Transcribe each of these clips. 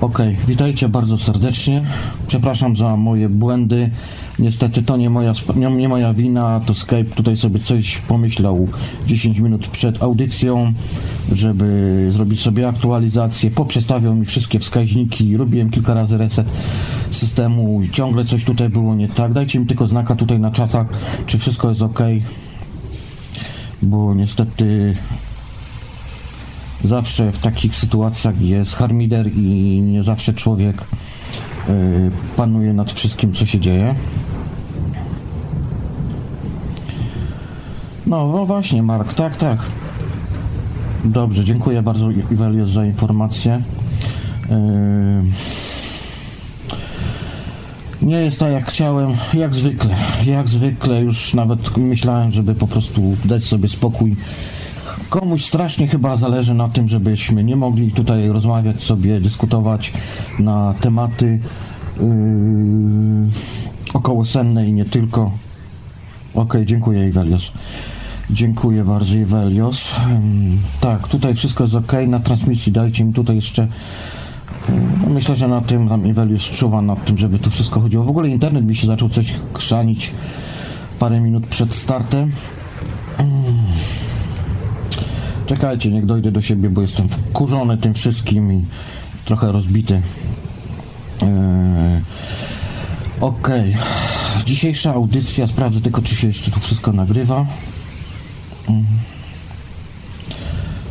Okej, witajcie bardzo serdecznie. Przepraszam za moje błędy. Niestety to nie moja, nie moja wina, to Skype tutaj sobie coś pomyślał 10 minut przed audycją, żeby zrobić sobie aktualizację. Poprzestawiał mi wszystkie wskaźniki, robiłem kilka razy reset systemu i ciągle coś tutaj było nie tak. Dajcie mi tylko znaka tutaj na czasach, czy wszystko jest ok, bo niestety zawsze w takich sytuacjach jest harmider i nie zawsze człowiek y, panuje nad wszystkim, co się dzieje. No, no właśnie, Mark, tak, tak. Dobrze, dziękuję bardzo Iwelios za informację. Yy, Nie jest tak jak chciałem, jak zwykle. Jak zwykle już nawet myślałem, żeby po prostu dać sobie spokój. Komuś strasznie chyba zależy na tym, żebyśmy nie mogli tutaj rozmawiać sobie, dyskutować na tematy yy, okołosenne i nie tylko. Okej, dziękuję Iwelios. Dziękuję bardzo Iwelios. Tak, tutaj wszystko jest ok. Na transmisji dajcie mi tutaj jeszcze no Myślę, że na tym tam Iwelius czuwa nad tym, żeby tu wszystko chodziło. W ogóle internet mi się zaczął coś krzanić parę minut przed startem. Czekajcie, niech dojdę do siebie, bo jestem wkurzony tym wszystkim i trochę rozbity. Eee, Okej. Dzisiejsza audycja, sprawdzę tylko, czy się jeszcze tu wszystko nagrywa. Mm.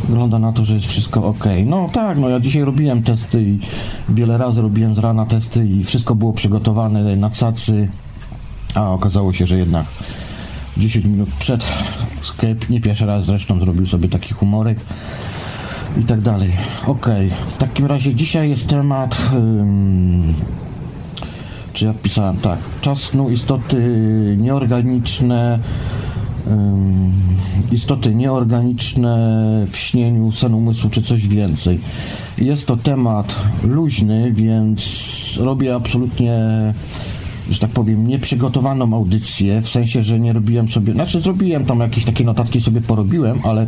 Wygląda na to, że jest wszystko ok. No tak, no ja dzisiaj robiłem testy i wiele razy robiłem z rana testy i wszystko było przygotowane na cacy, a okazało się, że jednak 10 minut przed Skype, nie pierwszy raz zresztą zrobił sobie taki humorek i tak dalej. Ok, w takim razie dzisiaj jest temat. czy ja wpisałem tak? Czas snu, istoty nieorganiczne. istoty nieorganiczne w śnieniu, sen umysłu czy coś więcej. Jest to temat luźny, więc robię absolutnie, że tak powiem, nieprzygotowaną audycję, w sensie, że nie robiłem sobie, znaczy zrobiłem tam jakieś takie notatki sobie porobiłem, ale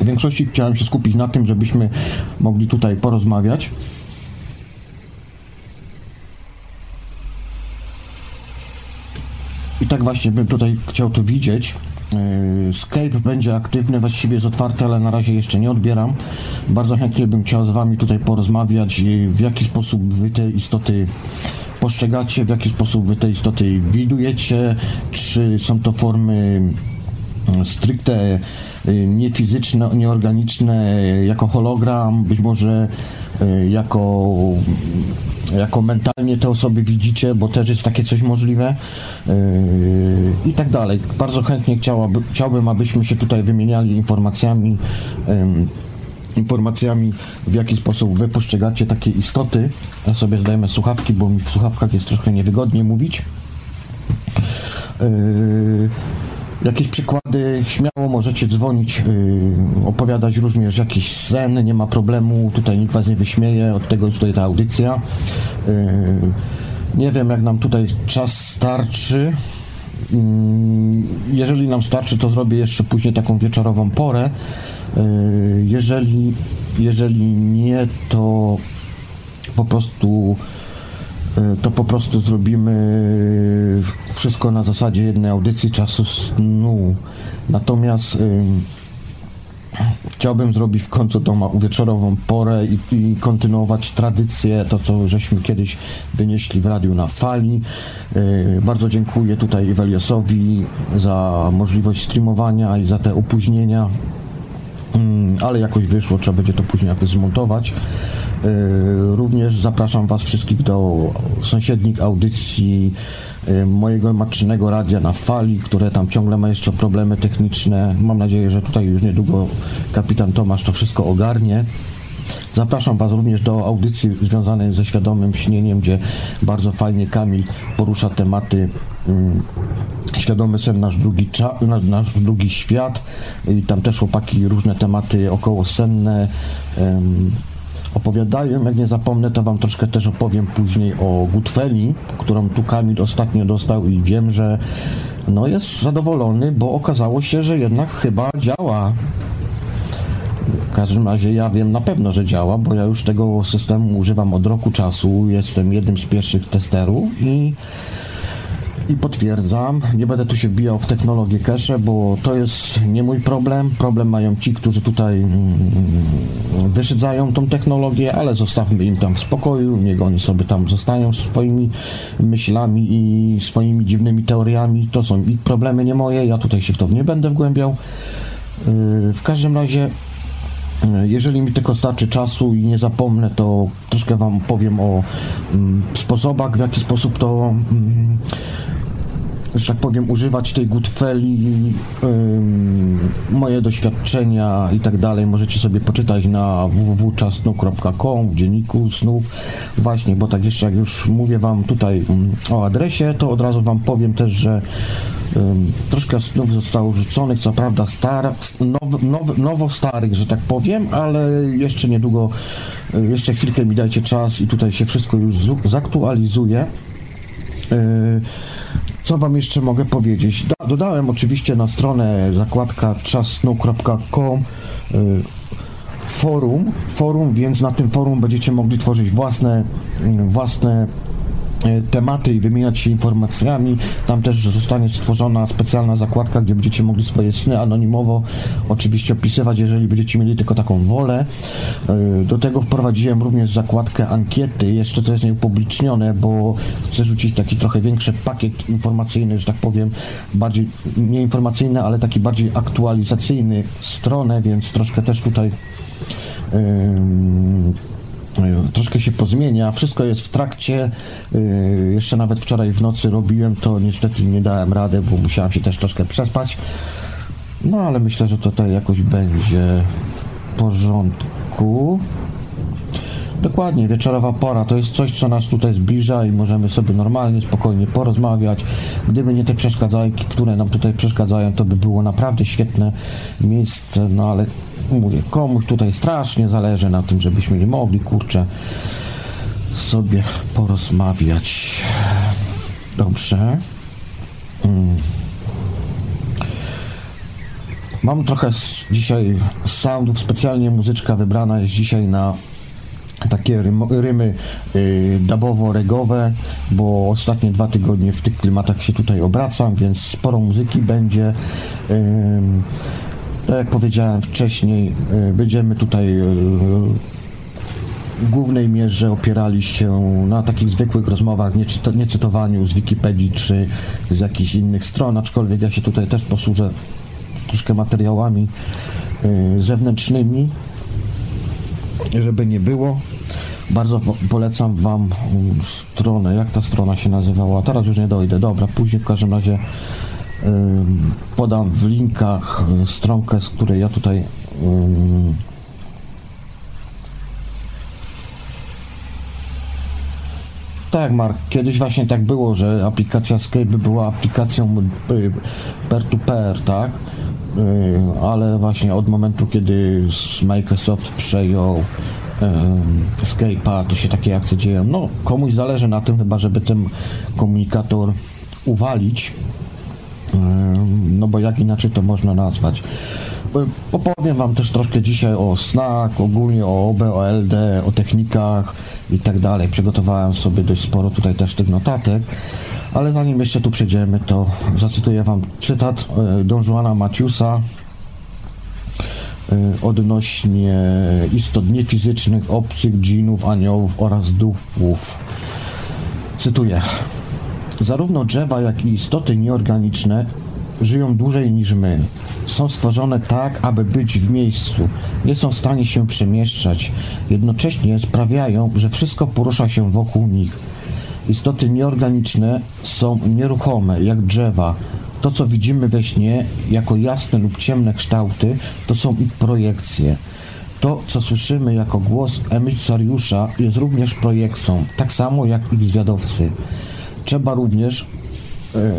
w większości chciałem się skupić na tym, żebyśmy mogli tutaj porozmawiać. I tak właśnie bym tutaj chciał to widzieć. Yy, Skype będzie aktywny, właściwie jest otwarty, ale na razie jeszcze nie odbieram. Bardzo chętnie bym chciał z Wami tutaj porozmawiać, yy, w jaki sposób Wy te istoty postrzegacie, w jaki sposób Wy te istoty widujecie, czy są to formy yy, stricte niefizyczne, nieorganiczne, yy, jako hologram, być może yy, jako jako mentalnie te osoby widzicie, bo też jest takie coś możliwe i tak dalej. Bardzo chętnie chciałaby, chciałbym, abyśmy się tutaj wymieniali informacjami, informacjami, w jaki sposób wy postrzegacie takie istoty. Ja sobie zdajemy słuchawki, bo mi w słuchawkach jest trochę niewygodnie mówić. Jakieś przykłady, śmiało możecie dzwonić, yy, opowiadać również jakiś sen, nie ma problemu, tutaj nikt was nie wyśmieje, od tego jest tutaj ta audycja. Yy, nie wiem, jak nam tutaj czas starczy. Yy, jeżeli nam starczy, to zrobię jeszcze później taką wieczorową porę. Yy, jeżeli, jeżeli nie, to po prostu to po prostu zrobimy wszystko na zasadzie jednej audycji czasu snu. Natomiast ym, chciałbym zrobić w końcu tą wieczorową porę i, i kontynuować tradycję, to co żeśmy kiedyś wynieśli w radiu na fali. Bardzo dziękuję tutaj Iweliosowi za możliwość streamowania i za te opóźnienia. Mm, ale jakoś wyszło, trzeba będzie to później jakoś zmontować. Yy, Również zapraszam Was wszystkich do sąsiednich audycji yy, mojego matczynego radia na fali, które tam ciągle ma jeszcze problemy techniczne. Mam nadzieję, że tutaj już niedługo kapitan Tomasz to wszystko ogarnie. Zapraszam Was również do audycji związanej ze świadomym śnieniem, gdzie bardzo fajnie Kamil porusza tematy mm, Świadomy sen, nasz drugi, nasz, nasz drugi świat. I tam też chłopaki różne tematy okołosenne em, opowiadają. Jak nie zapomnę, to Wam troszkę też opowiem później o Gutfeli, którą tu Kamil ostatnio dostał i wiem, że no jest zadowolony, bo okazało się, że jednak chyba działa. Każdym razie ja wiem na pewno, że działa, bo ja już tego systemu używam od roku czasu. Jestem jednym z pierwszych testerów i i potwierdzam, nie będę tu się wbijał w technologię cache, bo to jest nie mój problem. Problem mają ci, którzy tutaj mm, wyszydzają tą technologię, ale zostawmy im tam w spokoju, niech oni sobie tam zostają swoimi myślami i swoimi dziwnymi teoriami. To są ich problemy, nie moje. Ja tutaj się w to nie będę wgłębiał. Yy, w każdym razie jeżeli mi tylko starczy czasu i nie zapomnę, to troszkę Wam powiem o mm, sposobach, w jaki sposób to mm, że tak powiem, używać tej Goodfelli, moje doświadczenia i tak dalej możecie sobie poczytać na www.czasnu.com w dzienniku snów. Właśnie, bo tak jeszcze jak już mówię Wam tutaj o adresie, to od razu Wam powiem też, że troszkę snów zostało rzuconych, co prawda star, now, now, nowo starych, że tak powiem, ale jeszcze niedługo, y, jeszcze chwilkę mi dajcie czas i tutaj się wszystko już zaktualizuje. Yy, co Wam jeszcze mogę powiedzieć? dodałem oczywiście na stronę zakładka czasnu.com y, forum, forum, więc na tym forum będziecie mogli tworzyć własne, y, własne tematy i wymieniać się informacjami. Tam też zostanie stworzona specjalna zakładka, gdzie będziecie mogli swoje sny anonimowo oczywiście opisywać, jeżeli będziecie mieli tylko taką wolę. E, do tego wprowadziłem również zakładkę ankiety, jeszcze to jest nieupublicznione, bo chcę rzucić taki trochę większy pakiet informacyjny, że tak powiem, bardziej nie informacyjny, ale taki bardziej aktualizacyjny stronę, więc troszkę też tutaj yy, troszkę się pozmienia, wszystko jest w trakcie, y, jeszcze nawet wczoraj w nocy robiłem to, niestety nie dałem rady, bo musiałem się też troszkę przespać, no ale myślę, że tutaj jakoś będzie w porządku. Dokładnie, wieczorowa pora to jest coś, co nas tutaj zbliża i możemy sobie normalnie, spokojnie porozmawiać. Gdyby nie te przeszkadzajki, które nam tutaj przeszkadzają, to by było naprawdę świetne miejsce, no ale mówię, komuś tutaj strasznie zależy na tym, żebyśmy nie mogli, kurczę, sobie porozmawiać. Dobrze. Hmm. Mam trochę dzisiaj soundów, specjalnie muzyczka wybrana jest dzisiaj na takie rym, rymy y, dabowo-regowe, bo ostatnie dwa tygodnie w tych klimatach się tutaj obracam, więc sporo muzyki będzie. Y, tak jak powiedziałem wcześniej, y, będziemy tutaj y, w głównej mierze opierali się na takich zwykłych rozmowach, nie, czyta, nie cytowaniu z Wikipedii czy z jakichś innych stron, aczkolwiek ja się tutaj też posłużę troszkę materiałami y, zewnętrznymi, żeby nie było. Bardzo polecam Wam stronę, jak ta strona się nazywała, teraz już nie dojdę, dobra, później w każdym razie podam w linkach stronkę, z której ja tutaj Tak, Mark, kiedyś właśnie tak było, że aplikacja Skype była aplikacją y, peer-to-peer, tak? Y, ale właśnie od momentu, kiedy Microsoft przejął Skype'a, to się takie akcje dzieją. No, komuś zależy na tym chyba, żeby ten komunikator uwalić, no bo jak inaczej to można nazwać. Opowiem Wam też troszkę dzisiaj o SNAC, ogólnie o OB, o LD, o technikach i tak dalej. Przygotowałem sobie dość sporo tutaj też tych notatek, ale zanim jeszcze tu przejdziemy, to zacytuję Wam cytat e, Don Juana Matiusa e, odnośnie istot niefizycznych, obcych, dżinów, aniołów oraz duchów. Cytuję. Zarówno drzewa, jak i istoty nieorganiczne żyją dłużej niż my. Są stworzone tak, aby być w miejscu. Nie są w stanie się przemieszczać. Jednocześnie sprawiają, że wszystko porusza się wokół nich. Istoty nieorganiczne są nieruchome, jak drzewa. To, co widzimy we śnie jako jasne lub ciemne kształty, to są ich projekcje. To, co słyszymy jako głos emisariusza, jest również projekcją, tak samo jak ich zwiadowcy. Trzeba również e,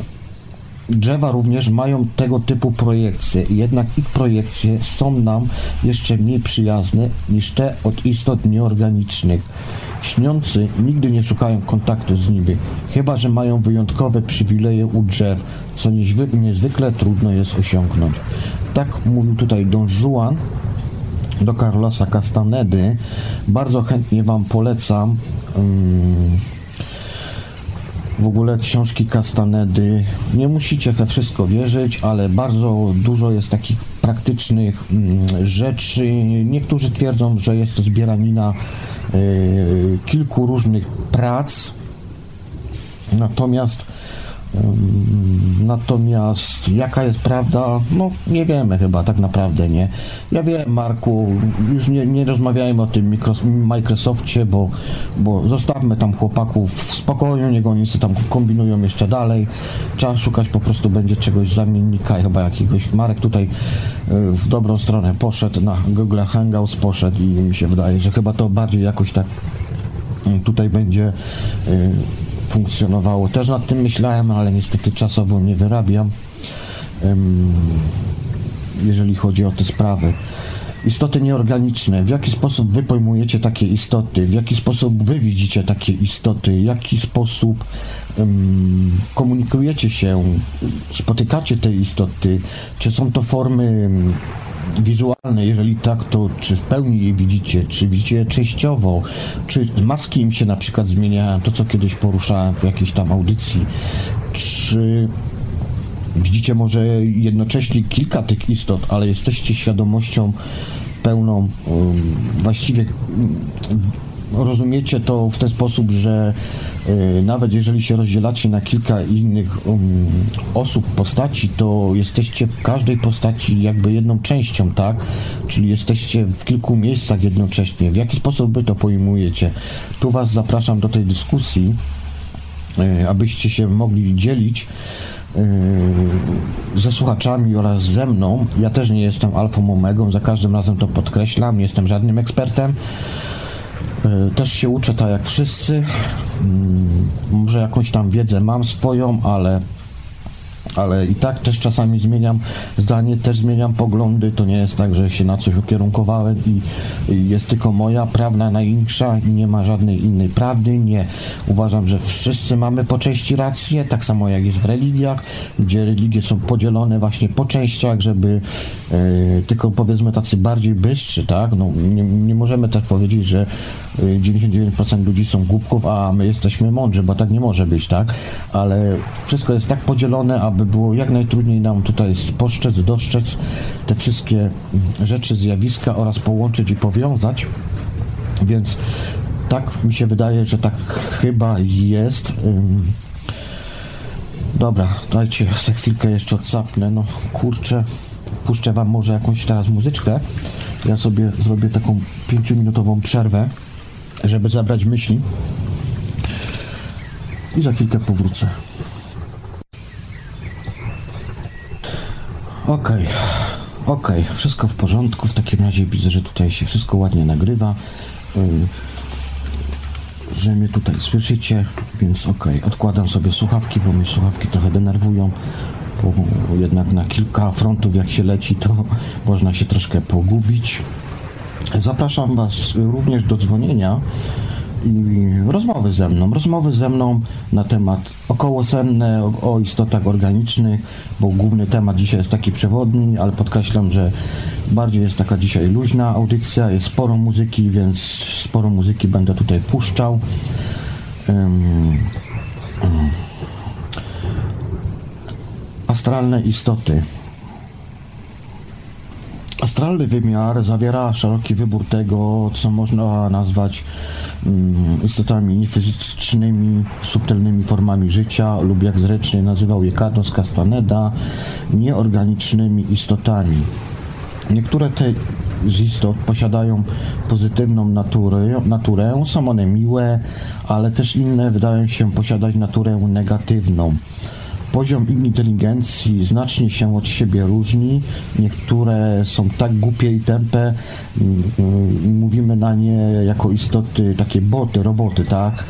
Drzewa również mają tego typu projekcje, jednak ich projekcje są nam jeszcze mniej przyjazne niż te od istot nieorganicznych. Śniący nigdy nie szukają kontaktu z nimi, chyba że mają wyjątkowe przywileje u drzew, co niezwykle trudno jest osiągnąć. Tak mówił tutaj Don Juan do Carlosa Castanedy. Bardzo chętnie Wam polecam. W ogóle książki Castanedy. Nie musicie we wszystko wierzyć, ale bardzo dużo jest takich praktycznych rzeczy. Niektórzy twierdzą, że jest to zbieranina y, kilku różnych prac. Natomiast Natomiast jaka jest prawda? No nie wiemy chyba tak naprawdę, nie? Ja wiem, Marku, już nie, nie rozmawiajmy o tym Microsoftie, bo, bo zostawmy tam chłopaków w spokoju, niech oni tam kombinują jeszcze dalej. Trzeba szukać po prostu będzie czegoś zamiennika, chyba jakiegoś. Marek tutaj y, w dobrą stronę poszedł, na Google Hangouts poszedł i mi się wydaje, że chyba to bardziej jakoś tak y, tutaj będzie y, funkcjonowało. Też nad tym myślałem, ale niestety czasowo nie wyrabiam, jeżeli chodzi o te sprawy. Istoty nieorganiczne. W jaki sposób wy pojmujecie takie istoty? W jaki sposób wy widzicie takie istoty? W jaki sposób um, komunikujecie się? Spotykacie te istoty? Czy są to formy wizualne? Jeżeli tak, to czy w pełni je widzicie? Czy widzicie je częściowo? Czy maski im się na przykład zmieniają? To, co kiedyś poruszałem w jakiejś tam audycji. Czy widzicie może jednocześnie kilka tych istot, ale jesteście świadomością pełną, um, właściwie um, rozumiecie to w ten sposób, że y, nawet jeżeli się rozdzielacie na kilka innych um, osób, postaci, to jesteście w każdej postaci jakby jedną częścią, tak? Czyli jesteście w kilku miejscach jednocześnie. W jaki sposób wy to pojmujecie? Tu was zapraszam do tej dyskusji, y, abyście się mogli dzielić ze słuchaczami oraz ze mną. Ja też nie jestem alfą omegą, za każdym razem to podkreślam, nie jestem żadnym ekspertem. E, też się uczę tak jak wszyscy. Mm, może jakąś tam wiedzę mam swoją, ale ale i tak też czasami zmieniam zdanie, też zmieniam poglądy. To nie jest tak, że się na coś ukierunkowałem i, jest tylko moja prawda największa i nie ma żadnej innej prawdy. Nie. Uważam, że wszyscy mamy po części rację, tak samo jak jest w religiach, gdzie religie są podzielone właśnie po częściach, żeby e, tylko powiedzmy tacy bardziej bystrzy, tak? No, nie, nie możemy tak powiedzieć, że 99% e, ludzi są głupków, a my jesteśmy mądrzy, bo tak nie może być, tak? Ale wszystko jest tak podzielone, aby było jak najtrudniej nam tutaj spostrzec, dostrzec te wszystkie rzeczy, zjawiska oraz połączyć i powiązać. Więc tak mi się wydaje, że tak chyba jest. Dobra, dajcie za chwilkę jeszcze odsapnę. No kurczę, puszczę wam może jakąś teraz muzyczkę. Ja sobie zrobię taką pięciominutową przerwę, żeby zabrać myśli. I za chwilkę powrócę. Okej, okay. okej, okay. wszystko w porządku. W takim razie widzę, że tutaj się wszystko ładnie nagrywa. Yy, że mnie tutaj słyszycie, więc okej, okay. odkładam sobie słuchawki, bo mnie słuchawki trochę denerwują. Bo jednak na kilka frontów jak się leci, to można się troszkę pogubić. Zapraszam Was również do dzwonienia i rozmowy ze mną. Rozmowy ze mną na temat okołosenne, o, o istotach organicznych, bo główny temat dzisiaj jest taki przewodni, ale podkreślam, że bardziej jest taka dzisiaj luźna audycja, jest sporo muzyki, więc sporo muzyki będę tutaj puszczał. Um, astralne istoty. Astralny wymiar zawiera szeroki wybór tego, co można nazwać Mm, istotami niefizycznymi, subtelnymi formami życia lub jak zręcznie nazywał je Carlos Castaneda, nieorganicznymi istotami. Niektóre te z istot posiadają pozytywną naturę, naturę, są one miłe, ale też inne wydają się posiadać naturę negatywną. Poziom inteligencji znacznie się od siebie różni. Niektóre są tak głupie i tępe, mówimy na nie jako istoty, takie boty, roboty, tak?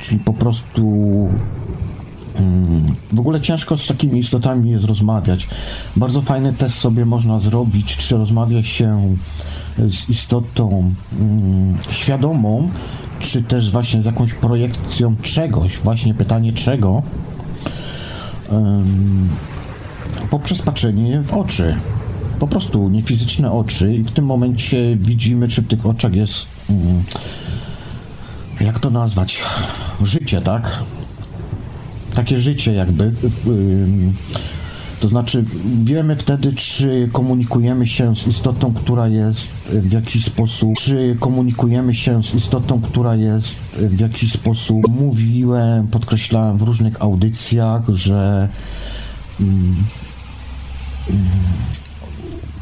Czyli po prostu w ogóle ciężko z takimi istotami jest rozmawiać. Bardzo fajny test sobie można zrobić, czy rozmawia się z istotą świadomą, czy też właśnie z jakąś projekcją czegoś. Właśnie pytanie czego poprzez patrzenie w oczy. po prostu niefizyczne oczy i w tym momencie widzimy, czy w tych oczach jest, jak to nazwać, życie, tak? Takie życie jakby. To znaczy, wiemy wtedy, czy komunikujemy się z istotą, która jest w jakiś sposób, czy komunikujemy się z istotą, która jest w jakiś sposób. Mówiłem, podkreślałem w różnych audycjach, że. Mm,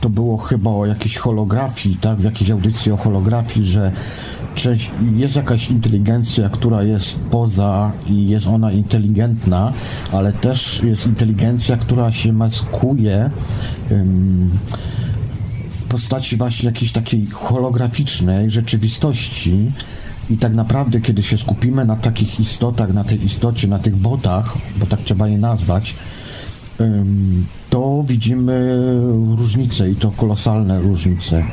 to było chyba o jakiejś holografii, tak, w jakiejś audycji o holografii, że jest jakaś inteligencja, która jest poza i jest ona inteligentna, ale też jest inteligencja, która się maskuje w postaci właśnie jakiejś takiej holograficznej rzeczywistości. I tak naprawdę, kiedy się skupimy na takich istotach, na tej istocie, na tych botach, bo tak trzeba je nazwać, to widzimy różnice i to kolosalne różnice.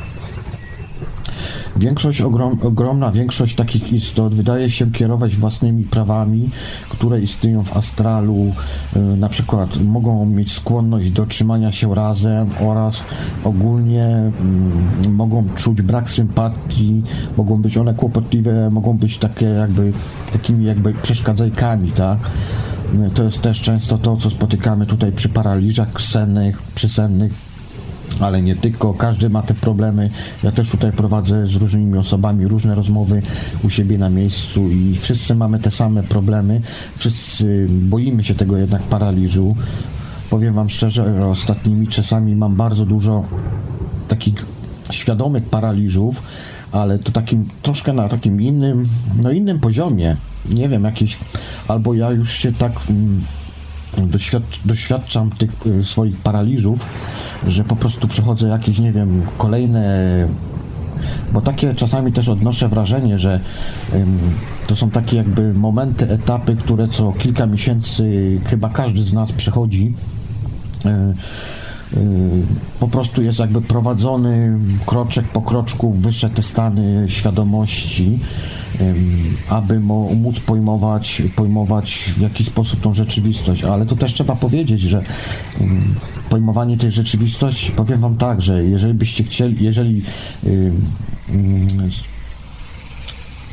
Większość, ogrom, ogromna większość takich istot wydaje się kierować własnymi prawami, które istnieją w astralu, y, na przykład mogą mieć skłonność do trzymania się razem oraz ogólnie mm, mogą czuć brak sympatii, mogą być one kłopotliwe, mogą być takie jakby takimi jakby przeszkadzajkami, tak? To jest też często to, co spotykamy tutaj przy paraliżach sennych, przysennych, ale nie tylko, każdy ma te problemy. Ja też tutaj prowadzę z różnymi osobami różne rozmowy u siebie na miejscu i wszyscy mamy te same problemy. Wszyscy boimy się tego jednak paraliżu. Powiem Wam szczerze, ostatnimi czasami mam bardzo dużo takich świadomych paraliżów, ale to takim troszkę na takim innym, no innym poziomie. Nie wiem, jakiś, albo ja już się tak mm, doświadcz, doświadczam tych y, swoich paraliżów, że po prostu przechodzę jakieś, nie wiem, kolejne bo takie czasami też odnoszę wrażenie, że ym, to są takie jakby momenty, etapy, które co kilka miesięcy chyba każdy z nas przechodzi. Yy, po prostu jest jakby prowadzony kroczek po kroczku wyższe te stany świadomości aby móc pojmować, pojmować w jakiś sposób tą rzeczywistość. Ale to też trzeba powiedzieć, że pojmowanie tej rzeczywistości, powiem Wam tak, że jeżeli byście chcieli, jeżeli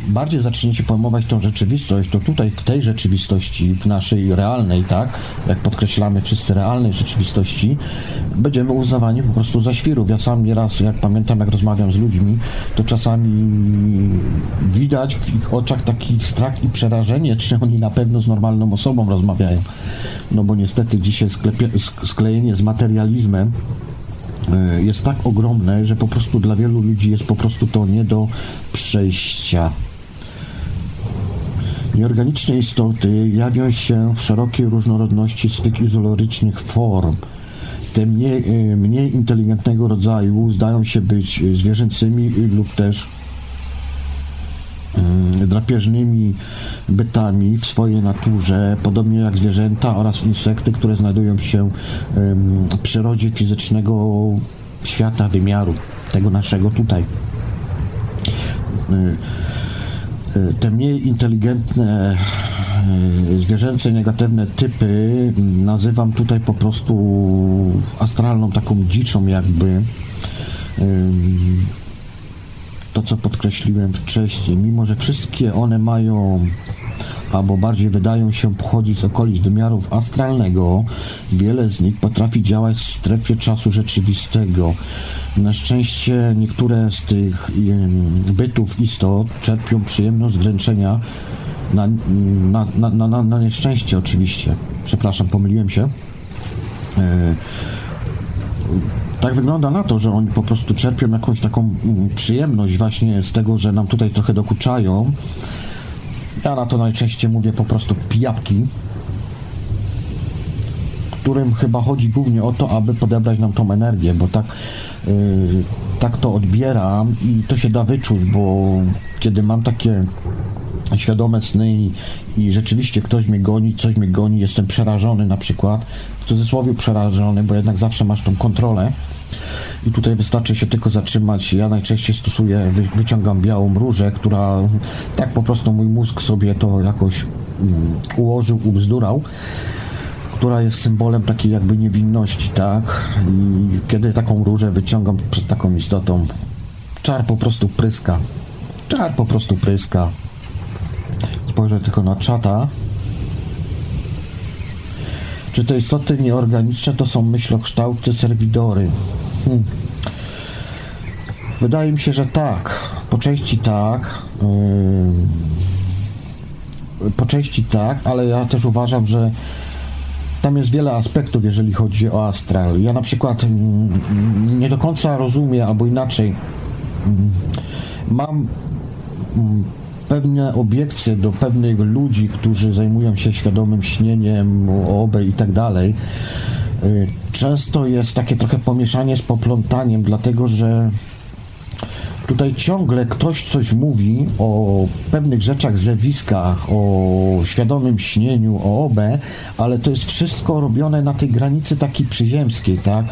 bardziej zaczniecie pojmować tą rzeczywistość, to tutaj w tej rzeczywistości, w naszej realnej, tak, jak podkreślamy wszyscy realnej rzeczywistości, będziemy uznawani po prostu za świrów. Ja sam nieraz, jak pamiętam, jak rozmawiam z ludźmi, to czasami widać w ich oczach taki strach i przerażenie, czy oni na pewno z normalną osobą rozmawiają. No bo niestety dzisiaj sklepie, sklejenie z materializmem e, jest tak ogromne, że po prostu dla wielu ludzi jest po prostu to nie do przejścia. Nieorganiczne istoty jawią się w szerokiej różnorodności swych izolorycznych form. Te mniej, e, mniej inteligentnego rodzaju zdają się być zwierzęcymi lub też e, drapieżnymi bytami w swojej naturze, podobnie jak zwierzęta oraz insekty, które znajdują się w przyrodzie fizycznego świata, wymiaru, tego naszego tutaj. E, te mniej inteligentne y, zwierzęce negatywne typy nazywam tutaj po prostu astralną taką dziczą jakby. To co podkreśliłem wcześniej. Mimo że wszystkie one mają albo bardziej wydają się pochodzić z okolic wymiarów astralnego, wiele z nich potrafi działać w strefie czasu rzeczywistego. Na szczęście niektóre z tych bytów istot czerpią przyjemność zręczenia na, na, na, na, na nieszczęście oczywiście. Przepraszam, pomyliłem się. E, tak wygląda na to, że oni po prostu czerpią jakąś taką mm, przyjemność właśnie z tego, że nam tutaj trochę dokuczają. Ja na to najczęściej mówię po prostu pijawki, którym chyba chodzi głównie o to, aby podebrać nam tą energię, bo tak Y, tak to odbieram i to się da wyczuć, bo kiedy mam takie świadome sny i, i, rzeczywiście ktoś mnie goni, coś mnie goni, jestem przerażony na przykład, w cudzysłowie przerażony, bo jednak zawsze masz tą kontrolę i tutaj wystarczy się tylko zatrzymać. Ja najczęściej stosuję, wy, wyciągam białą różę, która tak po prostu mój mózg sobie to jakoś um, ułożył, ubzdurał która jest symbolem takiej jakby niewinności, tak? I kiedy taką różę wyciągam przed taką istotą, czar po prostu pryska. Czar po prostu pryska. Spojrzę tylko na czata. Czy te istoty nieorganiczne to są myślokształty serwidory? Hmm. Wydaje mi się, że tak. Po części tak. Yy, po części tak, ale ja też uważam, że tam jest wiele aspektów, jeżeli chodzi o astral. Ja na przykład mm, nie do końca rozumiem, albo inaczej, mm, mam mm, pewne obiekcje do pewnych ludzi, którzy zajmują się świadomym śnieniem, OB i tak dalej. Yy, często jest takie trochę pomieszanie z poplątaniem, dlatego że Tutaj ciągle ktoś coś mówi o pewnych rzeczach, zjawiskach, o świadomym śnieniu, o OB, ale to jest wszystko robione na tej granicy takiej przyziemskiej, tak?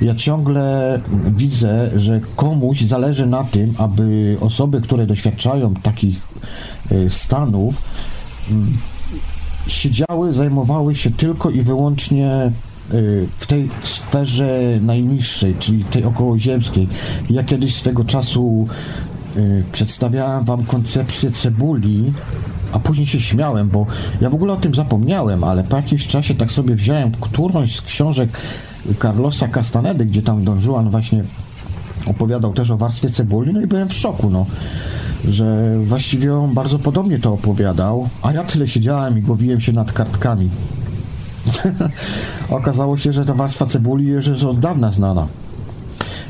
Ja ciągle widzę, że komuś zależy na tym, aby osoby, które doświadczają takich e, stanów, mm, siedziały, zajmowały się tylko i wyłącznie Y, w tej sferze najniższej, czyli tej okołoziemskiej. Ja kiedyś swego czasu y, przedstawiałem wam koncepcję cebuli, a później się śmiałem, bo ja w ogóle o tym zapomniałem, ale po jakimś czasie tak sobie wziąłem którąś z książek Carlosa Castanedy, gdzie tam Juan właśnie opowiadał też o warstwie cebuli, no i byłem w szoku, no że właściwie on bardzo podobnie to opowiadał, a ja tyle siedziałem i głowiłem się nad kartkami. Okazało się, że ta warstwa cebuli już jest od dawna znana.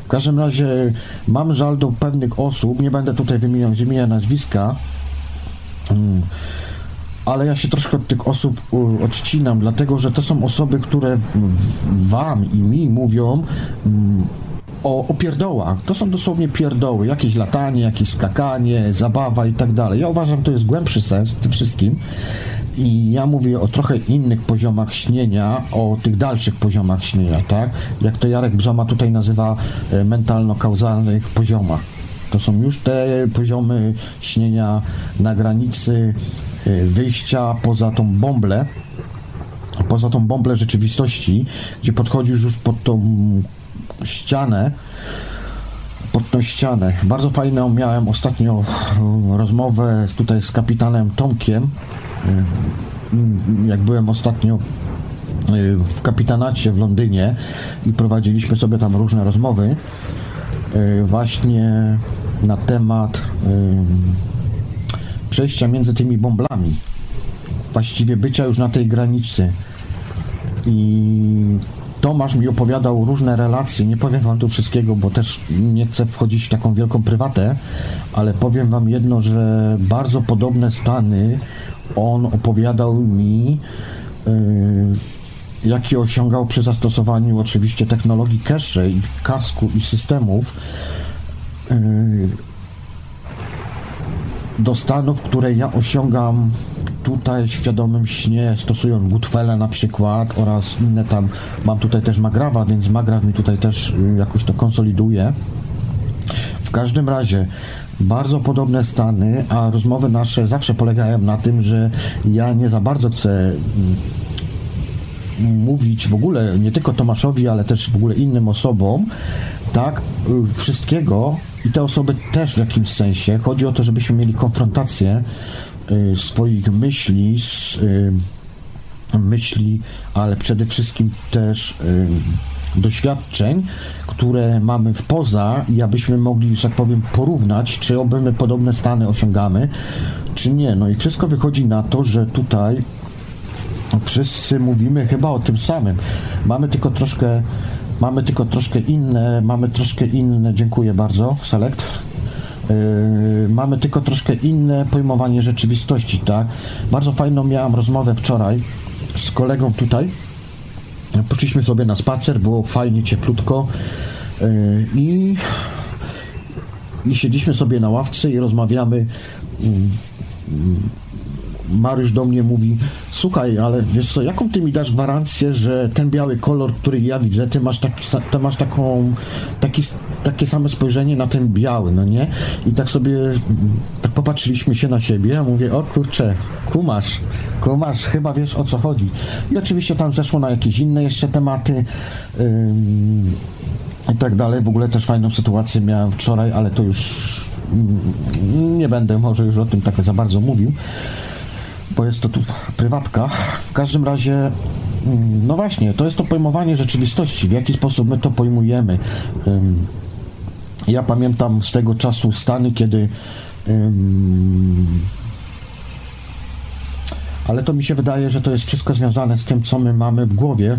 W każdym razie mam żal do pewnych osób, nie będę tutaj wymieniał imienia, nazwiska, mm, ale ja się troszkę od tych osób odcinam, dlatego że to są osoby, które wam i mi mówią mm, o, o pierdołach. To są dosłownie pierdoły, jakieś latanie, jakieś skakanie, zabawa i tak dalej. Ja uważam, to jest głębszy sens w tym wszystkim. I ja mówię o trochę innych poziomach śnienia, o tych dalszych poziomach śnienia, tak? Jak to Jarek Brzoma tutaj nazywa e, mentalno-kauzalnych poziomach. To są już te poziomy śnienia na granicy e, wyjścia poza tą bąblę, poza tą bąblę rzeczywistości, gdzie podchodzisz już pod tą ścianę, pod tą ścianę. Bardzo fajną miałem ostatnio e, rozmowę tutaj z kapitanem Tomkiem, jak byłem ostatnio y, w kapitanacie w Londynie i prowadziliśmy sobie tam różne rozmowy y, właśnie na temat y, przejścia między tymi bąblami właściwie bycia już na tej granicy. I Tomasz mi opowiadał różne relacje, nie powiem wam tu wszystkiego, bo też nie chcę wchodzić w taką wielką prywatę, ale powiem wam jedno, że bardzo podobne stany on opowiadał mi, yy, jaki osiągał przy zastosowaniu oczywiście technologii cache i kasku i systemów yy, do stanów, które ja osiągam tutaj w świadomym śnie, stosując Gutfele na przykład oraz inne tam, mam tutaj też Magrawa, więc Magraw mi tutaj też y, jakoś to konsoliduje. W każdym razie bardzo podobne stany, a rozmowy nasze zawsze polegają na tym, że ja nie za bardzo chcę mm, mówić w ogóle, nie tylko Tomaszowi, ale też w ogóle innym osobom, tak, wszystkiego i te osoby też w jakimś sensie. Chodzi o to, żebyśmy mieli konfrontację y, swoich myśli z y, myśli, ale przede wszystkim też y, doświadczeń, które mamy w poza i abyśmy mogli, że tak powiem, porównać, czy my podobne stany osiągamy, czy nie. No i wszystko wychodzi na to, że tutaj wszyscy mówimy chyba o tym samym. Mamy tylko troszkę mamy tylko troszkę inne, mamy troszkę inne, dziękuję bardzo, Select. Yy, mamy tylko troszkę inne pojmowanie rzeczywistości, tak? Bardzo fajną miałam rozmowę wczoraj z kolegą tutaj, Poszliśmy sobie na spacer, było fajnie, cieplutko yy, i, i siedzieliśmy sobie na ławce i rozmawiamy. Mariusz do mnie mówi, słuchaj, ale wiesz co, jaką ty mi dasz gwarancję, że ten biały kolor, który ja widzę, ty masz, taki, ty masz taką, taki, takie same spojrzenie na ten biały, no nie? I tak sobie, popatrzyliśmy się na siebie, ja mówię, o kurczę, kumasz, kumasz, chyba wiesz o co chodzi. I oczywiście tam zeszło na jakieś inne jeszcze tematy ym, i tak dalej. W ogóle też fajną sytuację miałem wczoraj, ale to już mm, nie będę może już o tym tak za bardzo mówił, bo jest to tu prywatka. W każdym razie no właśnie, to jest to pojmowanie rzeczywistości, w jaki sposób my to pojmujemy. Ja pamiętam z tego czasu stany, kiedy ale to mi się wydaje, że to jest wszystko związane z tym, co my mamy w głowie,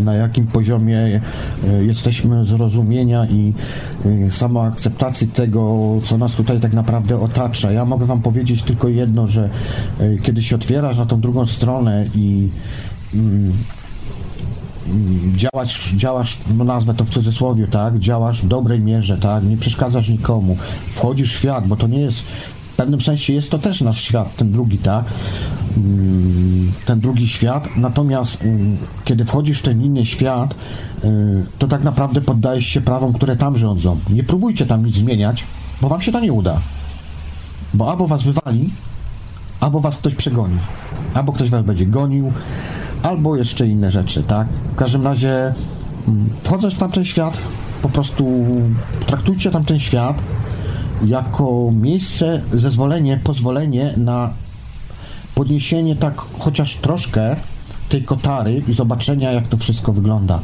na jakim poziomie e, jesteśmy zrozumienia i e, samoakceptacji tego, co nas tutaj tak naprawdę otacza. Ja mogę Wam powiedzieć tylko jedno, że e, kiedy się otwierasz na tą drugą stronę i mm, działać, działasz, no nazwę to w cudzysłowie, tak, działasz w dobrej mierze, tak, nie przeszkadzasz nikomu, wchodzisz w świat, bo to nie jest, w pewnym sensie jest to też nasz świat, ten drugi, tak, mm, ten drugi świat, natomiast mm, kiedy wchodzisz w ten inny świat, y, to tak naprawdę poddajesz się prawom, które tam rządzą. Nie próbujcie tam nic zmieniać, bo wam się to nie uda. Bo albo was wywali, albo was ktoś przegoni, albo ktoś was będzie gonił, albo jeszcze inne rzeczy, tak? W każdym razie mm, wchodząc w tamten świat, po prostu traktujcie tamten świat jako miejsce, zezwolenie, pozwolenie na podniesienie tak chociaż troszkę tej kotary i zobaczenia, jak to wszystko wygląda.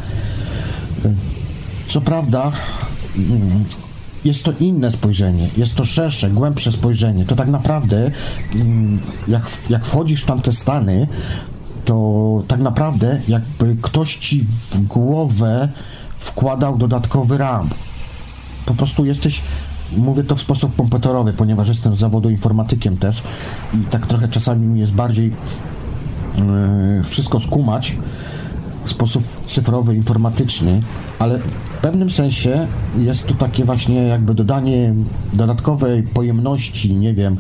Co prawda, mm, jest to inne spojrzenie, jest to szersze, głębsze spojrzenie. To tak naprawdę, mm, jak, jak wchodzisz w tamte stany, to tak naprawdę jakby ktoś ci w głowę wkładał dodatkowy RAM. Po prostu jesteś, mówię to w sposób komputerowy, ponieważ jestem z zawodu informatykiem też i tak trochę czasami mi jest bardziej yy, wszystko skumać w sposób cyfrowy, informatyczny, ale w pewnym sensie jest to takie właśnie jakby dodanie dodatkowej pojemności, nie wiem,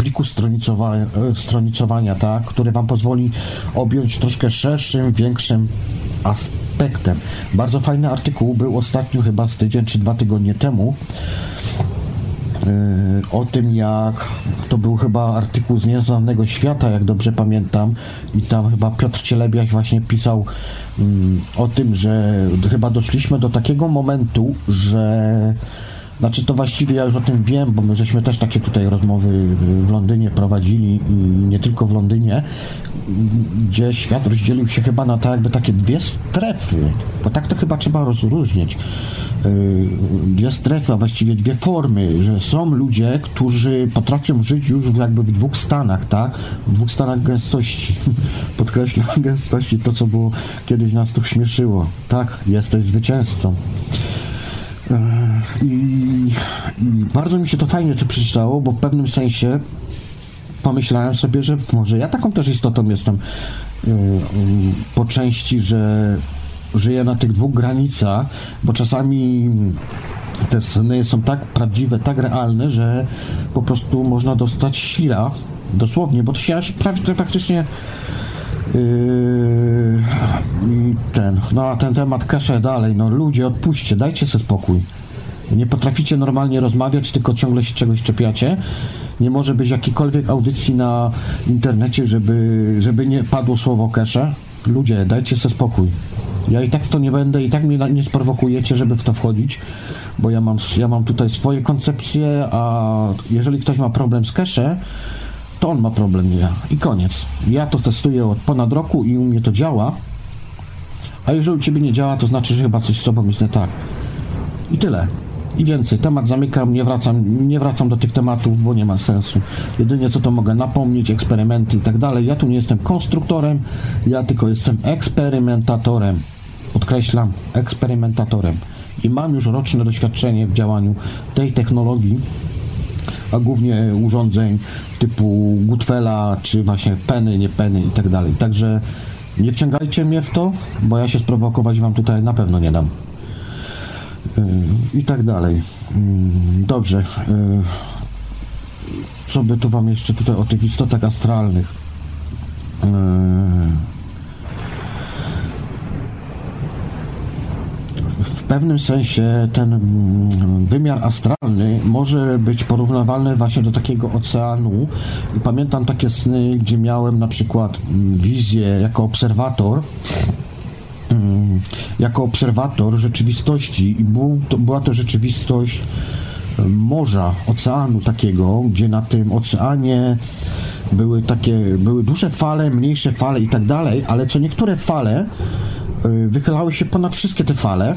pliku stronicowania, e, stronicowania tak, który Wam pozwoli objąć troszkę szerszym, większym aspektem. Bardzo fajny artykuł był ostatnio, chyba z tydzień czy dwa tygodnie temu, e, o tym, jak to był chyba artykuł z Nieznanego Świata, jak dobrze pamiętam, i tam chyba Piotr Cielebiak właśnie pisał mm, o tym, że chyba doszliśmy do takiego momentu, że znaczy to właściwie ja już o tym wiem, bo my żeśmy też takie tutaj rozmowy w Londynie prowadzili i nie tylko w Londynie, gdzie świat rozdzielił się chyba na tak jakby takie dwie strefy, bo tak to chyba trzeba rozróżnić. Y, dwie strefy, a właściwie dwie formy, że są ludzie, którzy potrafią żyć już jakby w dwóch stanach, tak? W dwóch stanach gęstości. Podkreślam gęstości, to co było kiedyś nas tu śmieszyło. Tak, jesteś zwycięzcą. I, I, bardzo mi się to fajnie to przeczytało, bo w pewnym sensie pomyślałem sobie, że może ja taką też istotą jestem y, y, po części, że żyję na tych dwóch granicach, bo czasami te sny są tak prawdziwe, tak realne, że po prostu można dostać świra, dosłownie, bo to się aż praktycznie Yy, ten, no a ten temat kaszę dalej, no ludzie, odpuśćcie, dajcie sobie spokój. Nie potraficie normalnie rozmawiać, tylko ciągle się czegoś czepiacie. Nie może być jakiejkolwiek audycji na internecie, żeby, żeby nie padło słowo kesze. Ludzie, dajcie sobie spokój. Ja i tak w to nie będę, i tak mnie nie sprowokujecie, żeby w to wchodzić, bo ja mam, ja mam tutaj swoje koncepcje, a jeżeli ktoś ma problem z cache, to on ma problem, nie ja. I koniec. Ja to testuję od ponad roku i u mnie to działa, a jeżeli u ciebie nie działa, to znaczy, że chyba coś z sobą jest nie tak. I tyle. I więcej. Temat zamykam, nie wracam, nie wracam do tych tematów, bo nie ma sensu. Jedynie co to mogę napomnieć, eksperymenty i tak dalej. Ja tu nie jestem konstruktorem, ja tylko jestem eksperymentatorem. Podkreślam, eksperymentatorem. I mam już roczne doświadczenie w działaniu tej technologii, a głównie urządzeń typu Gutfela, czy właśnie peny, nie peny i tak dalej. Także nie wciągajcie mnie w to, bo ja się sprowokować wam tutaj na pewno nie dam. Yy, I tak dalej. Yy, dobrze. Yy, co by tu wam jeszcze tutaj o tych istotach astralnych? Pewnym sensie ten mm, wymiar astralny może być porównywalny właśnie do takiego oceanu. Pamiętam takie sny, gdzie miałem na przykład mm, wizję jako obserwator mm, jako obserwator rzeczywistości i był, to, była to rzeczywistość morza, oceanu takiego, gdzie na tym oceanie były takie, były duże fale, mniejsze fale i tak dalej, ale co niektóre fale y, wychylały się ponad wszystkie te fale,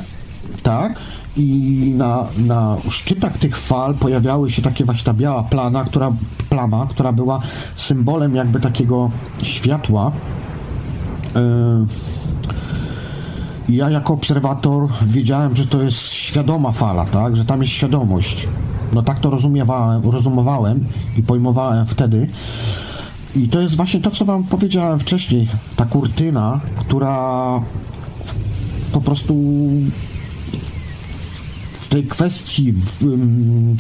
tak? I na, na szczytach tych fal pojawiały się takie właśnie ta biała plana, która, plama, która była symbolem jakby takiego światła. Yy, ja jako obserwator wiedziałem, że to jest świadoma fala, tak? Że tam jest świadomość. No tak to rozumiewałem, rozumiewałem i pojmowałem wtedy. I to jest właśnie to, co wam powiedziałem wcześniej. Ta kurtyna, która po prostu tej kwestii, um,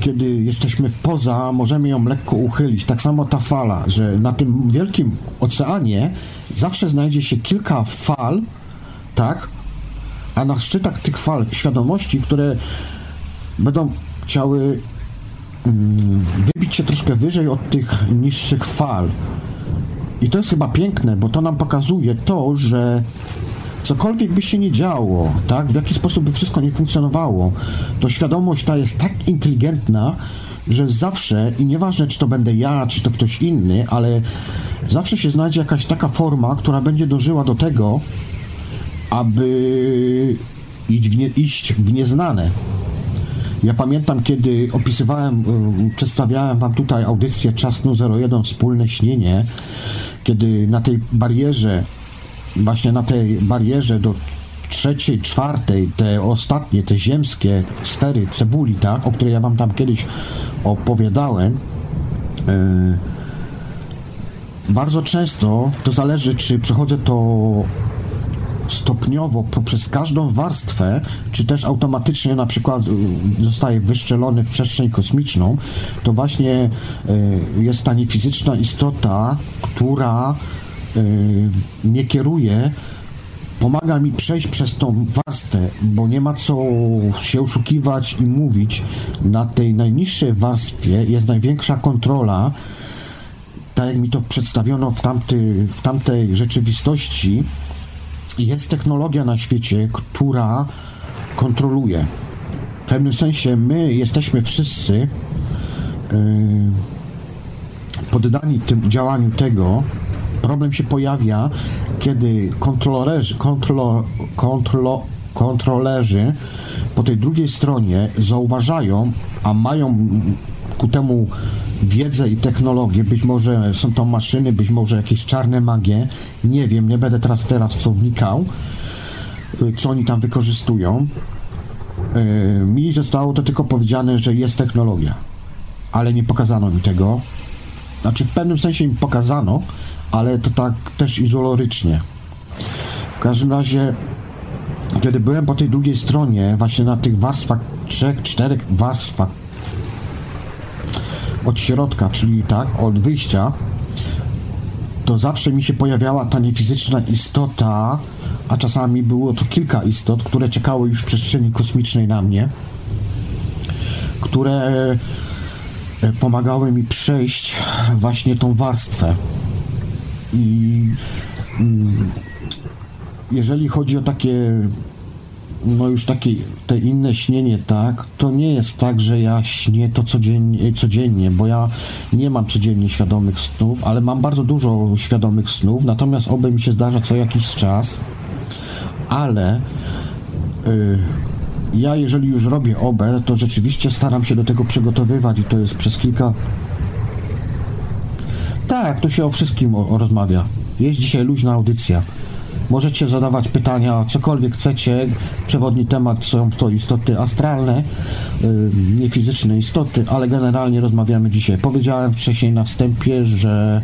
kiedy jesteśmy w poza, możemy ją lekko uchylić. Tak samo ta fala, że na tym wielkim oceanie zawsze znajdzie się kilka fal, tak? A na szczytach tych fal świadomości, które będą chciały um, wybić się troszkę wyżej od tych niższych fal. I to jest chyba piękne, bo to nam pokazuje to, że cokolwiek by się nie działo, tak, w jaki sposób by wszystko nie funkcjonowało, to świadomość ta jest tak inteligentna, że zawsze, i nieważne czy to będę ja, czy to ktoś inny, ale zawsze się znajdzie jakaś taka forma, która będzie dążyła do tego, aby iść w, nie, iść w nieznane. Ja pamiętam, kiedy opisywałem, y, przedstawiałem wam tutaj audycję Czas 01 Wspólne Śnienie, kiedy na tej barierze właśnie na tej barierze do trzeciej, czwartej, te ostatnie, te ziemskie sfery cebuli, tak, o której ja wam tam kiedyś opowiadałem, yy, bardzo często to zależy, czy przechodzę to stopniowo poprzez każdą warstwę, czy też automatycznie na przykład y, zostaje wyszczelony w przestrzeń kosmiczną, to właśnie y, jest ta niefizyczna istota, która mnie kieruje, pomaga mi przejść przez tą warstwę, bo nie ma co się oszukiwać i mówić. Na tej najniższej warstwie jest największa kontrola, tak jak mi to przedstawiono w, tamty, w tamtej rzeczywistości, jest technologia na świecie, która kontroluje. W pewnym sensie my jesteśmy wszyscy yy, poddani tym działaniu tego, Problem się pojawia, kiedy kontrolerzy, kontrolo, kontrolo, kontrolerzy po tej drugiej stronie zauważają, a mają ku temu wiedzę i technologię, być może są to maszyny, być może jakieś czarne magie, nie wiem, nie będę teraz teraz w to wnikał, co oni tam wykorzystują. Yy, mi zostało to tylko powiedziane, że jest technologia, ale nie pokazano mi tego. Znaczy w pewnym sensie mi pokazano, ale to tak też izolorycznie. W każdym razie, kiedy byłem po tej drugiej stronie, właśnie na tych warstwach, trzech, czterech warstwach od środka, czyli tak, od wyjścia, to zawsze mi się pojawiała ta niefizyczna istota, a czasami było to kilka istot, które czekały już w przestrzeni kosmicznej na mnie, które e, pomagały mi przejść właśnie tą warstwę. I mm, jeżeli chodzi o takie no już takie te inne śnienie, tak, to nie jest tak, że ja śnię to codziennie, codziennie, bo ja nie mam codziennie świadomych snów, ale mam bardzo dużo świadomych snów, natomiast oby mi się zdarza co jakiś czas, ale y, ja jeżeli już robię obę, to rzeczywiście staram się do tego przygotowywać i to jest przez kilka tak, tu się o wszystkim rozmawia. Jest dzisiaj luźna audycja. Możecie zadawać pytania, cokolwiek chcecie. Przewodni temat są to istoty astralne, yy, niefizyczne istoty, ale generalnie rozmawiamy dzisiaj. Powiedziałem wcześniej na wstępie, że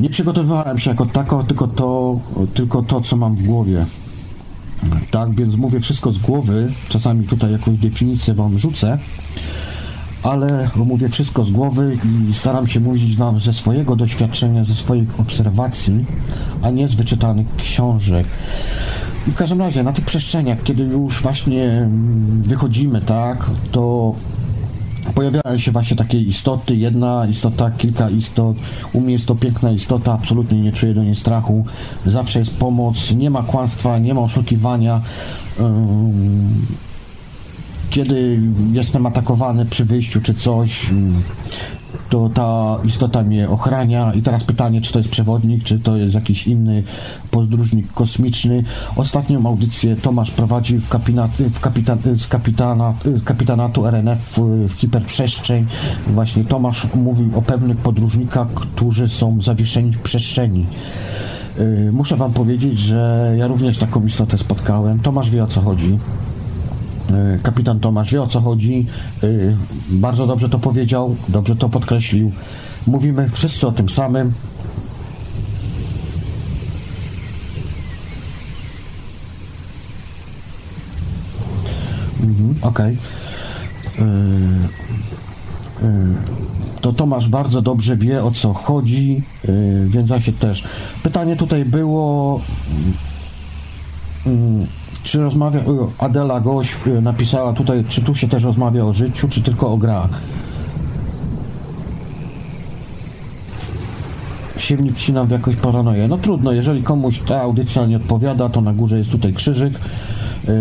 nie przygotowywałem się jako tako, tylko to, tylko to, co mam w głowie. Tak, więc mówię wszystko z głowy. Czasami tutaj jakąś definicję wam rzucę ale mówię wszystko z głowy i staram się mówić nam ze swojego doświadczenia, ze swoich obserwacji, a nie z wyczytanych książek. I w każdym razie na tych przestrzeniach, kiedy już właśnie mm, wychodzimy, tak, to pojawiają się właśnie takie istoty, jedna istota, kilka istot. U mnie jest to piękna istota, absolutnie nie czuję do niej strachu. Zawsze jest pomoc, nie ma kłamstwa, nie ma oszukiwania. Kiedy jestem atakowany przy wyjściu czy coś, to ta istota mnie ochrania. I teraz pytanie, czy to jest przewodnik, czy to jest jakiś inny podróżnik kosmiczny. Ostatnią audycję Tomasz prowadził w, kapina, w kapitan, z kapitana, kapitanatu RNF w, w hiperprzestrzeń. Właśnie Tomasz mówił o pewnych podróżnikach, którzy są zawieszeni w przestrzeni. Y, muszę Wam powiedzieć, że ja również taką istotę spotkałem. Tomasz wie o co chodzi. Y, kapitan Tomasz wie o co chodzi. Y, bardzo dobrze to powiedział, dobrze to podkreślił. Mówimy wszyscy o tym samym. Mhm, Okej. Okay. To Tomasz bardzo dobrze wie o co chodzi, więc ja się też. Pytanie tutaj było. Yy, czy rozmawia, Adela Goś y, napisała tutaj, czy tu się też rozmawia o życiu, czy tylko o grach? Siemnik wcinam w jakąś paranoję. No trudno, jeżeli komuś ta audycja nie odpowiada, to na górze jest tutaj krzyżyk yy,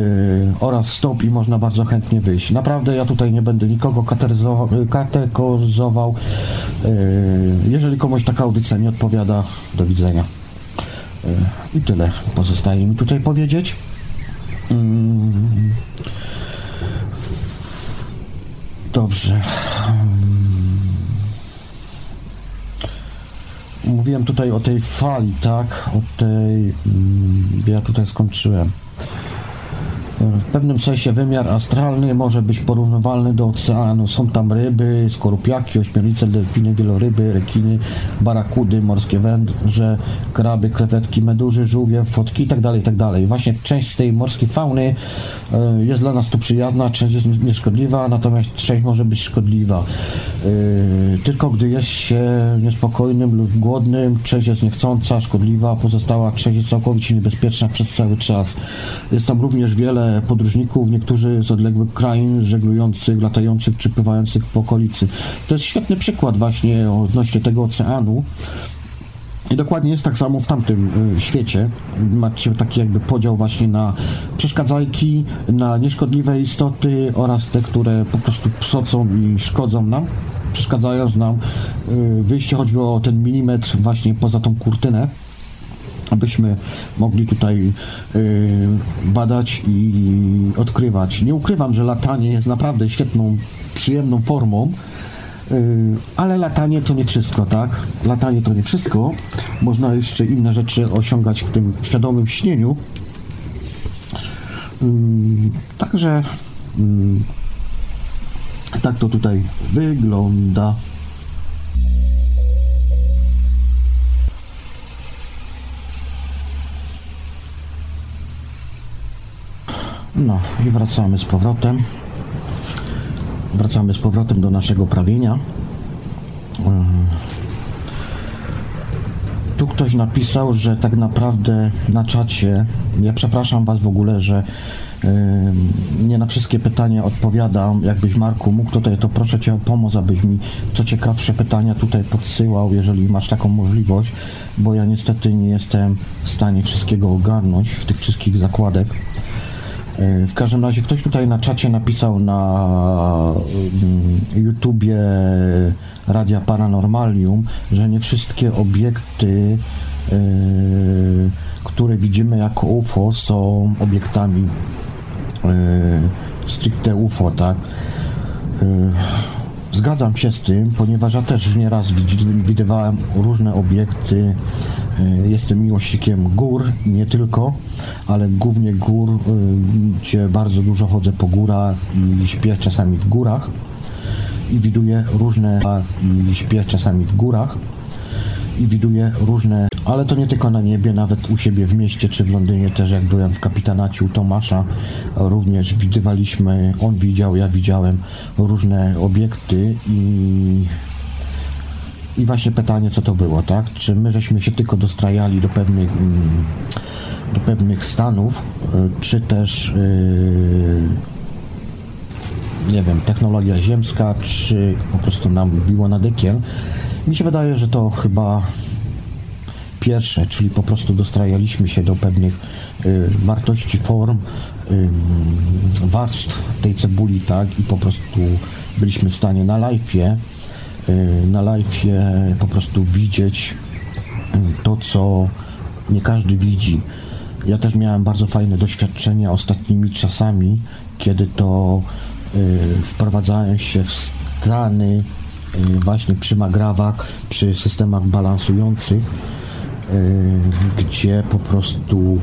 oraz stop i można bardzo chętnie wyjść. Naprawdę ja tutaj nie będę nikogo kategoryzował. Yy, jeżeli komuś taka audycja nie odpowiada, do widzenia. Yy, I tyle pozostaje mi tutaj powiedzieć. Dobrze. Mówiłem tutaj o tej fali, tak? O tej. Ja tutaj skończyłem. W pewnym sensie wymiar astralny może być porównywalny do oceanu. Są tam ryby, skorupiaki, ośmiornice, delfiny, wieloryby, rekiny, barakudy, morskie węże, kraby, krewetki, meduzy, żółwie, fotki itd., tak itd. Tak Właśnie część z tej morskiej fauny e, jest dla nas tu przyjazna, część jest nieszkodliwa, natomiast część może być szkodliwa. E, tylko gdy jest się niespokojnym lub głodnym, część jest niechcąca, szkodliwa, pozostała część jest całkowicie niebezpieczna przez cały czas. Jest tam również wiele podróżników, niektórzy z odległych krain, żeglujących, latających czy pływających po okolicy. To jest świetny przykład właśnie odnośnie tego oceanu. I dokładnie jest tak samo w tamtym y, świecie. Macie taki jakby podział właśnie na przeszkadzajki, na nieszkodliwe istoty oraz te, które po prostu psocą i szkodzą nam, przeszkadzając nam y, wyjście choćby o ten milimetr właśnie poza tą kurtynę abyśmy mogli tutaj y, badać i odkrywać. Nie ukrywam, że latanie jest naprawdę świetną, przyjemną formą, y, ale latanie to nie wszystko, tak? Latanie to nie wszystko. Można jeszcze inne rzeczy osiągać w tym świadomym śnieniu. Y, także tak to tutaj wygląda. No i wracamy z powrotem. Wracamy z powrotem do naszego prawienia. E, tu ktoś napisał, że tak naprawdę na czacie, ja przepraszam Was w ogóle, że e, nie na wszystkie pytania odpowiadam. Jakbyś Marku mógł tutaj, to proszę Cię o pomoc, abyś mi co ciekawsze pytania tutaj podsyłał, jeżeli masz taką możliwość, bo ja niestety nie jestem w stanie wszystkiego ogarnąć w tych wszystkich zakładek. E, w każdym razie ktoś tutaj na czacie napisał na mm, YouTubie Radia Paranormalium, że nie wszystkie obiekty, e, które widzimy jako UFO są obiektami e, stricte UFO, tak? Zgadzam się z tym, ponieważ ja też nieraz widywałem różne obiekty. E, jestem miłośnikiem gór, nie tylko, ale głównie gór, e, gdzie bardzo dużo chodzę po górach i śpię czasami w górach i widuję różne i śpię czasami w górach i widuję różne ale to nie tylko na niebie, nawet u siebie w mieście czy w Londynie też, jak byłem w kapitanacie u Tomasza, również widywaliśmy, on widział, ja widziałem różne obiekty i i właśnie pytanie, co to było, tak? Czy my żeśmy się tylko dostrajali do pewnych, do pewnych stanów, y, czy też yy, nie wiem, technologia ziemska, czy po prostu nam biło na dekiel. Mi się wydaje, że to chyba pierwsze, czyli po prostu dostrajaliśmy się do pewnych y, wartości form, y, warstw tej cebuli, tak? I po prostu byliśmy w stanie na live'ie Y, na live po prostu widzieć y, to, co nie każdy widzi. Ja też miałem bardzo fajne doświadczenia ostatnimi czasami, kiedy to y, wprowadzałem się w stany właśnie przy magrawach, przy systemach balansujących, gdzie po prostu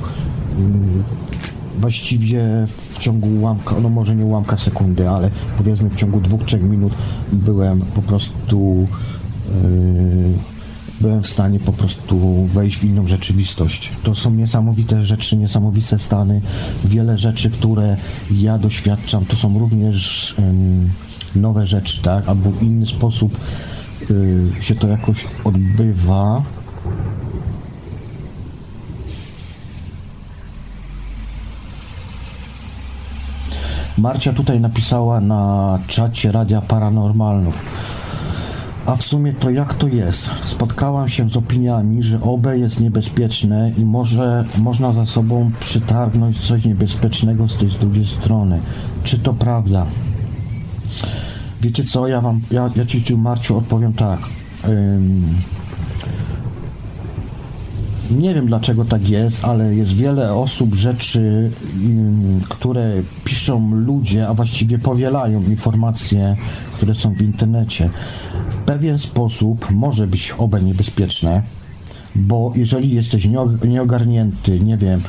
właściwie w ciągu ułamka, no może nie ułamka sekundy, ale powiedzmy w ciągu dwóch, trzech minut byłem po prostu yy, byłem w stanie po prostu wejść w inną rzeczywistość. To są niesamowite rzeczy, niesamowite stany. Wiele rzeczy, które ja doświadczam, to są również nowe rzeczy, tak? Albo inny sposób się to jakoś odbywa. Marcia tutaj napisała na czacie Radia Paranormalnych. A w sumie to jak to jest? Spotkałam się z opiniami, że OB jest niebezpieczne i może można za sobą przytargnąć coś niebezpiecznego z tej z drugiej strony. Czy to prawda? Wiecie co, ja wam, ja, ja ci, Marciu, odpowiem tak. Ym, nie wiem dlaczego tak jest, ale jest wiele osób, rzeczy, mm, które piszą ludzie, a właściwie powielają informacje, które są w internecie. W pewien sposób może być obe niebezpieczne, bo jeżeli jesteś nieogarnięty, nie wiem,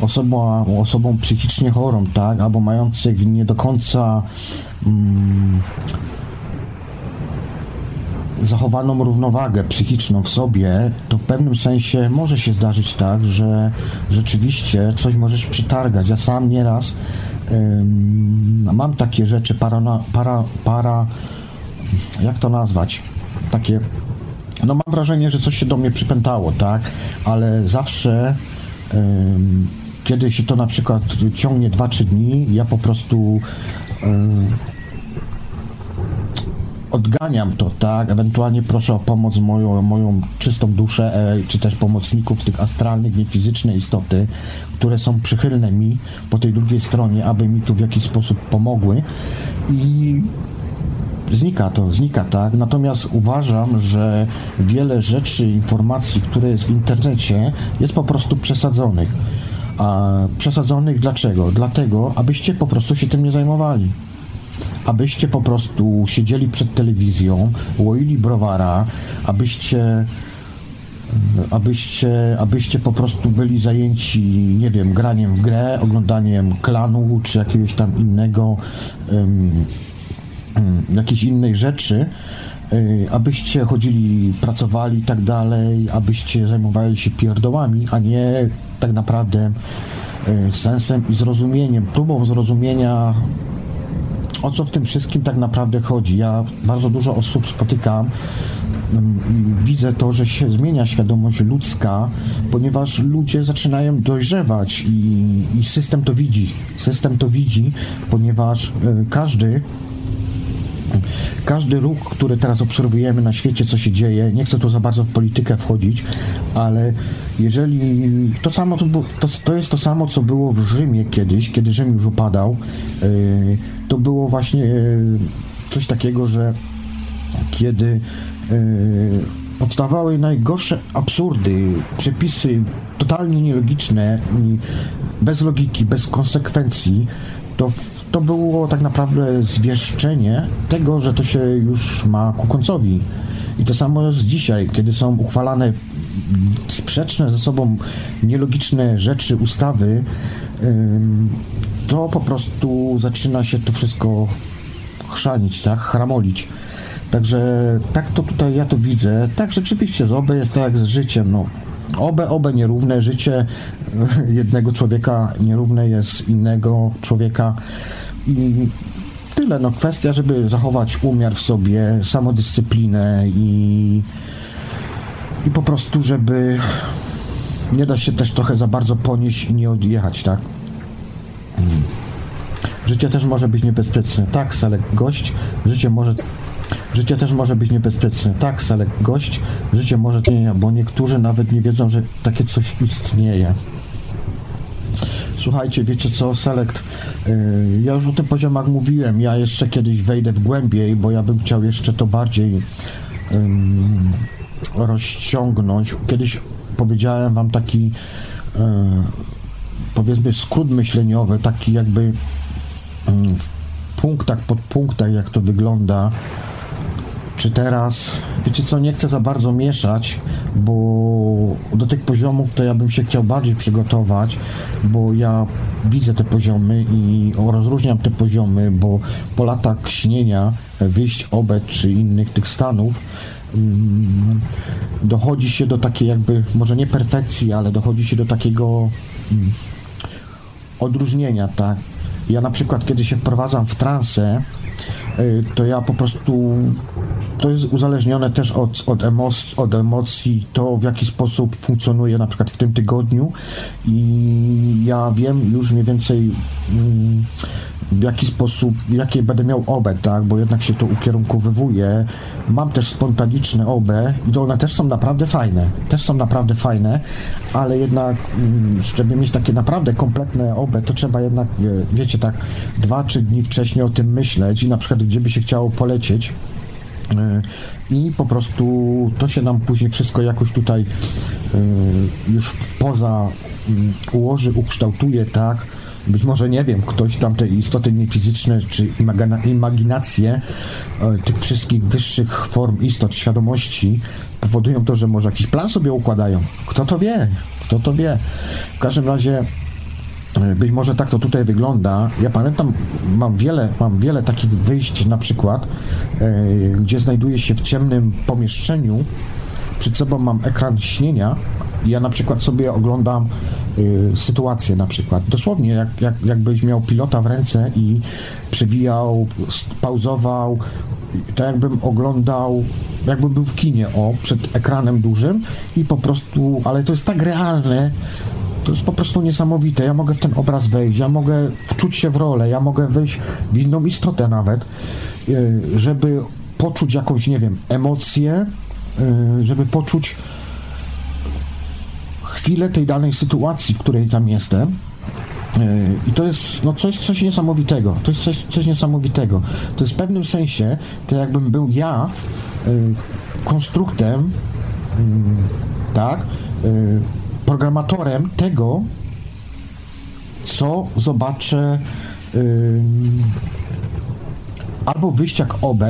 osobą, osobą psychicznie chorą, tak, albo mających nie do końca. Mm, zachowaną równowagę psychiczną w sobie, to w pewnym sensie może się zdarzyć tak, że rzeczywiście coś możesz przytargać. Ja sam nieraz ym, mam takie rzeczy para, para, para, jak to nazwać? Takie, no mam wrażenie, że coś się do mnie przypętało, tak? Ale zawsze ym, kiedy się to na przykład ciągnie 2-3 dni, ja po prostu odganiam to, tak? Ewentualnie proszę o pomoc moją, moją czystą duszę, e, czy też pomocników tych astralnych, niefizyczne istoty, które są przychylne mi po tej drugiej stronie, aby mi tu w jakiś sposób pomogły i znika to, znika tak. Natomiast uważam, że wiele rzeczy, informacji, które jest w internecie, jest po prostu przesadzonych. A przesadzonych dlaczego? Dlatego, abyście po prostu się tym nie zajmowali abyście po prostu siedzieli przed telewizją, łoili browara, abyście abyście, abyście po prostu byli zajęci, nie wiem, graniem w grę, oglądaniem klanu czy jakiegoś tam innego, um, jakiejś innej rzeczy, y, abyście chodzili, pracowali i tak dalej, abyście zajmowali się pierdołami, a nie tak naprawdę y, sensem i zrozumieniem, próbą zrozumienia o co w tym wszystkim tak naprawdę chodzi. Ja bardzo dużo osób spotykam mm, widzę to, że się zmienia świadomość ludzka, ponieważ ludzie zaczynają dojrzewać i, i system to widzi. System to widzi, ponieważ y, każdy każdy ruch, który teraz obserwujemy na świecie, co się dzieje, nie chcę tu za bardzo w politykę wchodzić, ale jeżeli to samo to, to, to jest to samo, co było w Rzymie kiedyś, kiedy Rzym już upadał, yy, to było właśnie yy, coś takiego, że kiedy yy, powstawały najgorsze absurdy, przepisy totalnie nielogiczne, bez logiki, bez konsekwencji, to, to było tak naprawdę zwieszczenie tego, że to się już ma ku końcowi. I to samo jest dzisiaj, kiedy są uchwalane sprzeczne ze sobą nielogiczne rzeczy, ustawy, to po prostu zaczyna się to wszystko chrzanić, tak, chramolić. Także tak to tutaj ja to widzę. Tak rzeczywiście z OB jest tak jak z życiem, no. Obe, obe nierówne. Życie jednego człowieka nierówne jest innego człowieka i tyle. No kwestia, żeby zachować umiar w sobie, samodyscyplinę i, i po prostu, żeby nie da się też trochę za bardzo ponieść i nie odjechać, tak? Życie też może być niebezpieczne. Tak, Salek, gość. Życie może... Życie też może być niebezpieczne. Tak, Salek, gość. Życie może nie, bo niektórzy nawet nie wiedzą, że takie coś istnieje. Słuchajcie, wiecie co, Select, yy, ja już o tym poziomach mówiłem, ja jeszcze kiedyś wejdę w głębiej, bo ja bym chciał jeszcze to bardziej rozciągnąć. Kiedyś powiedziałem wam taki yy, powiedzmy skrót myśleniowy, taki jakby w punktach, podpunktach, jak to wygląda. Czy teraz, wiecie co, nie chcę za bardzo mieszać, bo do tych poziomów to ja bym się chciał bardziej przygotować, bo ja widzę te poziomy i rozróżniam te poziomy, bo po latach śnienia, wyjść obed czy innych tych stanów, mm, dochodzi się do takiej jakby, może nie perfekcji, ale dochodzi się do takiego mm, odróżnienia, tak? Ja na przykład, kiedy się wprowadzam w transę, to ja po prostu to jest uzależnione też od, od, emocji, od emocji, to w jaki sposób funkcjonuje na przykład w tym tygodniu i ja wiem już mniej więcej mm, w jaki sposób, jakie będę miał obę, tak, bo jednak się to ukierunkowywuje. Mam też spontaniczne obę i one też są naprawdę fajne, też są naprawdę fajne, ale jednak, mm, żeby mieć takie naprawdę kompletne obę, to trzeba jednak, wiecie, tak, dwa, trzy dni wcześniej o tym myśleć i na przykład gdzie by się chciało polecieć, e, i po prostu to się nam później wszystko jakoś tutaj e, już poza mm, ułoży, ukształtuje, tak, być może, nie wiem, ktoś tam te istoty niefizyczne czy imaginacje e, tych wszystkich wyższych form istot świadomości powodują to, że może jakiś plan sobie układają. Kto to wie? Kto to wie? W każdym razie e, być może tak to tutaj wygląda. Ja pamiętam, mam wiele, mam wiele takich wyjść na przykład, e, gdzie znajduję się w ciemnym pomieszczeniu, przed sobą mam ekran śnienia i ja na przykład sobie oglądam y, sytuację na przykład. Dosłownie jak, jak, jakbyś miał pilota w ręce i przewijał, pauzował, tak jakbym oglądał, jakbym był w kinie, o, przed ekranem dużym i po prostu, ale to jest tak realne, to jest po prostu niesamowite. Ja mogę w ten obraz wejść, ja mogę wczuć się w rolę, ja mogę wejść w inną istotę nawet, y, żeby poczuć jakąś, nie wiem, emocję, żeby poczuć chwilę tej danej sytuacji, w której tam jestem. E, I to jest no coś, coś niesamowitego. To jest coś, coś niesamowitego. To jest w pewnym sensie, to jakbym był ja e, konstruktem, tak, programatorem tego, co zobaczę albo wyjść jak OB,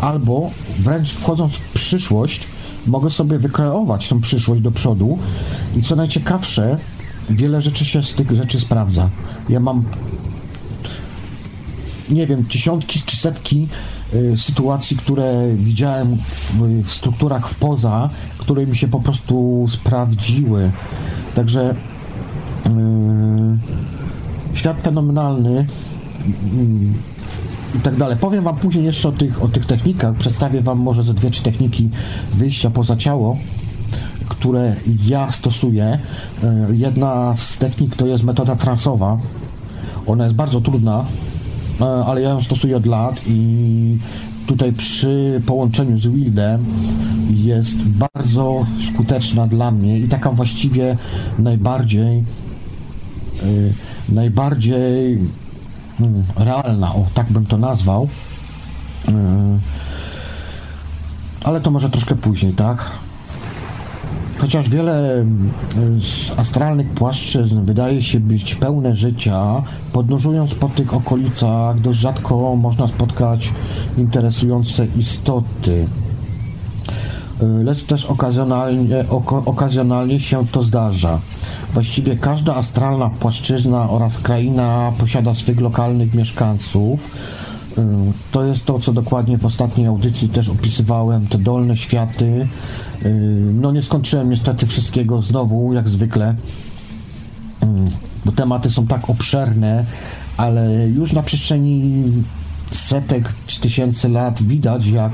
albo wręcz wchodząc w przyszłość, mogę sobie wykreować tą przyszłość do przodu i co najciekawsze, wiele rzeczy się z tych rzeczy sprawdza. Ja mam nie wiem, dziesiątki czy setki y, sytuacji, które widziałem w, w, strukturach w poza, które mi się po prostu sprawdziły. Także y, świat fenomenalny. Y, i tak dalej. Powiem Wam później jeszcze o tych, o tych technikach. Przedstawię Wam może ze dwie, trzy techniki wyjścia poza ciało, które ja stosuję. E, jedna z technik to jest metoda transowa. Ona jest bardzo trudna, e, ale ja ją stosuję od lat i tutaj przy połączeniu z Wildem jest bardzo skuteczna dla mnie i taka właściwie najbardziej e, najbardziej realna, o tak bym to nazwał. Hmm. Ale to może troszkę później, tak? Chociaż wiele hmm, z astralnych płaszczyzn wydaje się być pełne życia, podróżując po tych okolicach dość rzadko można spotkać interesujące istoty. Lecz też okazjonalnie, okazjonalnie się to zdarza. Właściwie każda astralna płaszczyzna oraz kraina posiada swych lokalnych mieszkańców To jest to, co dokładnie w ostatniej audycji też opisywałem, te dolne światy. No nie skończyłem niestety wszystkiego znowu, jak zwykle, bo tematy są tak obszerne, ale już na przestrzeni setek czy tysięcy lat widać, jak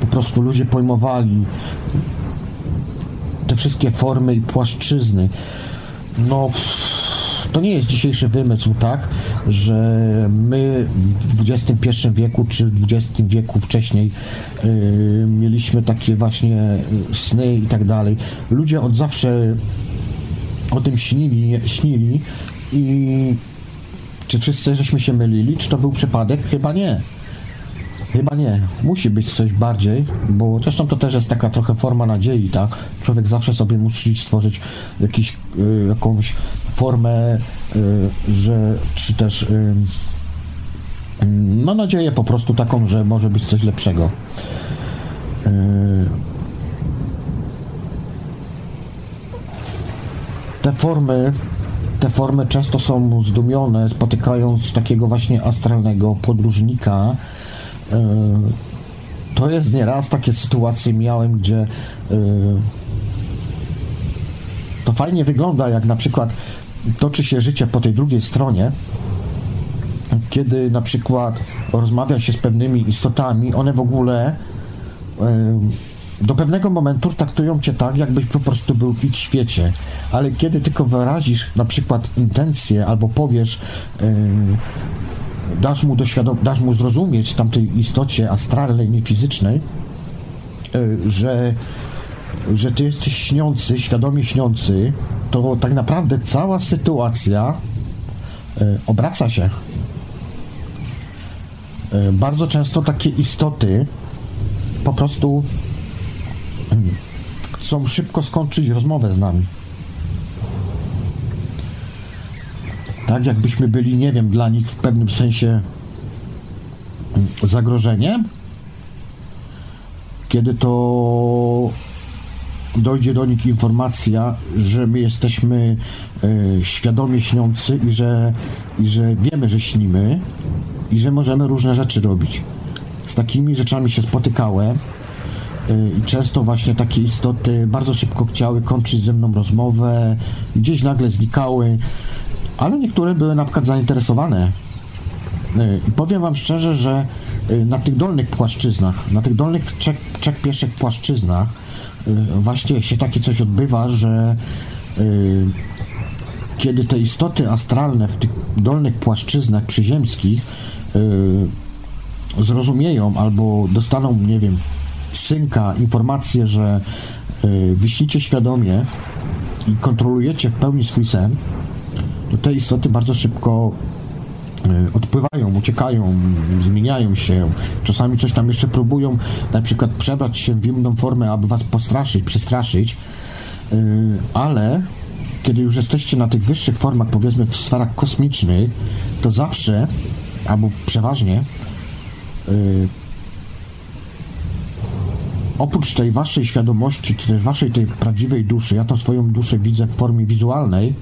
po prostu ludzie pojmowali te wszystkie formy i płaszczyzny. No, to nie jest dzisiejszy wymysł, tak, że my w XXI wieku czy w XX wieku wcześniej yy, mieliśmy takie właśnie sny i tak dalej. Ludzie od zawsze o tym śnili, śnili i czy wszyscy żeśmy się mylili? Czy to był przypadek? Chyba nie. Chyba nie. Musi być coś bardziej, bo zresztą to też jest taka trochę forma nadziei, tak? Człowiek zawsze sobie musi stworzyć jakiś, y, jakąś formę, y, że, czy też y, no nadzieję po prostu taką, że może być coś lepszego. Y, te formy te formy często są zdumione, spotykając takiego właśnie astralnego podróżnika. E, to jest nieraz takie sytuacje miałem, gdzie e, to fajnie wygląda, jak na przykład toczy się życie po tej drugiej stronie, kiedy na przykład rozmawia się z pewnymi istotami, one w ogóle e, do pewnego momentu traktują cię tak, jakbyś po prostu był w ich świecie, ale kiedy tylko wyrazisz na przykład intencję albo powiesz, dasz, mu doświadom- dasz mu zrozumieć tamtej istocie astralnej, nie fizycznej, yy, że, że ty jesteś śniący, świadomie śniący, to tak naprawdę cała sytuacja yy, obraca się. Yy, bardzo często takie istoty po prostu chcą szybko skończyć rozmowę z nami. Tak, jakbyśmy byli, nie wiem, dla nich w pewnym sensie zagrożeniem. Kiedy to dojdzie do nich informacja, że my jesteśmy e, świadomie śniący i że, i że wiemy, że śnimy i że możemy różne rzeczy robić. Z takimi rzeczami się spotykałem Y, i często właśnie takie istoty bardzo szybko chciały kończyć ze mną rozmowę, gdzieś nagle znikały, ale niektóre były na przykład zainteresowane. Y, I powiem Wam szczerze, że y, na tych dolnych płaszczyznach, na tych dolnych trzech, trzech pierwszych płaszczyznach właśnie się takie coś odbywa, że kiedy te istoty astralne w tych dolnych płaszczyznach przyziemskich zrozumieją albo dostaną, nie wiem, synka informację, że wyślicie świadomie i kontrolujecie w pełni swój sen, te istoty bardzo szybko y, odpływają, uciekają, zmieniają się, czasami coś tam jeszcze próbują, na przykład przebrać się w inną formę, aby was postraszyć, przestraszyć, y, ale kiedy już jesteście na tych wyższych formach, powiedzmy w sferach kosmicznych, to zawsze, albo przeważnie, oprócz tej waszej świadomości, czy też waszej tej prawdziwej duszy, ja tą swoją duszę widzę w formie wizualnej,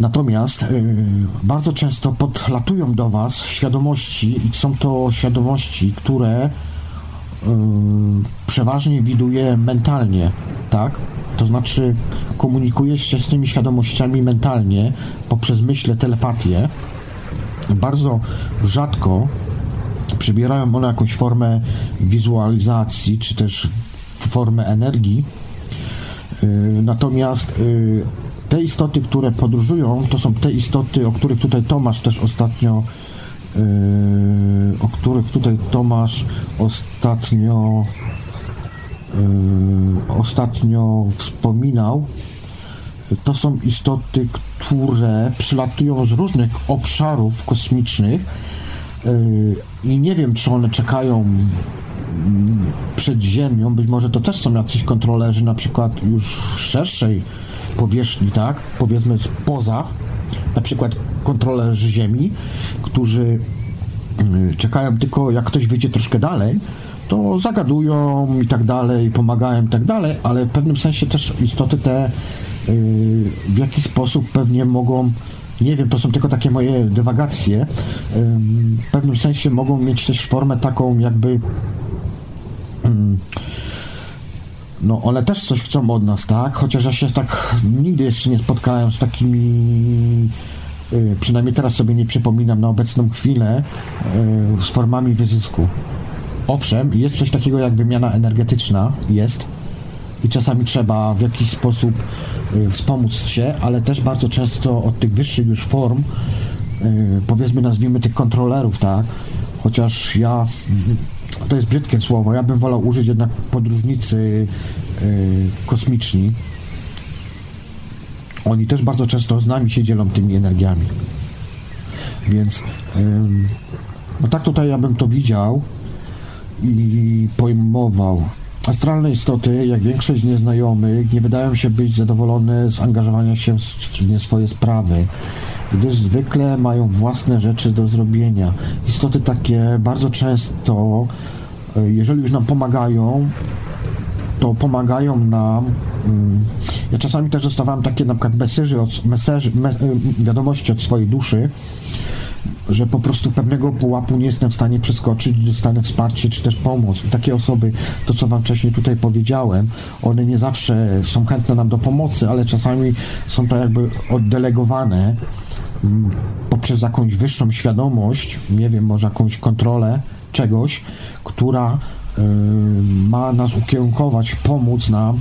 natomiast yy, bardzo często podlatują do was świadomości i są to świadomości, które yy, przeważnie widuję mentalnie, tak? To znaczy komunikuję się z tymi świadomościami mentalnie poprzez myślę, telepatię. Bardzo rzadko przybierają one jakąś formę wizualizacji, czy też formę energii. Y, natomiast y, te istoty, które podróżują, to są te istoty, o których tutaj Tomasz też ostatnio y, o których tutaj Tomasz ostatnio ostatnio wspominał, to są istoty, które przylatują z różnych obszarów kosmicznych i nie wiem, czy one czekają mm, przed ziemią, być może to też są jacyś kontrolerzy na przykład już szerszej powierzchni, tak, powiedzmy spoza, na przykład kontrolerzy ziemi, którzy mm, czekają tylko jak ktoś wyjdzie troszkę dalej, to zagadują i tak dalej, pomagają i tak dalej, ale w pewnym sensie też istoty te y, w jakiś sposób pewnie mogą nie wiem, to są tylko takie moje dywagacje. W pewnym sensie mogą mieć też formę taką jakby no one też coś chcą od nas, tak? Chociaż ja się tak nigdy jeszcze nie spotkałem z takimi y, przynajmniej teraz sobie nie przypominam na obecną chwilę y, z formami wyzysku. Owszem, jest coś takiego jak wymiana energetyczna, jest i czasami trzeba w jakiś sposób y, wspomóc się, ale też bardzo często od tych wyższych już form, powiedzmy nazwijmy tych kontrolerów, tak? Chociaż ja to jest brzydkie słowo, ja bym wolał użyć jednak podróżnicy yy, kosmiczni. Oni też bardzo często z nami się dzielą tymi energiami. Więc no tak tutaj ja bym to widział i pojmował. Astralne istoty, jak większość nieznajomych, nie wydają się być zadowolone z angażowania się w swoje sprawy gdyż zwykle mają własne rzeczy do zrobienia. Istoty takie bardzo często, e, jeżeli już nam pomagają, to pomagają nam. Mm, ja czasami też dostawałem takie na przykład meseży od, meseży, me, e, wiadomości od swojej duszy, że po prostu pewnego pułapu nie jestem w stanie przeskoczyć, dostanę wsparcie czy też pomoc. I takie osoby, to co Wam wcześniej tutaj powiedziałem, one nie zawsze są chętne nam do pomocy, ale czasami są to jakby oddelegowane poprzez jakąś wyższą świadomość, nie wiem, może jakąś kontrolę czegoś, która y, ma nas ukierunkować, pomóc nam y,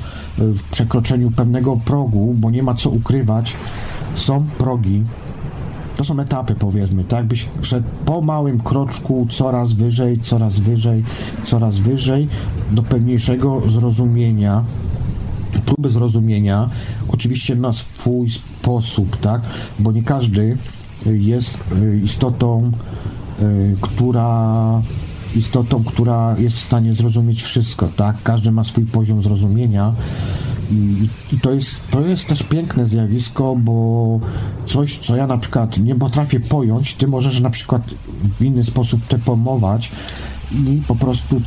w przekroczeniu pewnego progu, bo nie ma co ukrywać. Są progi, to są etapy, powiedzmy, tak? Byś przed po małym kroczku coraz wyżej, coraz wyżej, coraz wyżej do pewniejszego zrozumienia, próby zrozumienia, oczywiście na swój sposób, tak? Bo nie każdy jest y, istotą, y, która istotą, która jest w stanie zrozumieć wszystko, tak? Każdy ma swój poziom zrozumienia i, i, to, jest, to jest też piękne zjawisko, bo coś, co ja na przykład nie potrafię pojąć, ty możesz na przykład w inny sposób to pomować i po prostu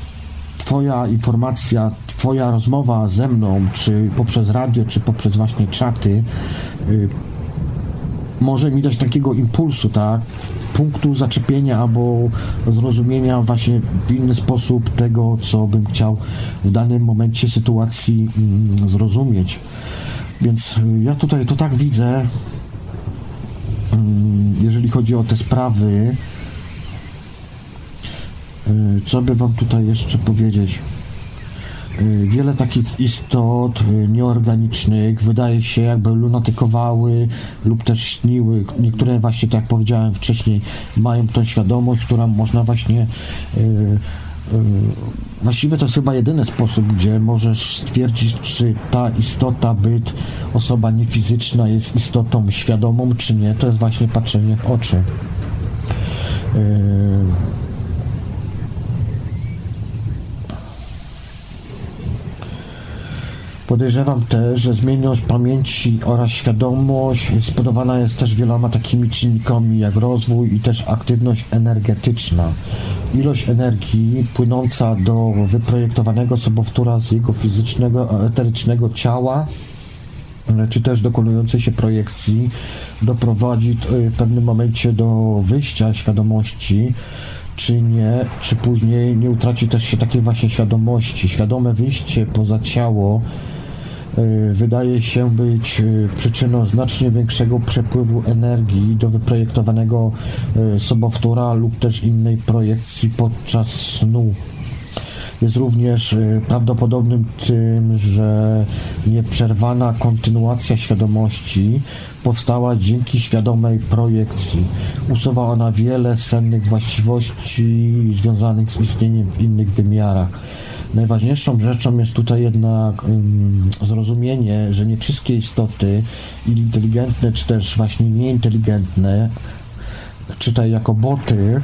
twoja informacja, twoja rozmowa ze mną, czy poprzez radio, czy poprzez właśnie czaty, y, może mi dać takiego impulsu, tak? Punktu zaczepienia albo zrozumienia właśnie w inny sposób tego, co bym chciał w danym momencie sytuacji mm, zrozumieć. Więc y, ja tutaj to tak widzę, mm, jeżeli chodzi o te sprawy. Y, co by wam tutaj jeszcze powiedzieć? Y, wiele takich istot y, nieorganicznych wydaje się jakby lunatykowały lub też śniły. Niektóre właśnie, tak jak powiedziałem wcześniej, mają tą świadomość, która można właśnie Właściwie to jest chyba jedyny sposób, gdzie możesz stwierdzić, czy ta istota, byt, osoba niefizyczna jest istotą świadomą, czy nie. To jest właśnie patrzenie w oczy. Podejrzewam też, że zmienność pamięci oraz świadomość spowodowana jest też wieloma takimi czynnikami jak rozwój i też aktywność energetyczna. Ilość energii płynąca do wyprojektowanego sobowtóra z jego fizycznego, eterycznego ciała czy też dokonującej się projekcji doprowadzi w pewnym momencie do wyjścia świadomości czy nie, czy później nie utraci też się takiej właśnie świadomości. Świadome wyjście poza ciało E, wydaje się być e, przyczyną znacznie większego przepływu energii do wyprojektowanego e, sobowtóra lub też innej projekcji podczas snu. Jest również prawdopodobnym tym, że nieprzerwana kontynuacja świadomości powstała dzięki świadomej projekcji. Usuwa ona wiele sennych właściwości związanych z istnieniem w innych wymiarach Najważniejszą rzeczą jest tutaj jednak um, zrozumienie, że nie wszystkie istoty inteligentne, czy też właśnie nieinteligentne, czytaj jako boty,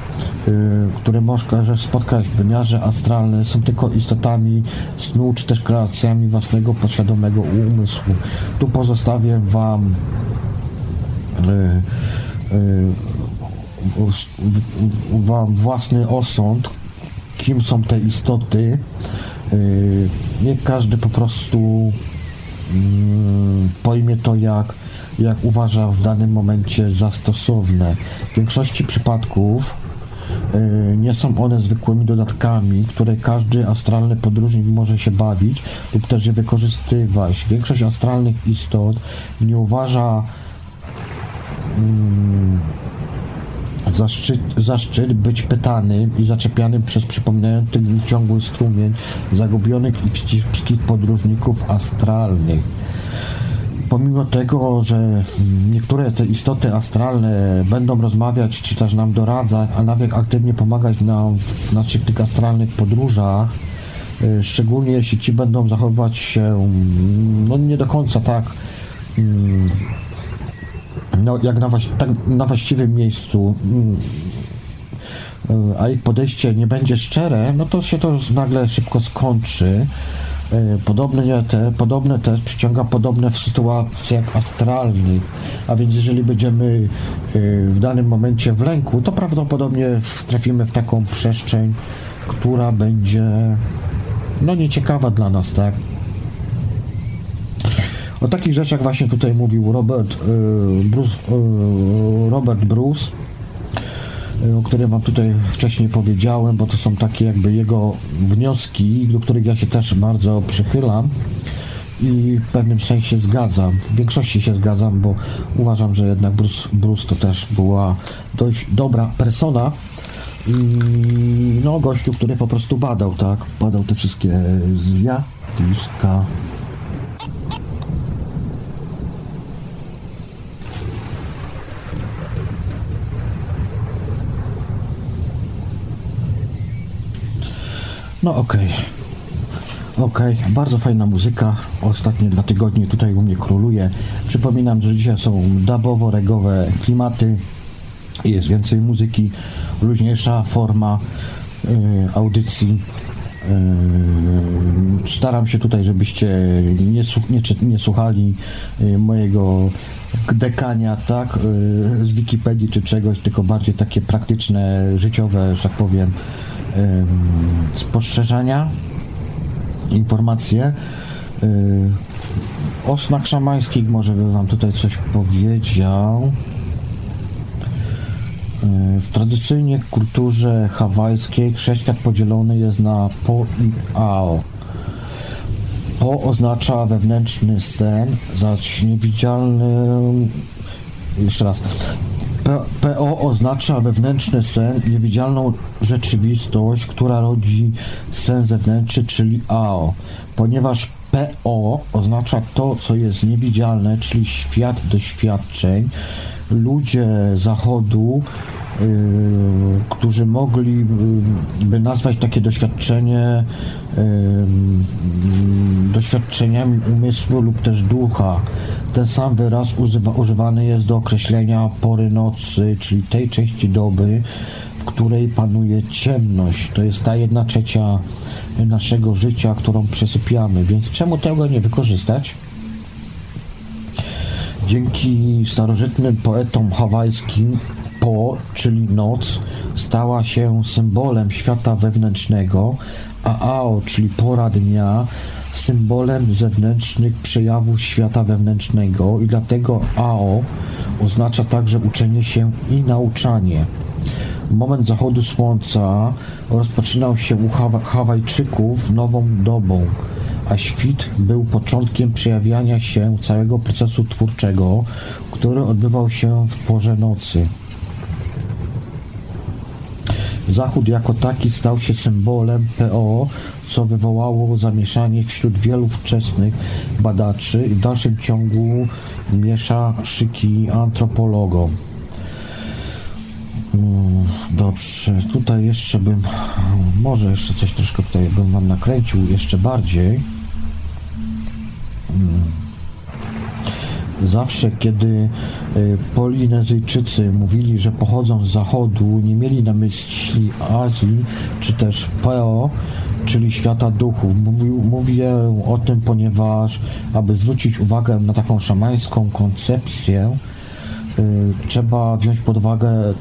y, które możesz spotkać w wymiarze astralnym, są tylko istotami snu, czy też kreacjami własnego podświadomego umysłu. Tu pozostawię Wam y, y, Wam własny osąd, kim są te istoty. Y, nie każdy po prostu mm, pojmie to jak jak uważa w danym momencie za stosowne. W większości przypadków y, nie są one zwykłymi dodatkami, które każdy astralny podróżnik może się bawić lub też je wykorzystywać. Większość astralnych istot nie uważa mm, za szczyt, za szczyt być pytanym i zaczepianym przez przypominający ciągły strumień zagubionych i wścibskich podróżników astralnych. Pomimo tego, że niektóre te istoty astralne będą rozmawiać, czy też nam doradzać, a nawet aktywnie pomagać nam w naszych tych astralnych podróżach, y, szczególnie jeśli ci będą zachowywać się no nie do końca tak mm, no, jak na, tak, na właściwym miejscu, mm, a ich podejście nie będzie szczere, no to się to nagle szybko skończy. E, podobne, te, podobne też przyciąga podobne w sytuacjach astralnych, a więc jeżeli będziemy e, w danym momencie w lęku, to prawdopodobnie trafimy w taką przestrzeń, która będzie no nieciekawa dla nas, tak? O takich rzeczach właśnie tutaj mówił Robert, y, Bruce, y, Robert Bruce, y, o którym Wam tutaj wcześniej powiedziałem, bo to są takie jakby jego wnioski, do których ja się też bardzo przychylam i w pewnym sensie zgadzam. W większości się zgadzam, bo uważam, że jednak Bruce, Bruce to też była dość dobra persona i no gościu, który po prostu badał, tak? Badał te wszystkie zjawiska. No okej. Okay. Okej, okay. bardzo fajna muzyka. Ostatnie dwa tygodnie tutaj u mnie króluje. Przypominam, że dzisiaj są dubowo-regowe klimaty. Jest więcej muzyki, luźniejsza forma yy, audycji. Yy, staram się tutaj, żebyście nie, nie, nie słuchali yy, mojego dekania, tak, yy, z Wikipedii czy czegoś, tylko bardziej takie praktyczne, życiowe, że tak powiem, spostrzeżenia, informacje. O snach szamańskich może by Wam tutaj coś powiedział. W tradycyjnej kulturze hawajskiej wszechświat podzielony jest na po i ao. Po oznacza wewnętrzny sen, zaś niewidzialny jeszcze raz. PO oznacza wewnętrzny sen, niewidzialną rzeczywistość, która rodzi sen zewnętrzny, czyli AO. Ponieważ PO oznacza to, co jest niewidzialne, czyli świat doświadczeń, ludzie zachodu, którzy mogliby nazwać takie doświadczenie yy, doświadczeniami umysłu lub też ducha. Ten sam wyraz używa, używany jest do określenia pory nocy, czyli tej części doby, w której panuje ciemność. To jest ta jedna trzecia naszego życia, którą przesypiamy. Więc czemu tego nie wykorzystać? Dzięki starożytnym poetom hawajskim po, czyli noc, stała się symbolem świata wewnętrznego, a ao, czyli pora dnia, symbolem zewnętrznych przejawów świata wewnętrznego i dlatego AO oznacza także uczenie się i nauczanie. Moment zachodu słońca rozpoczynał się u Hawajczyków nową dobą, a świt był początkiem przejawiania się całego procesu twórczego, który odbywał się w porze nocy. Zachód jako taki stał się symbolem PO, co wywołało zamieszanie wśród wielu wczesnych badaczy i w dalszym ciągu miesza szyki antropologom. Mm, dobrze, tutaj jeszcze bym, może jeszcze coś troszkę tutaj bym Wam nakręcił jeszcze bardziej. Zawsze, kiedy y, Polinezyjczycy mówili, że pochodzą z zachodu, nie mieli na myśli Azji czy też PO, czyli świata duchów. Mówię o tym, ponieważ aby zwrócić uwagę na taką szamańską koncepcję, y, trzeba wziąć pod uwagę,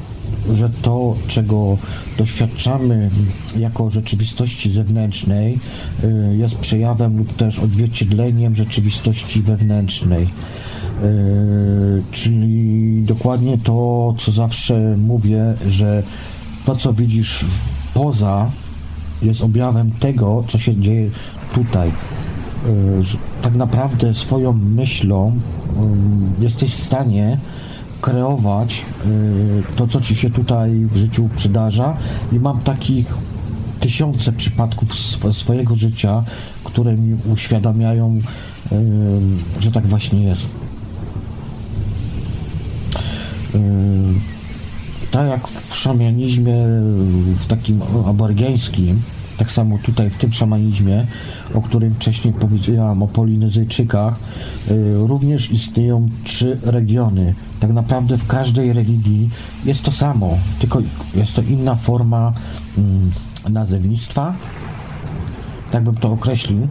że to, czego doświadczamy jako rzeczywistości zewnętrznej, y, jest przejawem lub też odzwierciedleniem rzeczywistości wewnętrznej. Czyli dokładnie to, co zawsze mówię, że to, co widzisz poza, jest objawem tego, co się dzieje tutaj. tak naprawdę swoją myślą jesteś w stanie kreować to, co ci się tutaj w życiu przydarza i mam takich tysiące przypadków swojego życia, które mi uświadamiają, że tak właśnie jest. Tak jak w szamianizmie, w takim aborygeńskim, tak samo tutaj w tym szamanizmie, o którym wcześniej powiedziałam, o Polinezyjczykach, również istnieją trzy regiony. Tak naprawdę w każdej religii jest to samo, tylko jest to inna forma nazewnictwa, tak bym to określił.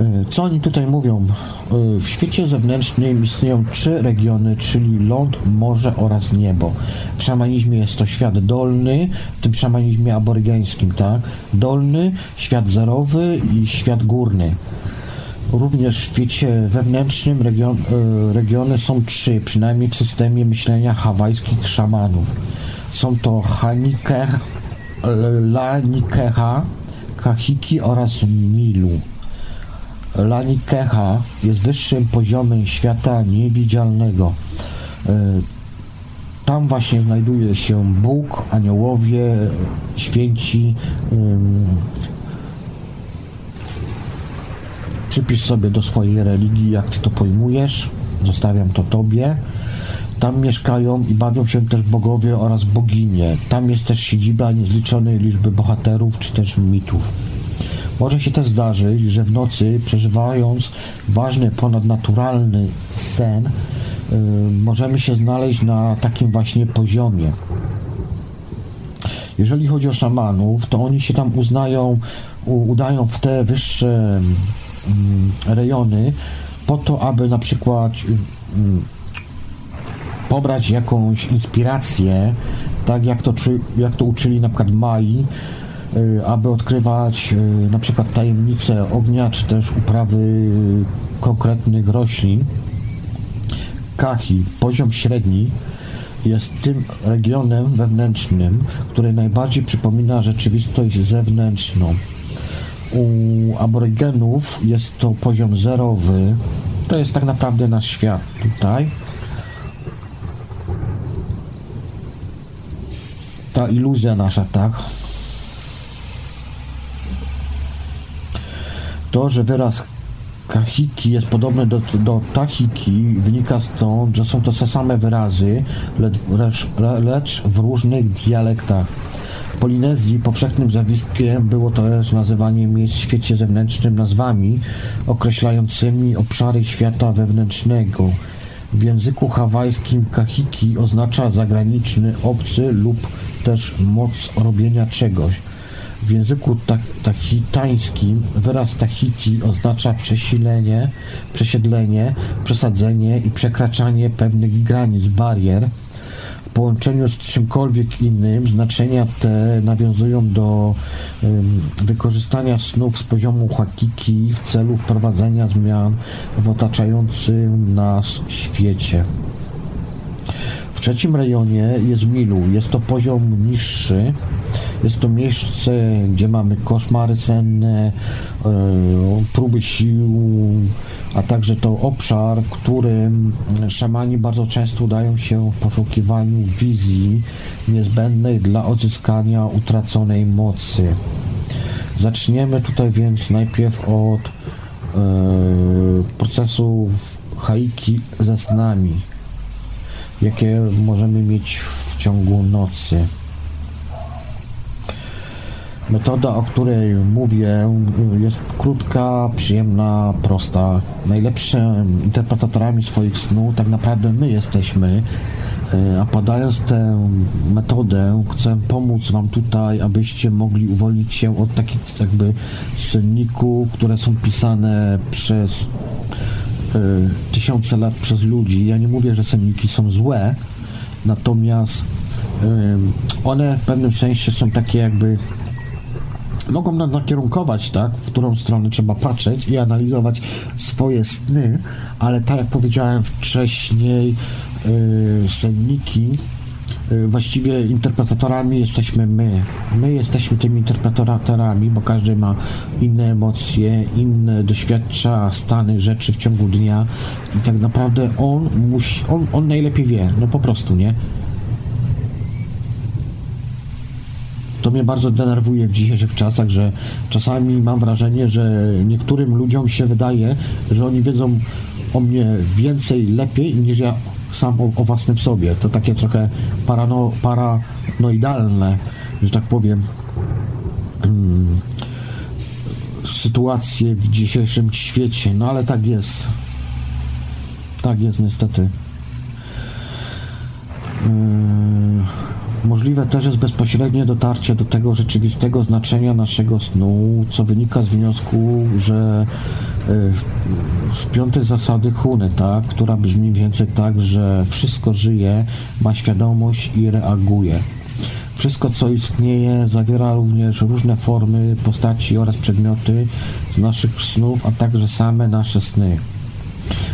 E, co oni tutaj mówią? E, w świecie zewnętrznym istnieją trzy regiony, czyli ląd, morze oraz niebo. W szamanizmie jest to świat dolny, w tym szamanizmie aborygeńskim, tak? Dolny, świat zerowy i świat górny. Również w świecie wewnętrznym region, e, regiony są trzy, przynajmniej w systemie myślenia hawajskich szamanów. Są to Hanike, Lanikeha, Kahiki oraz Milu. Lanikeha jest wyższym poziomem świata niewidzialnego. E, tam właśnie znajduje się Bóg, aniołowie, święci. Przypisz sobie do swojej religii, jak ty to pojmujesz. Zostawiam to tobie. Tam mieszkają i bawią się też bogowie oraz boginie. Tam jest też siedziba niezliczonej liczby bohaterów czy też mitów. Może się też zdarzyć, że w nocy, przeżywając ważny, ponadnaturalny sen, yy, możemy się znaleźć na takim właśnie poziomie. Jeżeli chodzi o szamanów, to oni się tam uznają, udają w te wyższe yy, rejony po to, aby na przykład yy, pobrać jakąś inspirację, tak jak to, jak to uczyli na przykład Mai, y, aby odkrywać y, na przykład tajemnice ognia, czy też uprawy konkretnych roślin. Kachi, poziom średni, jest tym regionem wewnętrznym, który najbardziej przypomina rzeczywistość zewnętrzną. U aborygenów jest to poziom zerowy, to jest tak naprawdę nasz świat tutaj. ta iluzja nasza, tak? To, że wyraz kahiki jest podobny do, do tahiki, wynika stąd, że są to te same wyrazy, lecz, lecz w różnych dialektach. W Polinezji powszechnym zjawiskiem było też nazywanie miejsc w świecie zewnętrznym nazwami określającymi obszary świata wewnętrznego. W języku hawajskim kahiki oznacza zagraniczny, obcy lub też moc robienia czegoś. W języku tahitańskim wyraz Tahiti oznacza przesilenie, przesiedlenie, przesadzenie i przekraczanie pewnych granic, barier. W połączeniu z czymkolwiek innym znaczenia te nawiązują do um, wykorzystania snów z poziomu hakiki w celu wprowadzenia zmian w otaczającym nas świecie trzecim rejonie jest Milu. Jest to poziom niższy. Jest to miejsce, gdzie mamy koszmary senne, e, próby sił, a także to obszar, w którym szamani bardzo często udają się w poszukiwaniu wizji niezbędnej dla odzyskania utraconej mocy. Zaczniemy tutaj więc najpierw od e, procesu haiki ze snami jakie możemy mieć w ciągu nocy. Metoda, o której mówię, jest krótka, przyjemna, prosta. Najlepszymi interpretatorami swoich snów tak naprawdę my jesteśmy. E, a podając tę metodę, chcę pomóc Wam tutaj, abyście mogli uwolnić się od takich jakby senników, które są pisane przez tysiące lat przez ludzi. Ja nie mówię, że senniki są złe, natomiast e, one w pewnym sensie są takie jakby mogą nam nakierunkować, tak, w którą stronę trzeba patrzeć i analizować swoje sny, ale tak jak powiedziałem wcześniej, yy, senniki Y, właściwie interpretatorami jesteśmy my. My jesteśmy tymi interpretatorami, bo każdy ma inne emocje, inne doświadcza stany rzeczy w ciągu dnia i tak naprawdę on musi, on, on najlepiej wie, no po prostu, nie? To mnie bardzo denerwuje w dzisiejszych czasach, że czasami mam wrażenie, że niektórym ludziom się wydaje, że oni wiedzą o mnie więcej, lepiej niż ja sam o, o własnym sobie. To takie trochę parano, paranoidalne, że tak powiem, hmm, sytuacje w dzisiejszym świecie. No ale tak jest. Tak jest niestety. Hmm, możliwe też jest bezpośrednie dotarcie do tego rzeczywistego znaczenia naszego snu, co wynika z wniosku, że z piątej zasady Huny, tak, która brzmi więcej tak, że wszystko żyje, ma świadomość i reaguje. Wszystko, co istnieje, zawiera również różne formy, postaci oraz przedmioty z naszych snów, a także same nasze sny.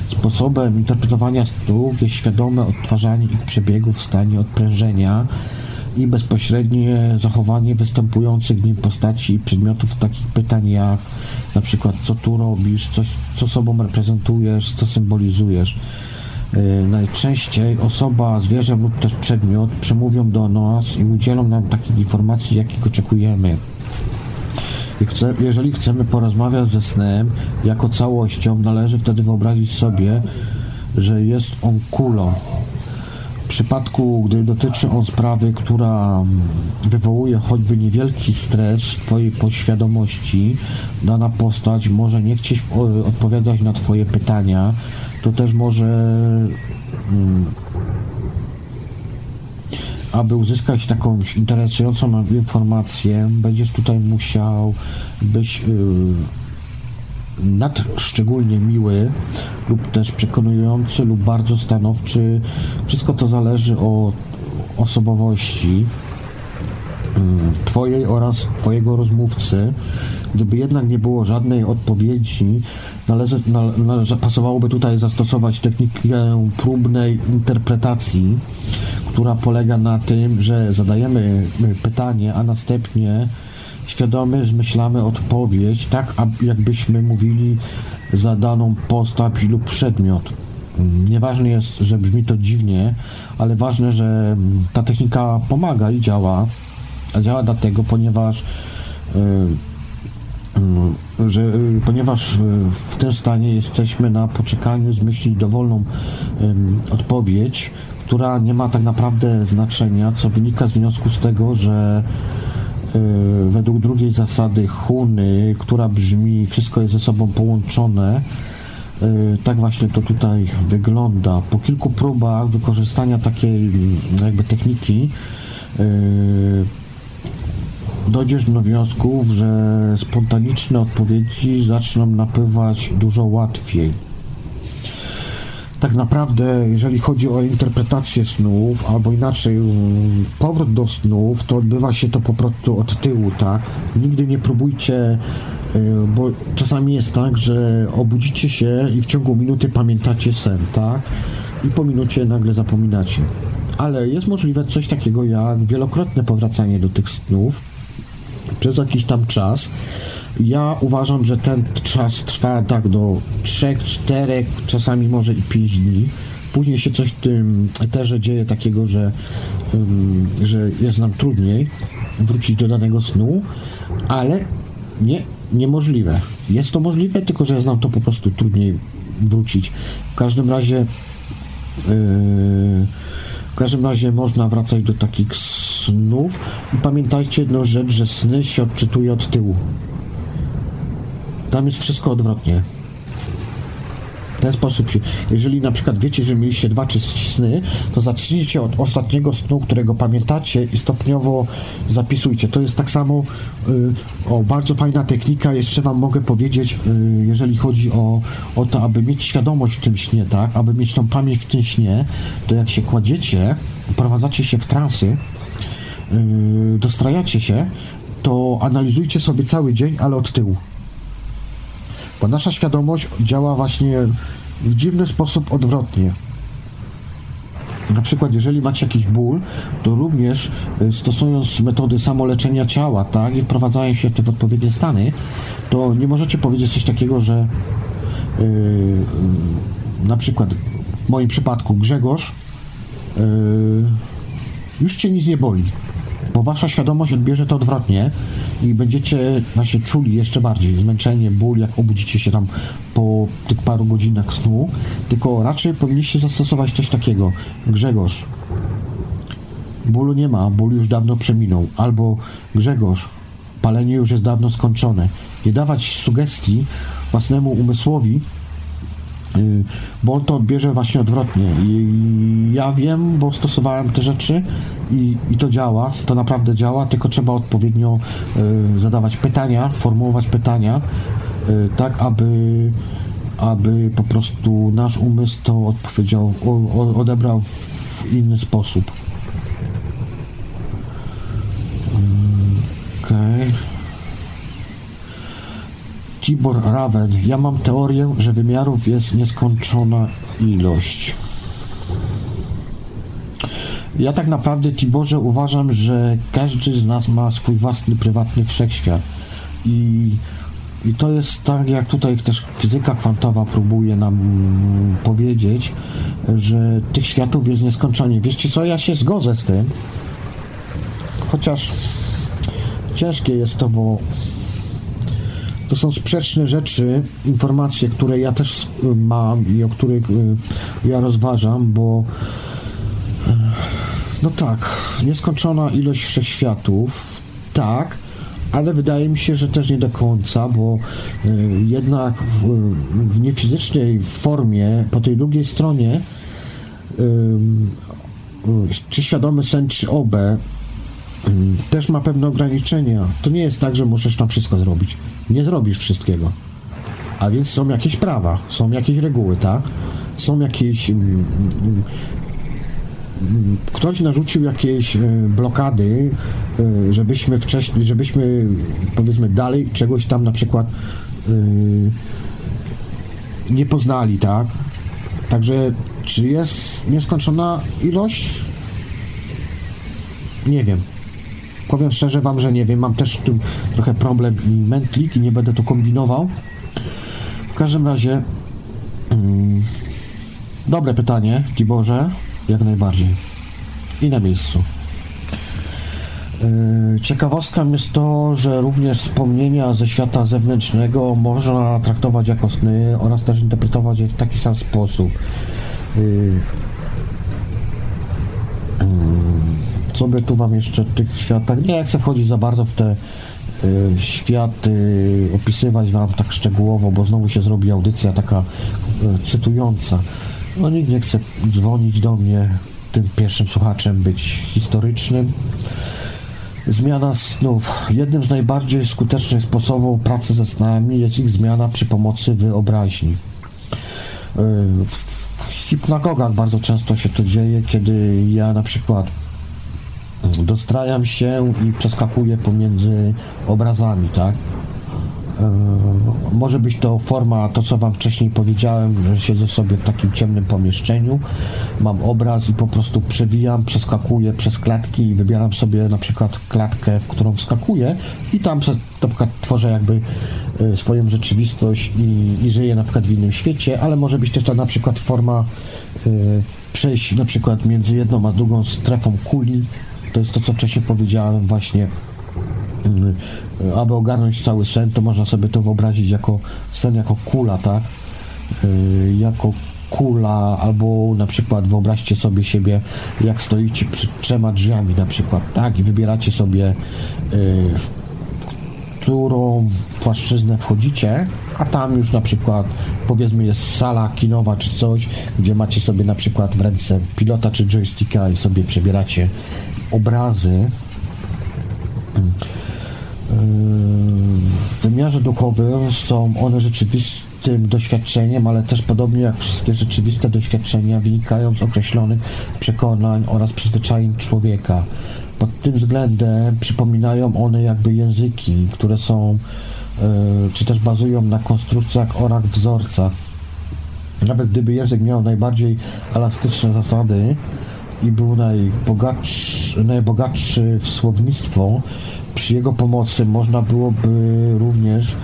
Sposobem interpretowania snów jest świadome odtwarzanie ich przebiegów w stanie odprężenia, i bezpośrednie zachowanie występujących w nim postaci i przedmiotów takich pytań jak na przykład co tu robisz, co sobą reprezentujesz, co symbolizujesz. Yy, najczęściej osoba, zwierzę lub też przedmiot przemówią do nas i udzielą nam takich informacji, jakich oczekujemy. Jeżeli chcemy porozmawiać ze snem jako całością, należy wtedy wyobrazić sobie, że jest on kulą, przypadku, gdy dotyczy on sprawy, która wywołuje choćby niewielki stres w Twojej podświadomości, dana postać może nie chcieć odpowiadać na Twoje pytania, to też może mm, aby uzyskać taką interesującą informację, będziesz tutaj musiał być yy, nad szczególnie miły lub też przekonujący lub bardzo stanowczy. Wszystko to zależy od osobowości mm, Twojej oraz Twojego rozmówcy. Gdyby jednak nie było żadnej odpowiedzi, należy, należy, pasowałoby tutaj zastosować technikę próbnej interpretacji, która polega na tym, że zadajemy pytanie, a następnie świadomie zmyślamy odpowiedź, tak jakbyśmy mówili za daną postać lub przedmiot. Nieważne jest, że brzmi to dziwnie, ale ważne, że ta technika pomaga i działa. A działa dlatego, ponieważ yy, że, yy, ponieważ w tym stanie jesteśmy na poczekaniu zmyślić dowolną odpowiedź, która nie ma tak naprawdę znaczenia, co wynika z wniosku z tego, że według drugiej zasady Huny, która brzmi wszystko jest ze sobą połączone, y, tak właśnie to tutaj wygląda. Po kilku próbach wykorzystania takiej mm, jakby techniki y, dojdziesz do wniosków, że spontaniczne odpowiedzi zaczną napływać dużo łatwiej tak naprawdę, jeżeli chodzi o interpretację snów, albo inaczej, mm, powrót do snów, to odbywa się to po prostu od tyłu, tak? Nigdy nie próbujcie, y, bo czasami jest tak, że obudzicie się i w ciągu minuty pamiętacie sen, tak? I po minucie nagle zapominacie. Ale jest możliwe coś takiego jak wielokrotne powracanie do tych snów przez jakiś tam czas ja uważam, że ten czas trwa tak do 3, 4, czasami może i 5 dni. Później się coś w tym eterze dzieje takiego, że, um, że jest nam trudniej wrócić do danego snu, ale nie, niemożliwe. Jest to możliwe, tylko że jest nam to po prostu trudniej wrócić. W każdym razie yy, w każdym razie można wracać do takich snów i pamiętajcie jedną rzecz, że sny się odczytuje od tyłu. Tam jest wszystko odwrotnie. W ten sposób, jeżeli na przykład wiecie, że mieliście dwa czy sny, to zacznijcie od ostatniego snu, którego pamiętacie i stopniowo zapisujcie. To jest tak samo y, o bardzo fajna technika, jeszcze wam mogę powiedzieć, y, jeżeli chodzi o, o to, aby mieć świadomość w tym śnie, tak, aby mieć tą pamięć w tym śnie, to jak się kładziecie, prowadzacie się w transy, y, dostrajacie się, to analizujcie sobie cały dzień, ale od tyłu. Bo nasza świadomość działa właśnie w dziwny sposób odwrotnie. Na przykład, jeżeli macie jakiś ból, to również y, stosując metody samoleczenia ciała, tak, i wprowadzając się w te odpowiednie stany, to nie możecie powiedzieć coś takiego, że yy, na przykład w moim przypadku Grzegorz yy, już cię nic nie boli, bo wasza świadomość odbierze to odwrotnie i będziecie właśnie czuli jeszcze bardziej zmęczenie, ból, jak obudzicie się tam po tych paru godzinach snu, tylko raczej powinniście zastosować coś takiego. Grzegorz, bólu nie ma, ból już dawno przeminął. Albo Grzegorz, palenie już jest dawno skończone. Nie dawać sugestii własnemu umysłowi, bo on to odbierze właśnie odwrotnie. I ja wiem, bo stosowałem te rzeczy i, i to działa, to naprawdę działa, tylko trzeba odpowiednio y, zadawać pytania, formułować pytania, y, tak aby, aby po prostu nasz umysł to odpowiedział, odebrał w inny sposób. Tibor Raven. Ja mam teorię, że wymiarów jest nieskończona ilość. Ja tak naprawdę, Tiborze, uważam, że każdy z nas ma swój własny, prywatny wszechświat. I, I to jest tak, jak tutaj też fizyka kwantowa próbuje nam powiedzieć, że tych światów jest nieskończenie. Wiecie co, ja się zgodzę z tym, chociaż ciężkie jest to, bo to są sprzeczne rzeczy, informacje, które ja też mam i o których y, ja rozważam, bo y, no tak, nieskończona ilość wszechświatów, tak, ale wydaje mi się, że też nie do końca, bo y, jednak w, w niefizycznej formie, po tej drugiej stronie, czy świadomy sen, czy OB, też ma pewne ograniczenia. To nie jest tak, że możesz tam wszystko zrobić. Nie zrobisz wszystkiego. A więc są jakieś prawa, są jakieś reguły, tak? Są jakieś. Mm, mm, mm, ktoś narzucił jakieś e, blokady, e, żebyśmy wcześniej, żebyśmy powiedzmy dalej czegoś tam na przykład e, nie poznali, tak? Także czy jest nieskończona ilość? Nie wiem. Powiem szczerze Wam, że nie wiem, mam też w tym trochę problem i mętlik i nie będę tu kombinował. W każdym razie mm, dobre pytanie, Tiborze, jak najbardziej. I na miejscu. Yy, ciekawostką jest to, że również wspomnienia ze świata zewnętrznego można traktować jako sny oraz też interpretować je w taki sam sposób. Yy, co by tu wam jeszcze w tych światach, nie chcę wchodzić za bardzo w te y, światy, opisywać wam tak szczegółowo, bo znowu się zrobi audycja taka y, cytująca. No nikt nie chce dzwonić do mnie, tym pierwszym słuchaczem być historycznym. Zmiana snów. Jednym z najbardziej skutecznych sposobów pracy ze snami jest ich zmiana przy pomocy wyobraźni. W hipnagogach bardzo często się to dzieje, kiedy ja na przykład dostrajam się i przeskakuję pomiędzy obrazami, tak? E, może być to forma, to co Wam wcześniej powiedziałem, że siedzę sobie w takim ciemnym pomieszczeniu, mam obraz i po prostu przewijam, przeskakuję przez klatki i wybieram sobie na przykład klatkę, w którą wskakuję i tam na przykład tworzę jakby e, swoją rzeczywistość i, i żyję na przykład w innym świecie, ale może być też to na przykład forma y, przejść na przykład między jedną a drugą strefą kuli, to jest to, co wcześniej powiedziałem właśnie mm, aby ogarnąć cały sen, to można sobie to wyobrazić jako sen, jako kula, tak? Y, jako kula, albo na przykład wyobraźcie sobie siebie, jak stoicie przed trzema drzwiami na przykład, tak? I wybieracie sobie, y, w którą płaszczyznę wchodzicie, a tam już na przykład powiedzmy jest sala kinowa czy coś, gdzie macie sobie na przykład w ręce pilota czy joysticka i sobie przebieracie obrazy w wymiarze duchowym są one rzeczywistym doświadczeniem, ale też podobnie jak wszystkie rzeczywiste doświadczenia wynikają z określonych przekonań oraz przyzwyczajeń człowieka. Pod tym względem przypominają one jakby języki, które są, e, czy też bazują na konstrukcjach oraz wzorcach. Nawet gdyby język miał najbardziej elastyczne zasady i był najbogatszy, najbogatszy w słownictwo, przy jego pomocy można byłoby również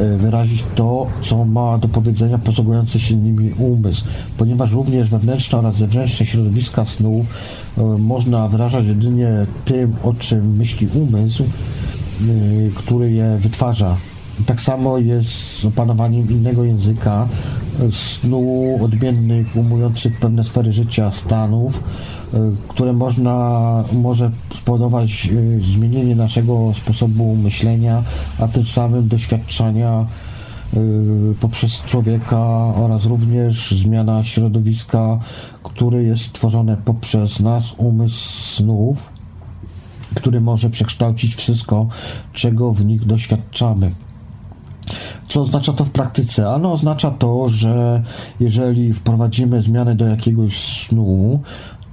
e, wyrazić to, co ma do powiedzenia posługujący się nimi umysł, ponieważ również wewnętrzne oraz zewnętrzne środowiska snu e, można wyrażać jedynie tym, o czym myśli umysł, e, który je wytwarza. Tak samo jest z opanowaniem innego języka, snu odmiennych, umujących pewne sfery życia, stanów, które można, może spowodować zmienienie naszego sposobu myślenia, a tym samym doświadczenia poprzez człowieka oraz również zmiana środowiska, które jest stworzone poprzez nas, umysł snów, który może przekształcić wszystko, czego w nich doświadczamy. Co oznacza to w praktyce? Ano oznacza to, że jeżeli wprowadzimy zmiany do jakiegoś snu,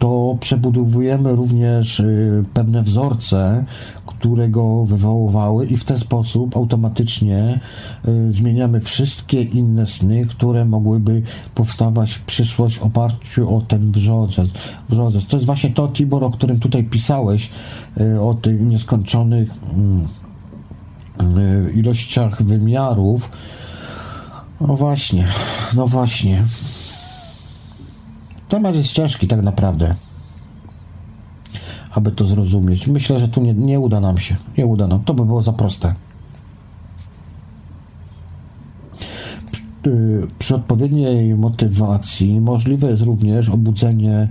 to przebudowujemy również y, pewne wzorce, które go wywoływały i w ten sposób automatycznie y, zmieniamy wszystkie inne sny, które mogłyby powstawać w przyszłość w oparciu o ten wrzodzec. wrzodzec. To jest właśnie to, Tibor, o którym tutaj pisałeś, y, o tych nieskończonych mm, ilościach wymiarów. No właśnie, no właśnie. Temat jest ciężki tak naprawdę, aby to zrozumieć. Myślę, że tu nie, nie uda nam się. Nie uda nam. To by było za proste. Przy odpowiedniej motywacji możliwe jest również obudzenie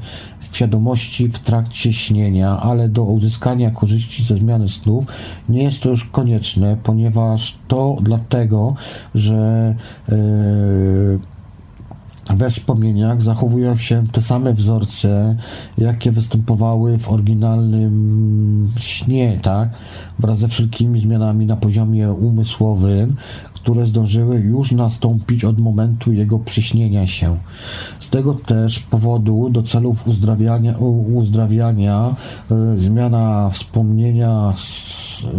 świadomości w trakcie śnienia, ale do uzyskania korzyści ze zmiany snów nie jest to już konieczne, ponieważ to dlatego, że yy, we wspomnieniach zachowują się te same wzorce, jakie występowały w oryginalnym śnie, tak? Wraz ze wszelkimi zmianami na poziomie umysłowym, które zdążyły już nastąpić od momentu jego przyśnienia się. Z tego też powodu do celów uzdrawiania, uzdrawiania y, zmiana wspomnienia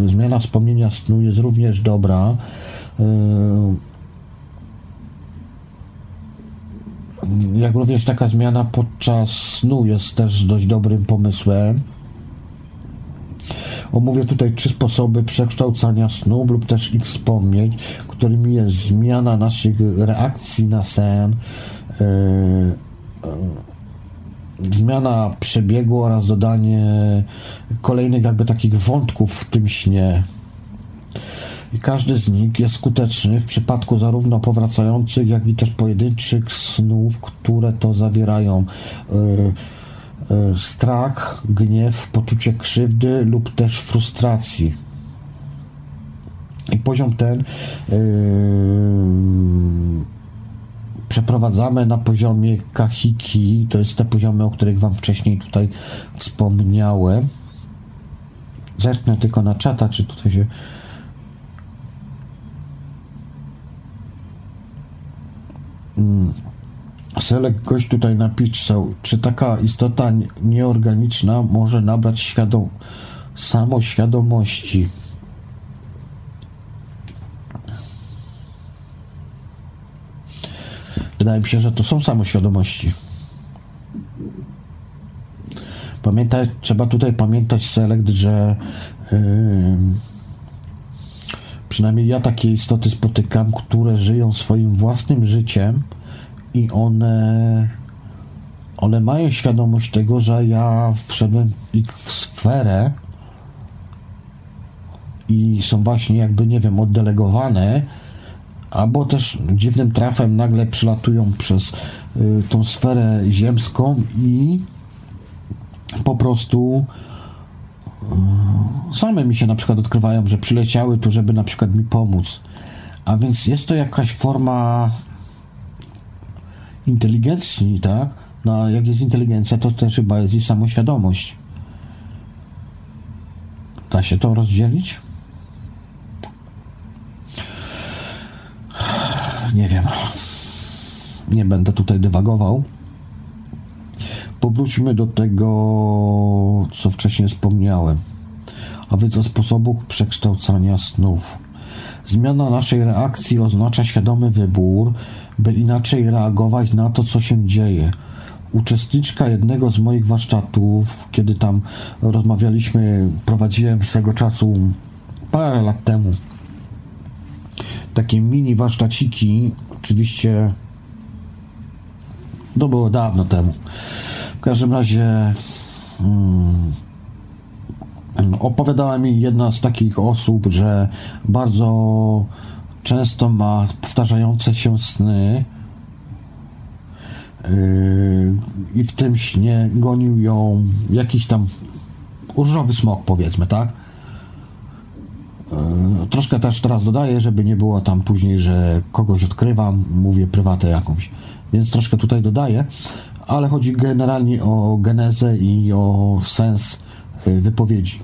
zmiana wspomnienia snu jest również dobra. Y, jak również taka zmiana podczas snu jest też dość dobrym pomysłem. Omówię tutaj trzy sposoby przekształcania snu lub też ich wspomnień, którymi jest zmiana naszych reakcji na sen, yy, yy, zmiana przebiegu oraz dodanie kolejnych jakby takich wątków w tym śnie. I każdy z nich jest skuteczny w przypadku zarówno powracających, jak i też pojedynczych snów, które to zawierają. Yy, E, strach, gniew, poczucie krzywdy lub też frustracji. I poziom ten yy, przeprowadzamy na poziomie kahiki, to jest te poziomy, o których Wam wcześniej tutaj wspomniałem. Zerknę tylko na czata, czy tutaj się Selek gość tutaj napisał, czy taka istota nieorganiczna może nabrać świadom samoświadomości. Wydaje mi się, że to są samoświadomości. Pamiętaj, trzeba tutaj pamiętać, Selekt, że yy, przynajmniej ja takie istoty spotykam, które żyją swoim własnym życiem i one one mają świadomość tego, że ja wszedłem w ich sferę i są właśnie jakby, nie wiem, oddelegowane, albo też dziwnym trafem nagle przylatują przez y, tą sferę ziemską i po prostu same mi się na przykład odkrywają, że przyleciały tu, żeby na przykład mi pomóc. A więc jest to jakaś forma inteligencji, tak? No, jak jest inteligencja, to też chyba jest i samoświadomość. Da się to rozdzielić? Nie wiem. Nie będę tutaj dywagował. Powróćmy do tego, co wcześniej wspomniałem, a więc o sposobu przekształcania snów. Zmiana naszej reakcji oznacza świadomy wybór, by inaczej reagować na to, co się dzieje. Uczestniczka jednego z moich warsztatów, kiedy tam rozmawialiśmy, prowadziłem z tego czasu parę lat temu takie mini warsztaciki, oczywiście to było dawno temu. W każdym razie hmm, opowiadała mi jedna z takich osób, że bardzo często ma powtarzające się sny yy, i w tym śnie gonił ją jakiś tam różowy smok, powiedzmy, tak? Yy, troszkę też teraz dodaję, żeby nie było tam później, że kogoś odkrywam, mówię prywatę jakąś. Więc troszkę tutaj dodaję, ale chodzi generalnie o genezę i o sens yy, wypowiedzi.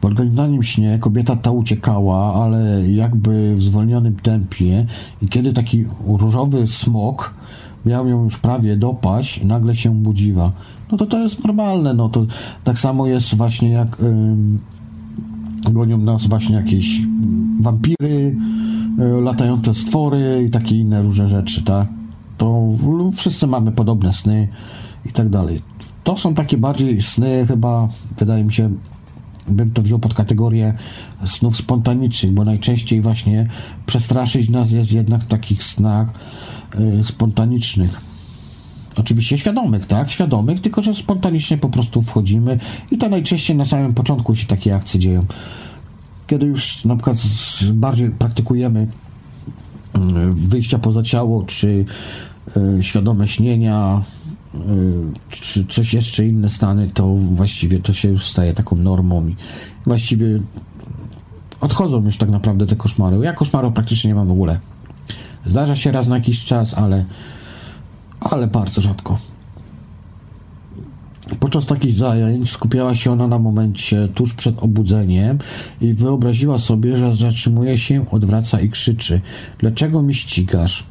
W oryginalnym śnie kobieta ta uciekała, ale jakby w zwolnionym tempie i kiedy taki różowy smok miał ją już prawie dopaść, nagle się budziła. No to to jest normalne, no to tak samo jest właśnie jak ym, gonią nas właśnie jakieś wampiry, y, latające stwory i takie inne różne rzeczy, tak? To wszyscy mamy podobne sny i tak dalej. To są takie bardziej sny chyba, wydaje mi się, bym to wziął pod kategorię snów spontanicznych, bo najczęściej właśnie przestraszyć nas jest jednak w takich snach y, spontanicznych. Oczywiście świadomych, tak? Świadomych, tylko że spontanicznie po prostu wchodzimy i to najczęściej na samym początku się takie akcje dzieją. Kiedy już na przykład bardziej praktykujemy y, wyjścia poza ciało, czy świadome śnienia, czy coś jeszcze inne stany, to właściwie to się już staje taką normą i właściwie odchodzą już tak naprawdę te koszmary. Ja koszmarów praktycznie nie mam w ogóle. Zdarza się raz na jakiś czas, ale ale bardzo rzadko. Podczas takich zajęć skupiała się ona na momencie tuż przed obudzeniem i wyobraziła sobie, że zatrzymuje się, odwraca i krzyczy: Dlaczego mi ścigasz?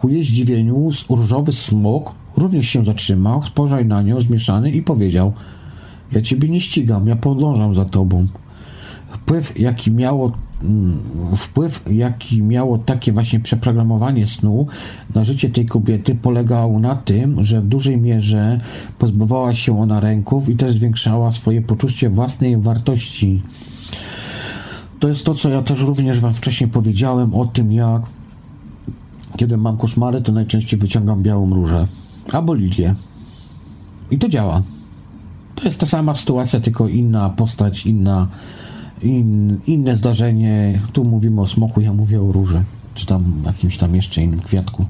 Ku jej zdziwieniu różowy smok również się zatrzymał, spojrzał na nią zmieszany i powiedział: Ja ciebie nie ścigam, ja podążam za tobą. Wpływ, jaki miało mm, wpływ, jaki miało takie właśnie przeprogramowanie snu na życie tej kobiety, polegał na tym, że w dużej mierze pozbywała się ona ręków i też zwiększała swoje poczucie własnej wartości. To jest to, co ja też również Wam wcześniej powiedziałem o tym, jak kiedy mam koszmary, to najczęściej wyciągam białą różę albo lilię. I to działa. To jest ta sama sytuacja, tylko inna postać, inna, in, inne zdarzenie. Tu mówimy o smoku, ja mówię o róży, czy tam jakimś tam jeszcze innym kwiatku.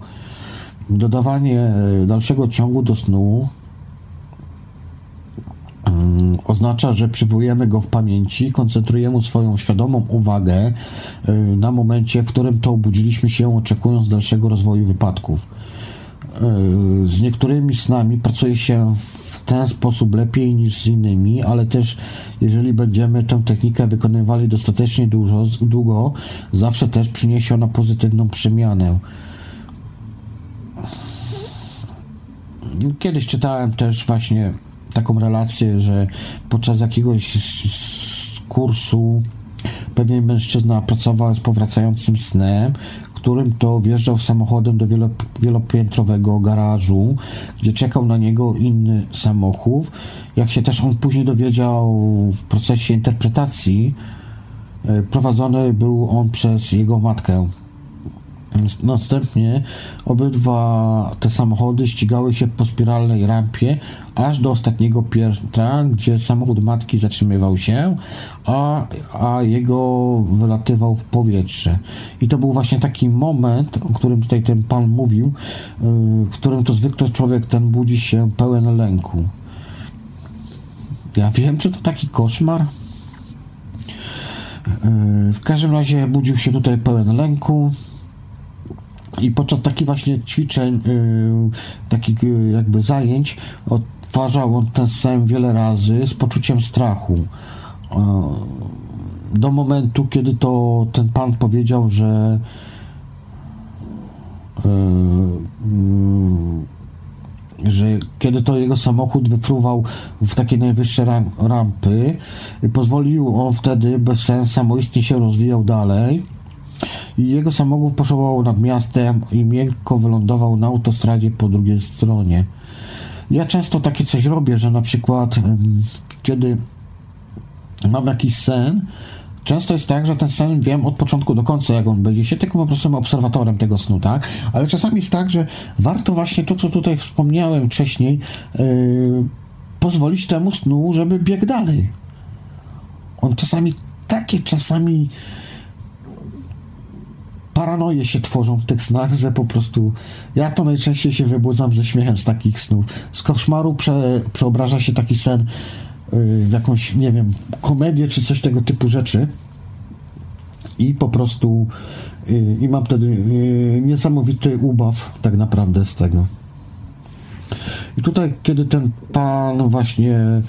Dodawanie e, dalszego ciągu do snu oznacza, że przywołujemy go w pamięci, koncentrujemy swoją świadomą uwagę e, na momencie, w którym to obudziliśmy się, oczekując dalszego rozwoju wypadków z niektórymi snami pracuje się w ten sposób lepiej niż z innymi, ale też jeżeli będziemy tę technikę wykonywali dostatecznie dużo, długo, zawsze też przyniesie ona pozytywną przemianę. Kiedyś czytałem też właśnie taką relację, że podczas jakiegoś kursu pewien mężczyzna pracował z powracającym snem, którym to wjeżdżał samochodem do wielopiętrowego garażu, gdzie czekał na niego inny samochód. Jak się też on później dowiedział w procesie interpretacji, e, prowadzony był on przez jego matkę. Następnie obydwa te samochody ścigały się po spiralnej rampie aż do ostatniego piętra, gdzie samochód matki zatrzymywał się, a, a jego wylatywał w powietrze. I to był właśnie taki moment, o którym tutaj ten pan mówił, y, w którym to zwykle człowiek ten budzi się pełen lęku. Ja wiem, czy to taki koszmar. Y, w każdym razie budził się tutaj pełen lęku. I podczas takich właśnie ćwiczeń, yy, takich yy, jakby zajęć, odtwarzał on ten sen wiele razy z poczuciem strachu. Yy, do momentu, kiedy to ten pan powiedział, że że kiedy to jego samochód wyfruwał w takie najwyższe ram, rampy, pozwolił on wtedy bez sensu samoistnie się rozwijał dalej jego samochód poszołował nad miastem i miękko wylądował na autostradzie po drugiej stronie. Ja często takie coś robię, że na przykład kiedy mam jakiś sen, Często jest tak, że ten sen wiem od początku do końca, jak on będzie się, tylko po prostu obserwatorem tego snu, tak? Ale czasami jest tak, że warto właśnie to, co tutaj wspomniałem wcześniej, yy, pozwolić temu snu, żeby biegł dalej. On czasami, takie czasami paranoje się tworzą w tych snach, że po prostu ja to najczęściej się wybudzam ze śmiechem z takich snów. Z koszmaru prze, przeobraża się taki sen w jakąś, nie wiem, komedię czy coś tego typu rzeczy i po prostu y, i mam wtedy y, niesamowity ubaw tak naprawdę z tego. I tutaj, kiedy ten pan właśnie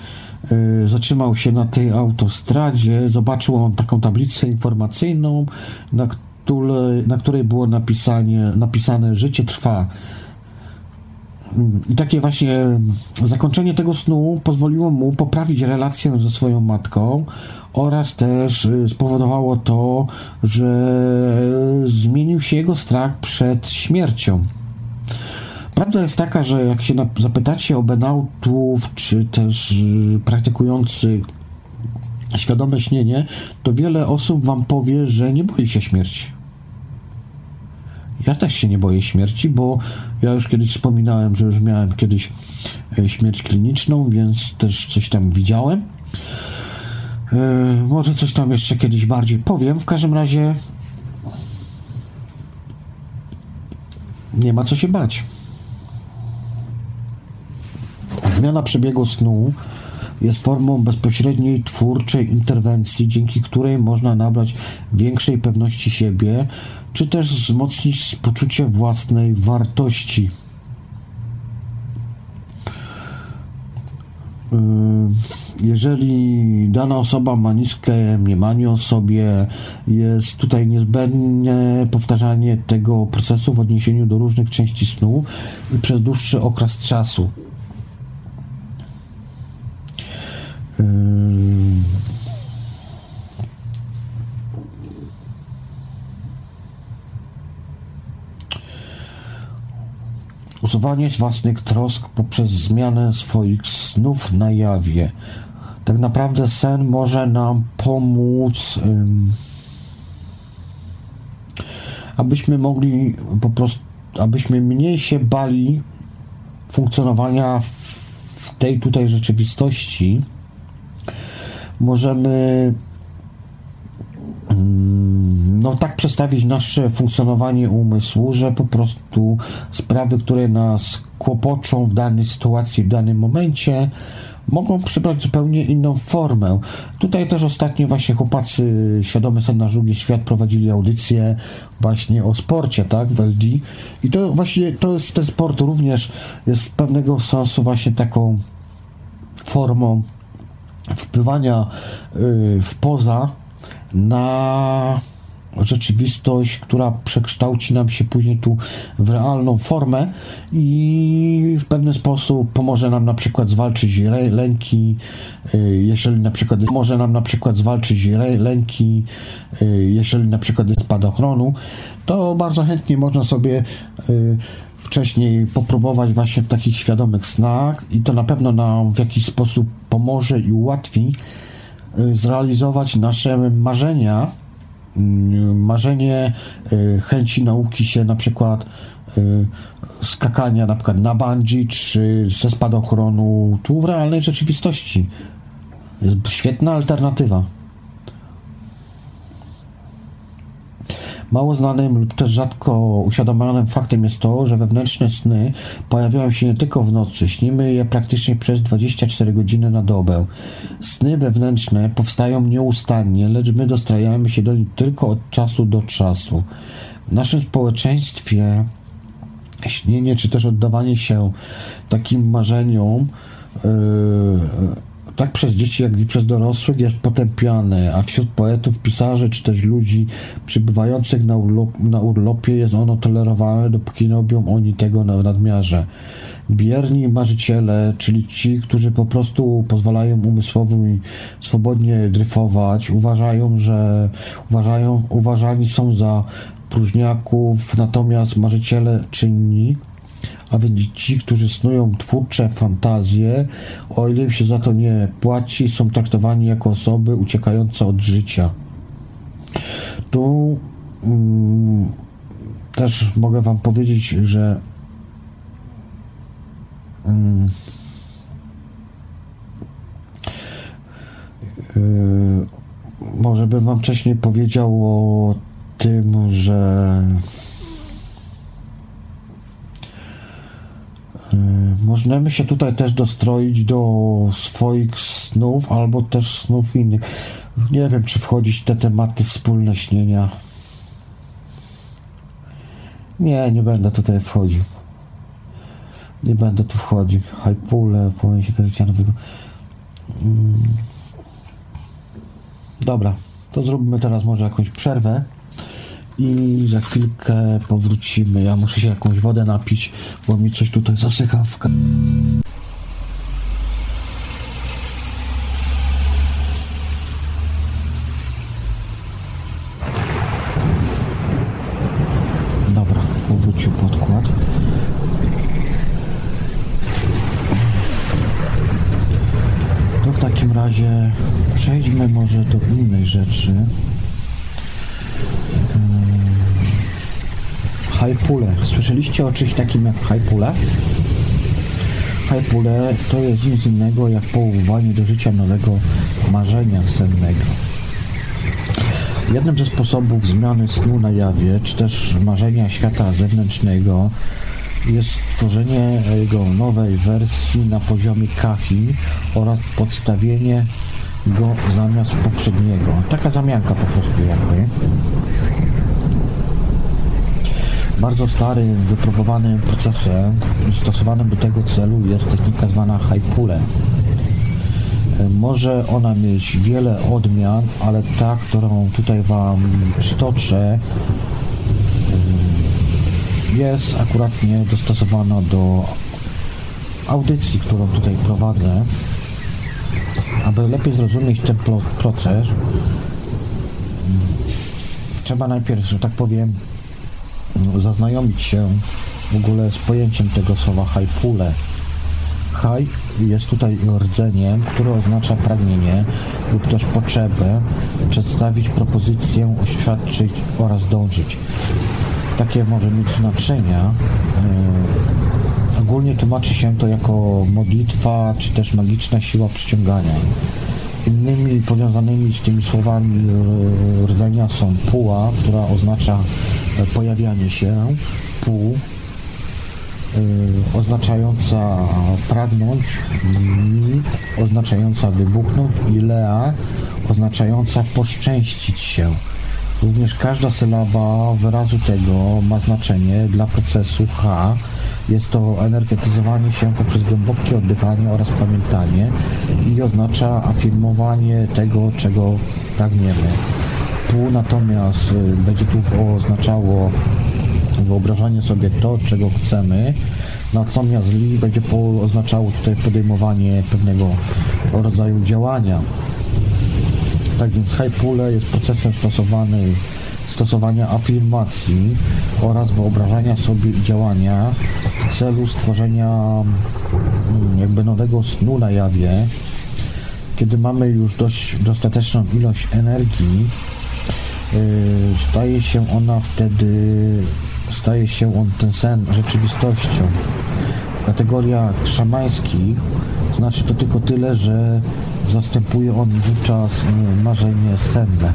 y, zatrzymał się na tej autostradzie, zobaczył on taką tablicę informacyjną, na której, na której było napisanie, napisane życie trwa i takie właśnie zakończenie tego snu pozwoliło mu poprawić relację ze swoją matką oraz też y, spowodowało to, że zmienił się jego strach przed śmiercią. Prawda jest taka, że jak się zapytacie o benautów, czy też y, praktykujących świadome śnienie, to wiele osób wam powie, że nie boi się śmierci. Ja też się nie boję śmierci, bo ja już kiedyś wspominałem, że już miałem kiedyś e, śmierć kliniczną, więc też coś tam widziałem. E, może coś tam jeszcze kiedyś bardziej powiem. W każdym razie nie ma co się bać. Zmiana przebiegu snu jest formą bezpośredniej twórczej interwencji, dzięki której można nabrać większej pewności siebie, czy też wzmocnić poczucie własnej wartości. Yy, jeżeli dana osoba ma niskie mniemanie o sobie, jest tutaj niezbędne powtarzanie tego procesu w odniesieniu do różnych części snu przez dłuższy okres czasu. Usuwanie własnych trosk poprzez zmianę swoich snów na jawie. Tak naprawdę sen może nam pomóc, abyśmy mogli po prostu, abyśmy mniej się bali funkcjonowania w tej tutaj rzeczywistości. Możemy no tak przestawić nasze funkcjonowanie umysłu, że po prostu sprawy, które nas kłopoczą w danej sytuacji, w danym momencie, mogą przybrać zupełnie inną formę. Tutaj też ostatnio właśnie chłopacy Świadomy Sen na Drugi Świat prowadzili audycję właśnie o sporcie, tak, w LD. I to właśnie, to jest, ten sport również jest pewnego sensu właśnie taką formą wpływania yy, w poza na rzeczywistość, która przekształci nam się później tu w realną formę i w pewien sposób pomoże nam na przykład zwalczyć lęki, y, jeżeli na przykład może nam na przykład zwalczyć lęki, y, jeżeli na przykład jest spadochronu, to bardzo chętnie można sobie y, wcześniej popróbować właśnie w takich świadomych snach i to na pewno nam w jakiś sposób pomoże i ułatwi zrealizować nasze marzenia, Mm, marzenie, y, chęci nauki się na przykład y, skakania na przykład na bungee czy ze spadochronu tu w realnej rzeczywistości. Świetna alternatywa. Mało znanym lub też rzadko uświadomionym faktem jest to, że wewnętrzne sny pojawiają się nie tylko w nocy, śnimy je praktycznie przez 24 godziny na dobę. Sny wewnętrzne powstają nieustannie, lecz my dostrajamy się do nich tylko od czasu do czasu. W naszym społeczeństwie śnienie czy też oddawanie się takim marzeniom yy, tak przez dzieci, jak i przez dorosłych jest potępiane, a wśród poetów, pisarzy czy też ludzi przybywających na, urlop, na urlopie jest ono tolerowane, dopóki nie robią oni tego na nadmiarze. Bierni marzyciele, czyli ci, którzy po prostu pozwalają umysłowi swobodnie dryfować, uważają, że uważają, uważani są za próżniaków, natomiast marzyciele czynni, a więc ci, którzy snują twórcze fantazje, o ile im się za to nie płaci, są traktowani jako osoby uciekające od życia. Tu mm, też mogę Wam powiedzieć, że yy, może bym Wam wcześniej powiedział o tym, że możemy się tutaj też dostroić do swoich snów albo też snów innych. Nie wiem, czy wchodzić w te tematy wspólne śnienia. Nie, nie będę tutaj wchodził. Nie będę tu wchodził. Hypule, pojęcie do życia nowego. Mm. Dobra, to zrobimy teraz może jakąś przerwę i za chwilkę powrócimy. Ja muszę się jakąś wodę napić, bo mi coś tutaj zasycha w Dobra, powrócił podkład. To w takim razie przejdźmy może do innej rzeczy. Słyszeliście o czymś takim jak hypule? Hypule to jest nic innego jak powoływanie do życia nowego marzenia sennego. Jednym ze sposobów zmiany snu na jawie, czy też marzenia świata zewnętrznego jest stworzenie jego nowej wersji na poziomie kafi oraz podstawienie go zamiast poprzedniego. Taka zamianka po prostu jakby. Bardzo starym, wypróbowanym procesem stosowanym do tego celu jest technika zwana hypule. Może ona mieć wiele odmian, ale ta, którą tutaj Wam przytoczę, jest akuratnie dostosowana do audycji, którą tutaj prowadzę. Aby lepiej zrozumieć ten proces, trzeba najpierw, że tak powiem, zaznajomić się w ogóle z pojęciem tego słowa hypule. Haj jest tutaj rdzeniem, które oznacza pragnienie lub też potrzebę, przedstawić propozycję, oświadczyć oraz dążyć. Takie może mieć znaczenia. Yy, ogólnie tłumaczy się to jako modlitwa, czy też magiczna siła przyciągania. Innymi powiązanymi z tymi słowami rdzenia są puła, która oznacza pojawianie się, pół, Y, oznaczająca pragnąć, mi oznaczająca wybuchnąć i lea oznaczająca poszczęścić się. Również każda sylaba wyrazu tego ma znaczenie dla procesu H. Jest to energetyzowanie się poprzez głębokie oddychanie oraz pamiętanie i oznacza afirmowanie tego, czego pragniemy. Pół natomiast y, będzie tu oznaczało wyobrażanie sobie to, czego chcemy, natomiast li będzie oznaczało tutaj podejmowanie pewnego rodzaju działania. Tak więc Hypule jest procesem stosowany, stosowania afirmacji oraz wyobrażania sobie działania w celu stworzenia mm, jakby nowego snu na jawie. Kiedy mamy już dość dostateczną ilość energii, yy, staje się ona wtedy staje się on ten sen rzeczywistością. W kategoriach szamańskich znaczy to tylko tyle, że zastępuje on wówczas e, marzenie senne.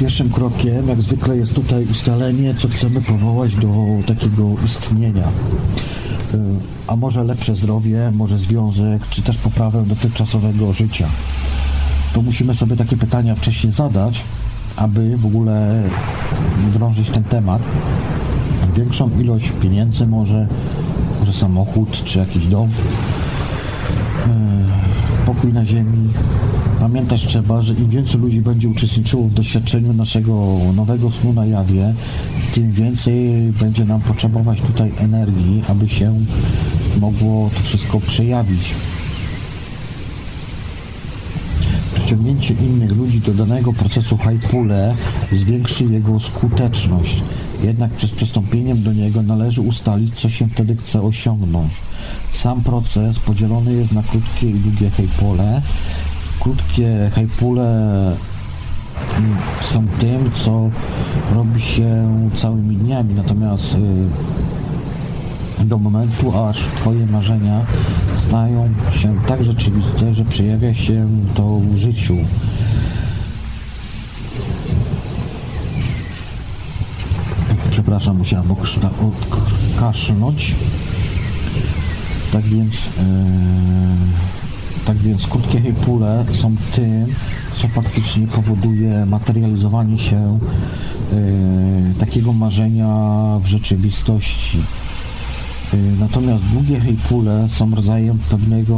Pierwszym krokiem, jak zwykle, jest tutaj ustalenie, co chcemy powołać do takiego istnienia. Y, a może lepsze zdrowie, może związek, czy też poprawę dotychczasowego życia. To musimy sobie takie pytania wcześniej zadać, aby w ogóle drążyć ten temat. Większą ilość pieniędzy może, może samochód, czy jakiś dom, e, pokój na ziemi. Pamiętać trzeba, że im więcej ludzi będzie uczestniczyło w doświadczeniu naszego nowego snu na jawie, tym więcej będzie nam potrzebować tutaj energii, aby się mogło to wszystko przejawić. Przyciągnięcie innych ludzi do danego procesu Haipule zwiększy jego skuteczność. Jednak przed przystąpieniem do niego należy ustalić, co się wtedy chce osiągnąć. Sam proces podzielony jest na krótkie i długie hejpole. Krótkie hejpule mm, są tym, co robi się całymi dniami, natomiast y, do momentu, aż Twoje marzenia stają się tak rzeczywiste, że przejawia się to w życiu. Przepraszam, musiałem odkaszlnąć. Tak więc, yy, tak więc krótkie hejpule są tym, co faktycznie powoduje materializowanie się yy, takiego marzenia w rzeczywistości. Yy, natomiast długie hejpule są rodzajem pewnego,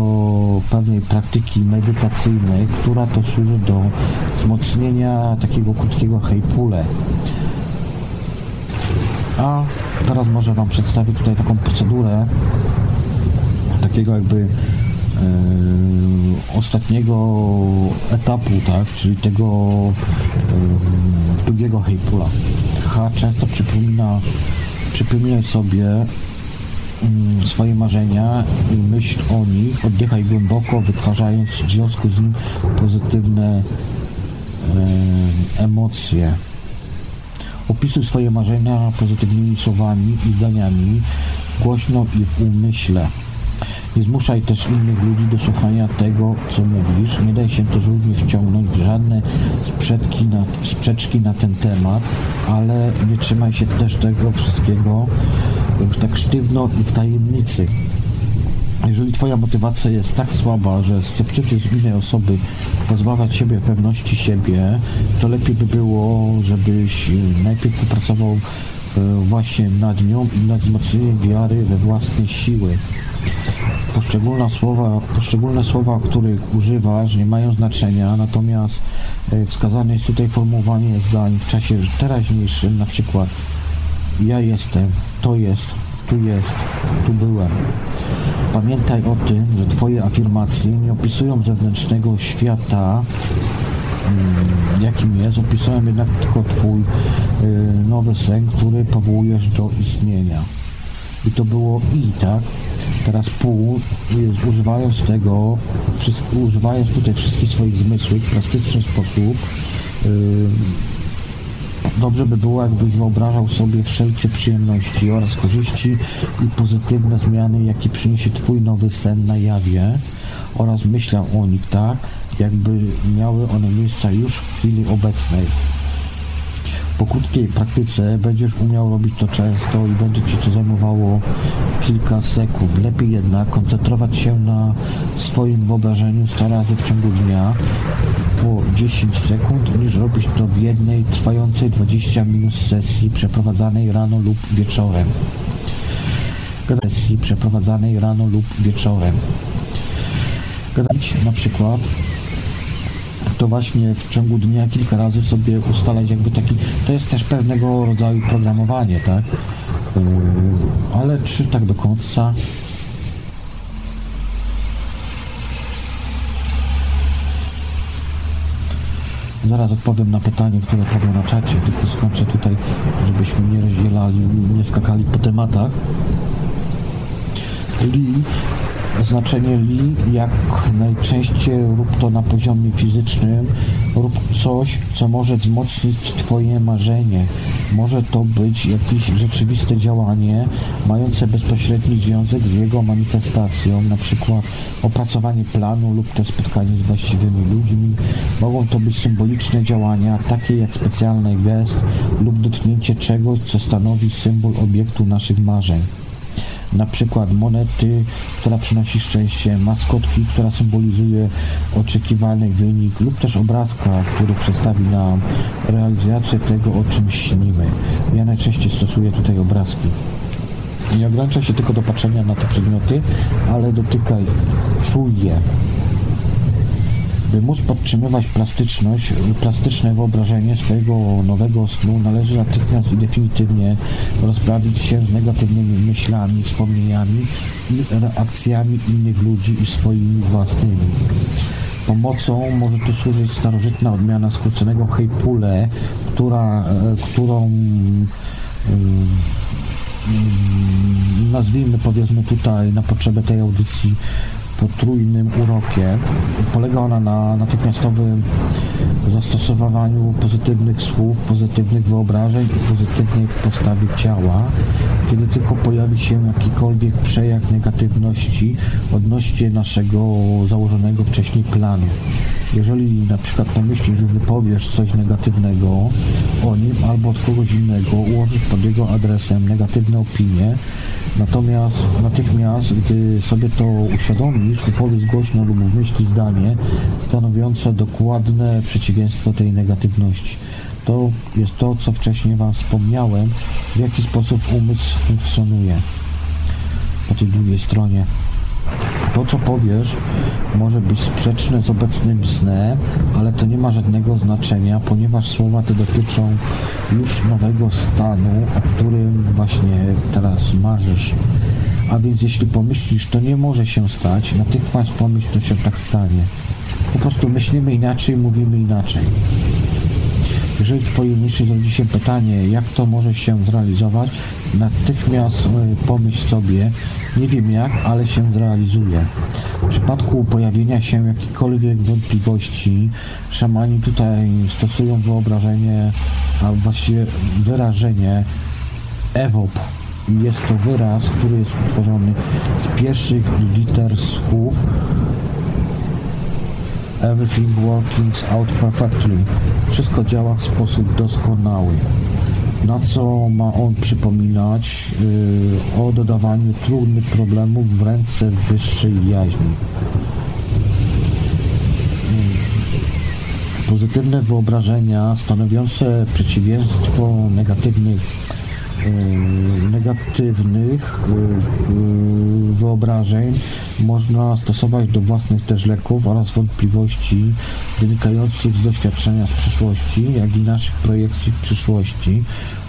pewnej praktyki medytacyjnej, która to służy do wzmocnienia takiego krótkiego hejpule. A teraz może Wam przedstawię tutaj taką procedurę takiego jakby ostatniego etapu, tak, czyli tego yy, drugiego hejpula. H często przypomina, przypominaj sobie yy, swoje marzenia i myśl o nich, oddychaj głęboko, wytwarzając w związku z nim pozytywne emocje. Opisuj swoje marzenia pozytywnymi słowami i zdaniami, głośno i w umyśle. Nie zmuszaj też innych ludzi do słuchania tego, co mówisz. Nie daj się też również wciągnąć w żadne sprzeczki na, sprzeczki na ten temat, ale nie trzymaj się też tego wszystkiego tak sztywno i w tajemnicy. Jeżeli Twoja motywacja jest tak słaba, że sceptycyzm innej osoby pozbawia Ciebie pewności siebie, to lepiej by było, żebyś najpierw popracował e, właśnie nad nią i nad wzmocnieniem wiary we własne siły. Poszczególne słowa, poszczególne słowa, których używasz, nie mają znaczenia, natomiast e, wskazane jest tutaj formułowanie zdań w czasie teraźniejszym, na przykład ja jestem, to jest, tu jest, tu byłem. Pamiętaj o tym, że Twoje afirmacje nie opisują zewnętrznego świata, jakim jest, opisują jednak tylko Twój y, nowy sen, który powołujesz do istnienia. I to było i, tak? Teraz pół, y, używając tego, używając tutaj wszystkich swoich zmysłów w plastyczny sposób, y, Dobrze by było, jakbyś wyobrażał sobie wszelkie przyjemności oraz korzyści i pozytywne zmiany, jakie przyniesie Twój nowy sen na jawie oraz myślał o nich tak, jakby miały one miejsca już w chwili obecnej. Po krótkiej praktyce będziesz umiał robić to często i będzie Ci to zajmowało kilka sekund. Lepiej jednak koncentrować się na swoim wyobrażeniu 100 razy w ciągu dnia po 10 sekund, niż robić to w jednej trwającej 20 minut sesji przeprowadzanej rano lub wieczorem. Sesji przeprowadzanej rano lub wieczorem. Gadać na przykład to właśnie w ciągu dnia kilka razy sobie ustalać jakby taki, to jest też pewnego rodzaju programowanie, tak? Yy, ale czy tak do końca? Zaraz odpowiem na pytanie, które padło na czacie, tylko skończę tutaj, żebyśmy nie rozdzielali, nie skakali po tematach. Lee znaczenie li jak najczęściej rób to na poziomie fizycznym, rób coś, co może wzmocnić Twoje marzenie. Może to być jakieś rzeczywiste działanie mające bezpośredni związek z jego manifestacją, na przykład opracowanie planu lub to spotkanie z właściwymi ludźmi. Mogą to być symboliczne działania, takie jak specjalny gest lub dotknięcie czegoś, co stanowi symbol obiektu naszych marzeń na przykład monety, która przynosi szczęście, maskotki, która symbolizuje oczekiwany wynik lub też obrazka, który przedstawi nam realizację tego, o czym śnimy. Ja najczęściej stosuję tutaj obrazki. Nie ogranicza się tylko do patrzenia na te przedmioty, ale dotykaj, czuj je. By móc podtrzymywać plastyczność, plastyczne wyobrażenie swojego nowego snu, należy natychmiast i definitywnie rozprawić się z negatywnymi myślami, wspomnieniami i reakcjami innych ludzi i swoimi własnymi. Pomocą może tu służyć starożytna odmiana skróconego hejpule, która, e, którą nazwijmy powiedzmy tutaj na potrzebę tej audycji potrójnym urokiem. Polega ona na natychmiastowym zastosowaniu pozytywnych słów, pozytywnych wyobrażeń i pozytywnej postawy ciała. Kiedy tylko pojawi się jakikolwiek przejaw negatywności odnośnie naszego założonego wcześniej planu. Jeżeli na przykład pomyślisz, że wypowiesz coś negatywnego o nim albo od kogoś innego, ułożysz pod jego adresem negatywne opinie, Natomiast natychmiast, gdy sobie to uświadomisz, wypowiedz głośno lub w myśli zdanie stanowiące dokładne przeciwieństwo tej negatywności. To jest to, co wcześniej Wam wspomniałem, w jaki sposób umysł funkcjonuje po tej drugiej stronie. To, co powiesz, może być sprzeczne z obecnym snem, ale to nie ma żadnego znaczenia, ponieważ słowa te dotyczą już nowego stanu, o którym właśnie teraz marzysz. A więc jeśli pomyślisz, to nie może się stać, natychmiast pomyśl, to się tak stanie. Po prostu myślimy inaczej, mówimy inaczej. Jeżeli Twojej myśli rodzi się pytanie, jak to może się zrealizować, natychmiast e, pomyśl sobie, nie wiem jak, ale się zrealizuje. W przypadku pojawienia się jakichkolwiek wątpliwości, szamani tutaj stosują wyobrażenie, a właściwie wyrażenie EWOP. Jest to wyraz, który jest utworzony z pierwszych liter słów Everything working out perfectly. Wszystko działa w sposób doskonały. Na co ma on przypominać? Yy, o dodawaniu trudnych problemów w ręce wyższej jaźni. Yy. Pozytywne wyobrażenia stanowiące przeciwieństwo negatywnych negatywnych yy, wyobrażeń można stosować do własnych też leków oraz wątpliwości wynikających z doświadczenia z przeszłości, jak i naszych projekcji w przyszłości,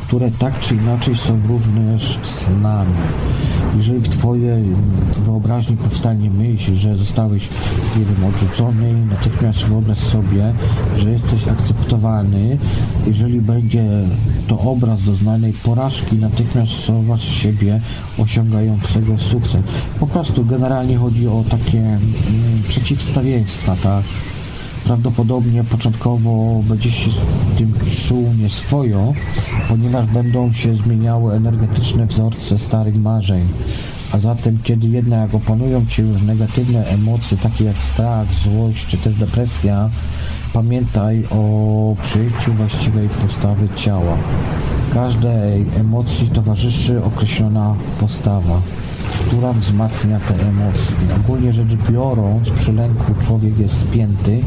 które tak czy inaczej są również snami. Jeżeli w Twojej wyobraźni powstanie myśl, że zostałeś, nie wiem, odrzucony, natychmiast wyobraź sobie, że jesteś akceptowany. Jeżeli będzie to obraz doznanej porażki, natychmiast zauważ siebie osiągającego sukces. Po prostu generalnie chodzi o takie mm, przeciwstawieństwa, tak? Prawdopodobnie początkowo będzie się tym czuł nieswojo, ponieważ będą się zmieniały energetyczne wzorce starych marzeń. A zatem, kiedy jednak opanują Cię już negatywne emocje, takie jak strach, złość czy też depresja, pamiętaj o przyjęciu właściwej postawy ciała. Każdej emocji towarzyszy określona postawa która wzmacnia te emocje. Ogólnie rzecz biorąc, przy lęku człowiek jest spięty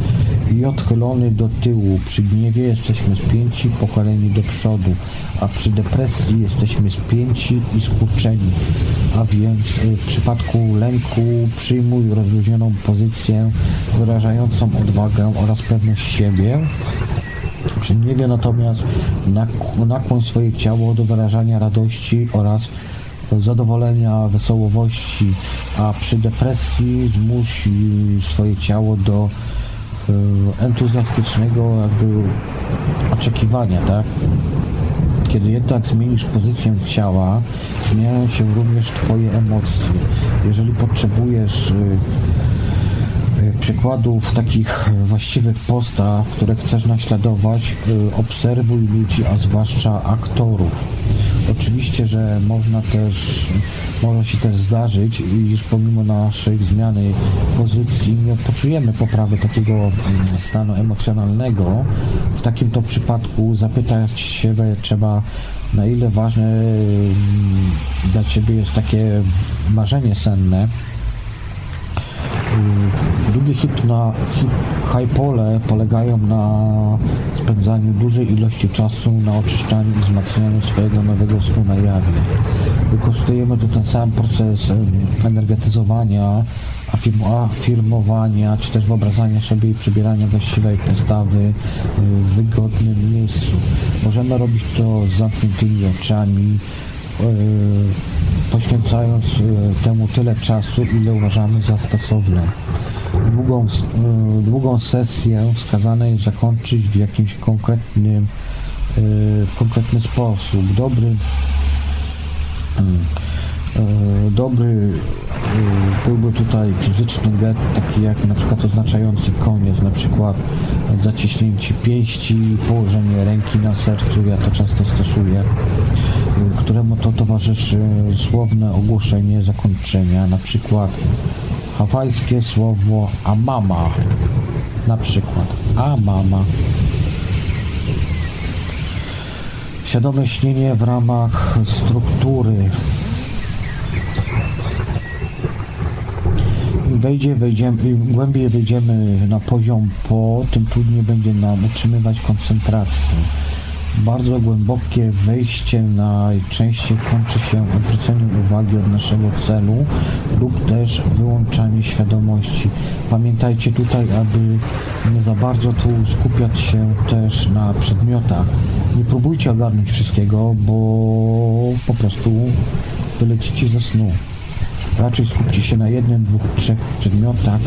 i odchylony do tyłu. Przy gniewie jesteśmy spięci, pochyleni do przodu, a przy depresji jesteśmy spięci i skurczeni. A więc y, w przypadku lęku przyjmuj rozluźnioną pozycję wyrażającą odwagę oraz pewność siebie. Przy gniewie natomiast nakłoń swoje ciało do wyrażania radości oraz zadowolenia, wesołowości, a przy depresji zmusi swoje ciało do e, entuzjastycznego jakby oczekiwania, tak? Kiedy jednak zmienisz pozycję ciała, zmieniają się również Twoje emocje. Jeżeli potrzebujesz e, przykładów takich właściwych postaw, które chcesz naśladować, obserwuj ludzi, a zwłaszcza aktorów Oczywiście, że można też, może się też zdarzyć, iż pomimo naszej zmiany pozycji nie poczujemy poprawy takiego mm, stanu emocjonalnego. W takim to przypadku zapytać siebie trzeba, na ile ważne mm, dla Ciebie jest takie marzenie senne, Długie hipna, hip, hypole polegają na spędzaniu dużej ilości czasu na oczyszczaniu i wzmacnianiu swojego nowego snu na jawie. Wykorzystujemy tu ten sam proces energetyzowania, afirmowania, czy też wyobrażania sobie i przybierania właściwej postawy w wygodnym miejscu. Możemy robić to z zamkniętymi oczami, poświęcając temu tyle czasu, ile uważamy za stosowne. Długą, długą sesję wskazane jest zakończyć w jakimś konkretnym w konkretny sposób. Dobry dobry byłby tutaj fizyczny get, taki jak na przykład oznaczający koniec, na przykład zaciśnięcie pięści, położenie ręki na sercu, ja to często stosuję, któremu to towarzyszy słowne ogłoszenie zakończenia, na przykład hawajskie słowo amama, na przykład amama. Świadome śnienie w ramach struktury. Wejdzie, wejdziemy, im głębiej wejdziemy na poziom po, tym trudniej będzie nam utrzymywać koncentrację. Bardzo głębokie wejście najczęściej kończy się odwróceniem uwagi od naszego celu lub też wyłączaniem świadomości. Pamiętajcie tutaj, aby nie za bardzo tu skupiać się też na przedmiotach. Nie próbujcie ogarnąć wszystkiego, bo po prostu wylecicie ze snu. Raczej skupcie się na jednym, dwóch, trzech przedmiotach,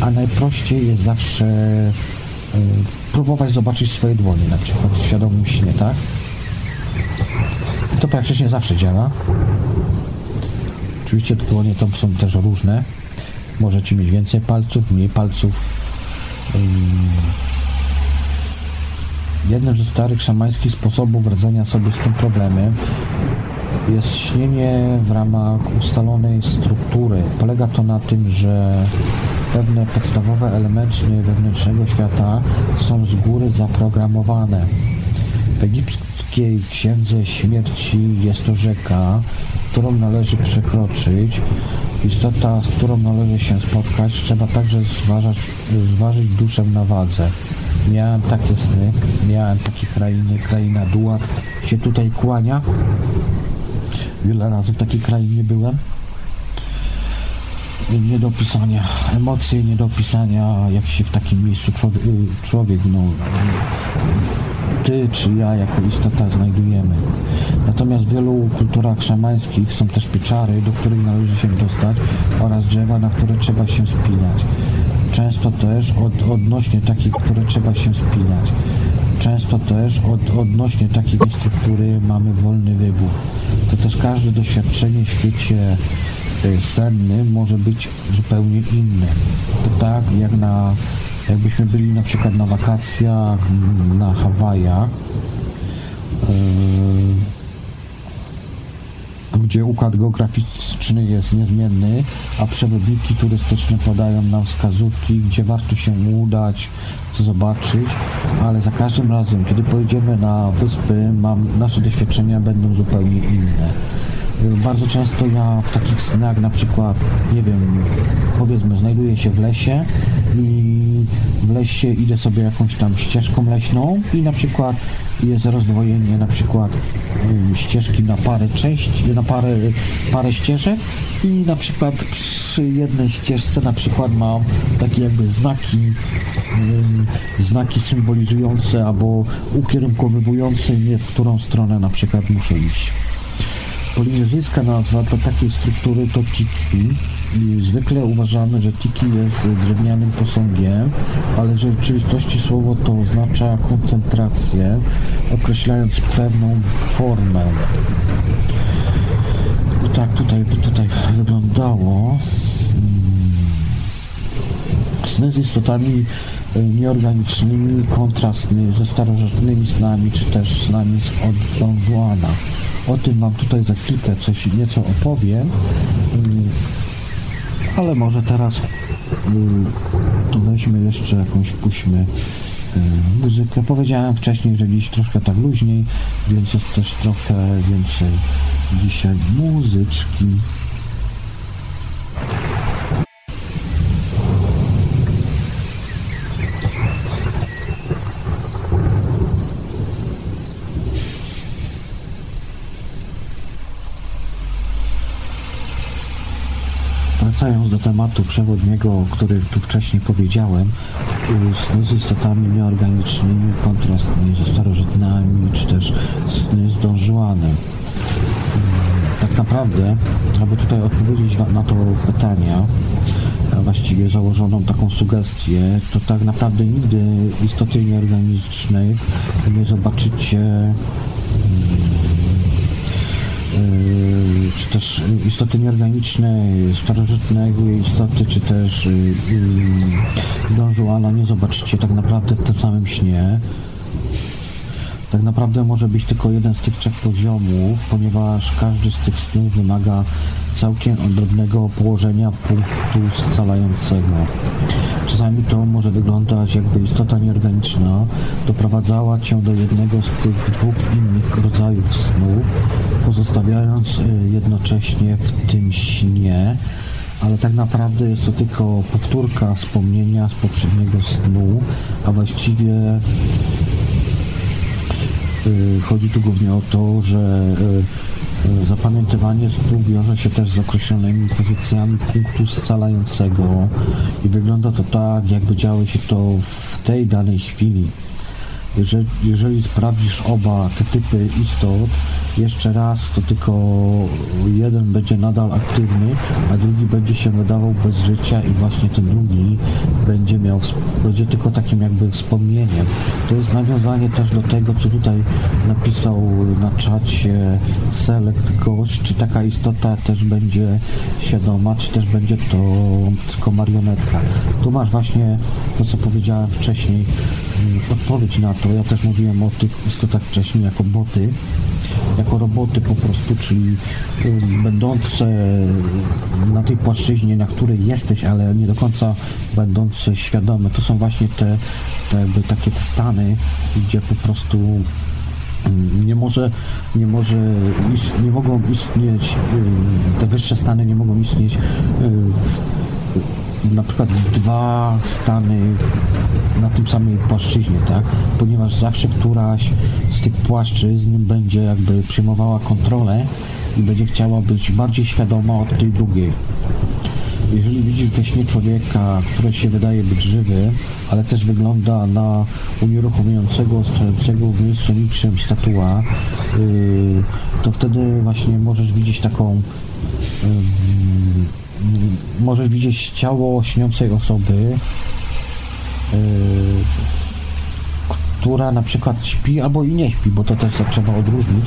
a najprościej jest zawsze próbować zobaczyć swoje dłonie, na przykład w świadomym śnie, tak? To praktycznie zawsze działa. Oczywiście dłonie to są też różne. Możecie mieć więcej palców, mniej palców. Jednym ze starych szamańskich sposobów radzenia sobie z tym problemem jest śnienie w ramach ustalonej struktury. Polega to na tym, że pewne podstawowe elementy wewnętrznego świata są z góry zaprogramowane. W egipskiej księdze śmierci jest to rzeka, którą należy przekroczyć. Istota, z którą należy się spotkać, trzeba także zważać, zważyć duszę na wadze. Miałem takie sny, miałem takie krainy, kraina Duat się tutaj kłania. Wiele razy w takiej krainie byłem nie do opisania, emocje nie do jak się w takim miejscu człowiek, człowiek no, ty czy ja jako istota znajdujemy. Natomiast w wielu kulturach szamańskich są też pieczary, do których należy się dostać oraz drzewa, na które trzeba się spinać. Często też od, odnośnie takich, które trzeba się spinać. Często też od, odnośnie takiej struktury mamy wolny wybór. To też każde doświadczenie w świecie senny może być zupełnie inny. To tak jak na, jakbyśmy byli na przykład na wakacjach na Hawajach, yy, gdzie układ geograficzny jest niezmienny, a przewodniki turystyczne podają nam wskazówki, gdzie warto się udać, co zobaczyć, ale za każdym razem, kiedy pojedziemy na wyspy, mam, nasze doświadczenia będą zupełnie inne bardzo często ja w takich snach na przykład, nie wiem, powiedzmy, znajduję się w lesie i w lesie idę sobie jakąś tam ścieżką leśną i na przykład jest rozdwojenie na przykład y, ścieżki na parę części, na parę, parę ścieżek i na przykład przy jednej ścieżce na przykład mam takie jakby znaki y, znaki symbolizujące albo ukierunkowywujące mnie, w którą stronę na przykład muszę iść. Polinezyjska nazwa to takiej struktury to tiki. I zwykle uważamy, że tiki jest drewnianym posągiem, ale w rzeczywistości słowo to oznacza koncentrację, określając pewną formę. I tak tutaj, tutaj wyglądało. Sny z istotami e, nieorganicznymi, kontrastnymi, ze starożytnymi snami, czy też snami z od Don Juana. O tym Wam tutaj za chwilkę coś nieco opowiem. Mm, ale może teraz mm, weźmy jeszcze jakąś, puśćmy y, muzykę. Powiedziałem wcześniej, że dziś troszkę tak luźniej, więc jest też trochę więcej dzisiaj muzyczki. Wracając do tematu przewodniego, który tu wcześniej powiedziałem, sny z istotami nieorganicznymi, kontrast ze starożytnymi, czy też sny z Don Juanem. Tak naprawdę, aby tutaj odpowiedzieć na to pytanie, właściwie założoną taką sugestię, to tak naprawdę nigdy istoty nieorganicznej nie zobaczycie Yy, czy też istoty nieorganiczne, starożytne istoty, czy też yy, Don Juana nie zobaczycie tak naprawdę w tym samym śnie. Tak naprawdę może być tylko jeden z tych trzech poziomów, ponieważ każdy z tych snów wymaga całkiem odrobnego położenia punktu scalającego. Czasami to może wyglądać jakby istota nieorganiczna doprowadzała cię do jednego z tych dwóch innych rodzajów snów, pozostawiając y, jednocześnie w tym śnie ale tak naprawdę jest to tylko powtórka wspomnienia z poprzedniego snu, a właściwie chodzi tu głównie o to, że y, Zapamiętywanie stóp wiąże się też z określonymi pozycjami punktu scalającego i wygląda to tak, jakby działo się to w tej danej chwili. Jeżeli, jeżeli sprawdzisz oba te typy istot jeszcze raz, to tylko jeden będzie nadal aktywny, a drugi będzie się wydawał bez życia i właśnie ten drugi będzie miał, będzie tylko takim jakby wspomnieniem. To jest nawiązanie też do tego, co tutaj napisał na czacie Select Ghost, czy taka istota też będzie świadoma, czy też będzie to tylko marionetka. Tu masz właśnie to, co powiedziałem wcześniej, mm, odpowiedź na to. Ja też mówiłem o tych istotach wcześniej jako boty, jako roboty po prostu, czyli będące na tej płaszczyźnie, na której jesteś, ale nie do końca będące świadome. To są właśnie te, te jakby takie stany, gdzie po prostu nie może, nie może, nie mogą istnieć, te wyższe stany nie mogą istnieć na przykład dwa stany na tym samej płaszczyźnie, tak? Ponieważ zawsze któraś z tych płaszczyzn będzie jakby przyjmowała kontrolę i będzie chciała być bardziej świadoma od tej drugiej. Jeżeli widzisz we śnie człowieka, który się wydaje być żywy, ale też wygląda na unieruchomiającego, stojącego w miejscu niczym statua, yy, to wtedy właśnie możesz widzieć taką yy, możesz widzieć ciało śniącej osoby, która na przykład śpi albo i nie śpi, bo to też trzeba odróżnić.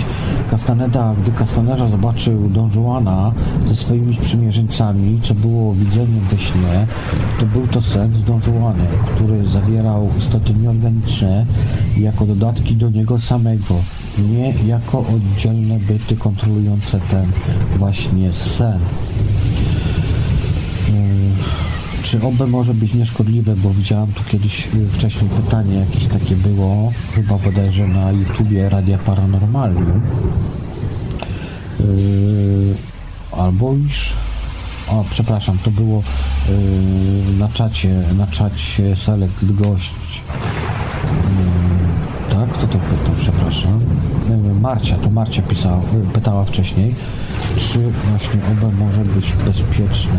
Castaneda, gdy Castaneda zobaczył Don Juana ze swoimi sprzymierzeńcami, co było widzeniem we śnie, to był to sen z Don który zawierał istoty nieorganiczne jako dodatki do niego samego, nie jako oddzielne byty kontrolujące ten właśnie sen. Czy OB może być nieszkodliwe, bo widziałam tu kiedyś y, wcześniej pytanie jakieś takie było, chyba bodajże na YouTubie Radia Paranormalium. Yy, albo iż... O, przepraszam, to było yy, na czacie, na czacie Select Gość. Yy, tak, kto to pytał, przepraszam. Marcia, to Marcia pisała, pytała wcześniej, czy właśnie OB może być bezpieczne.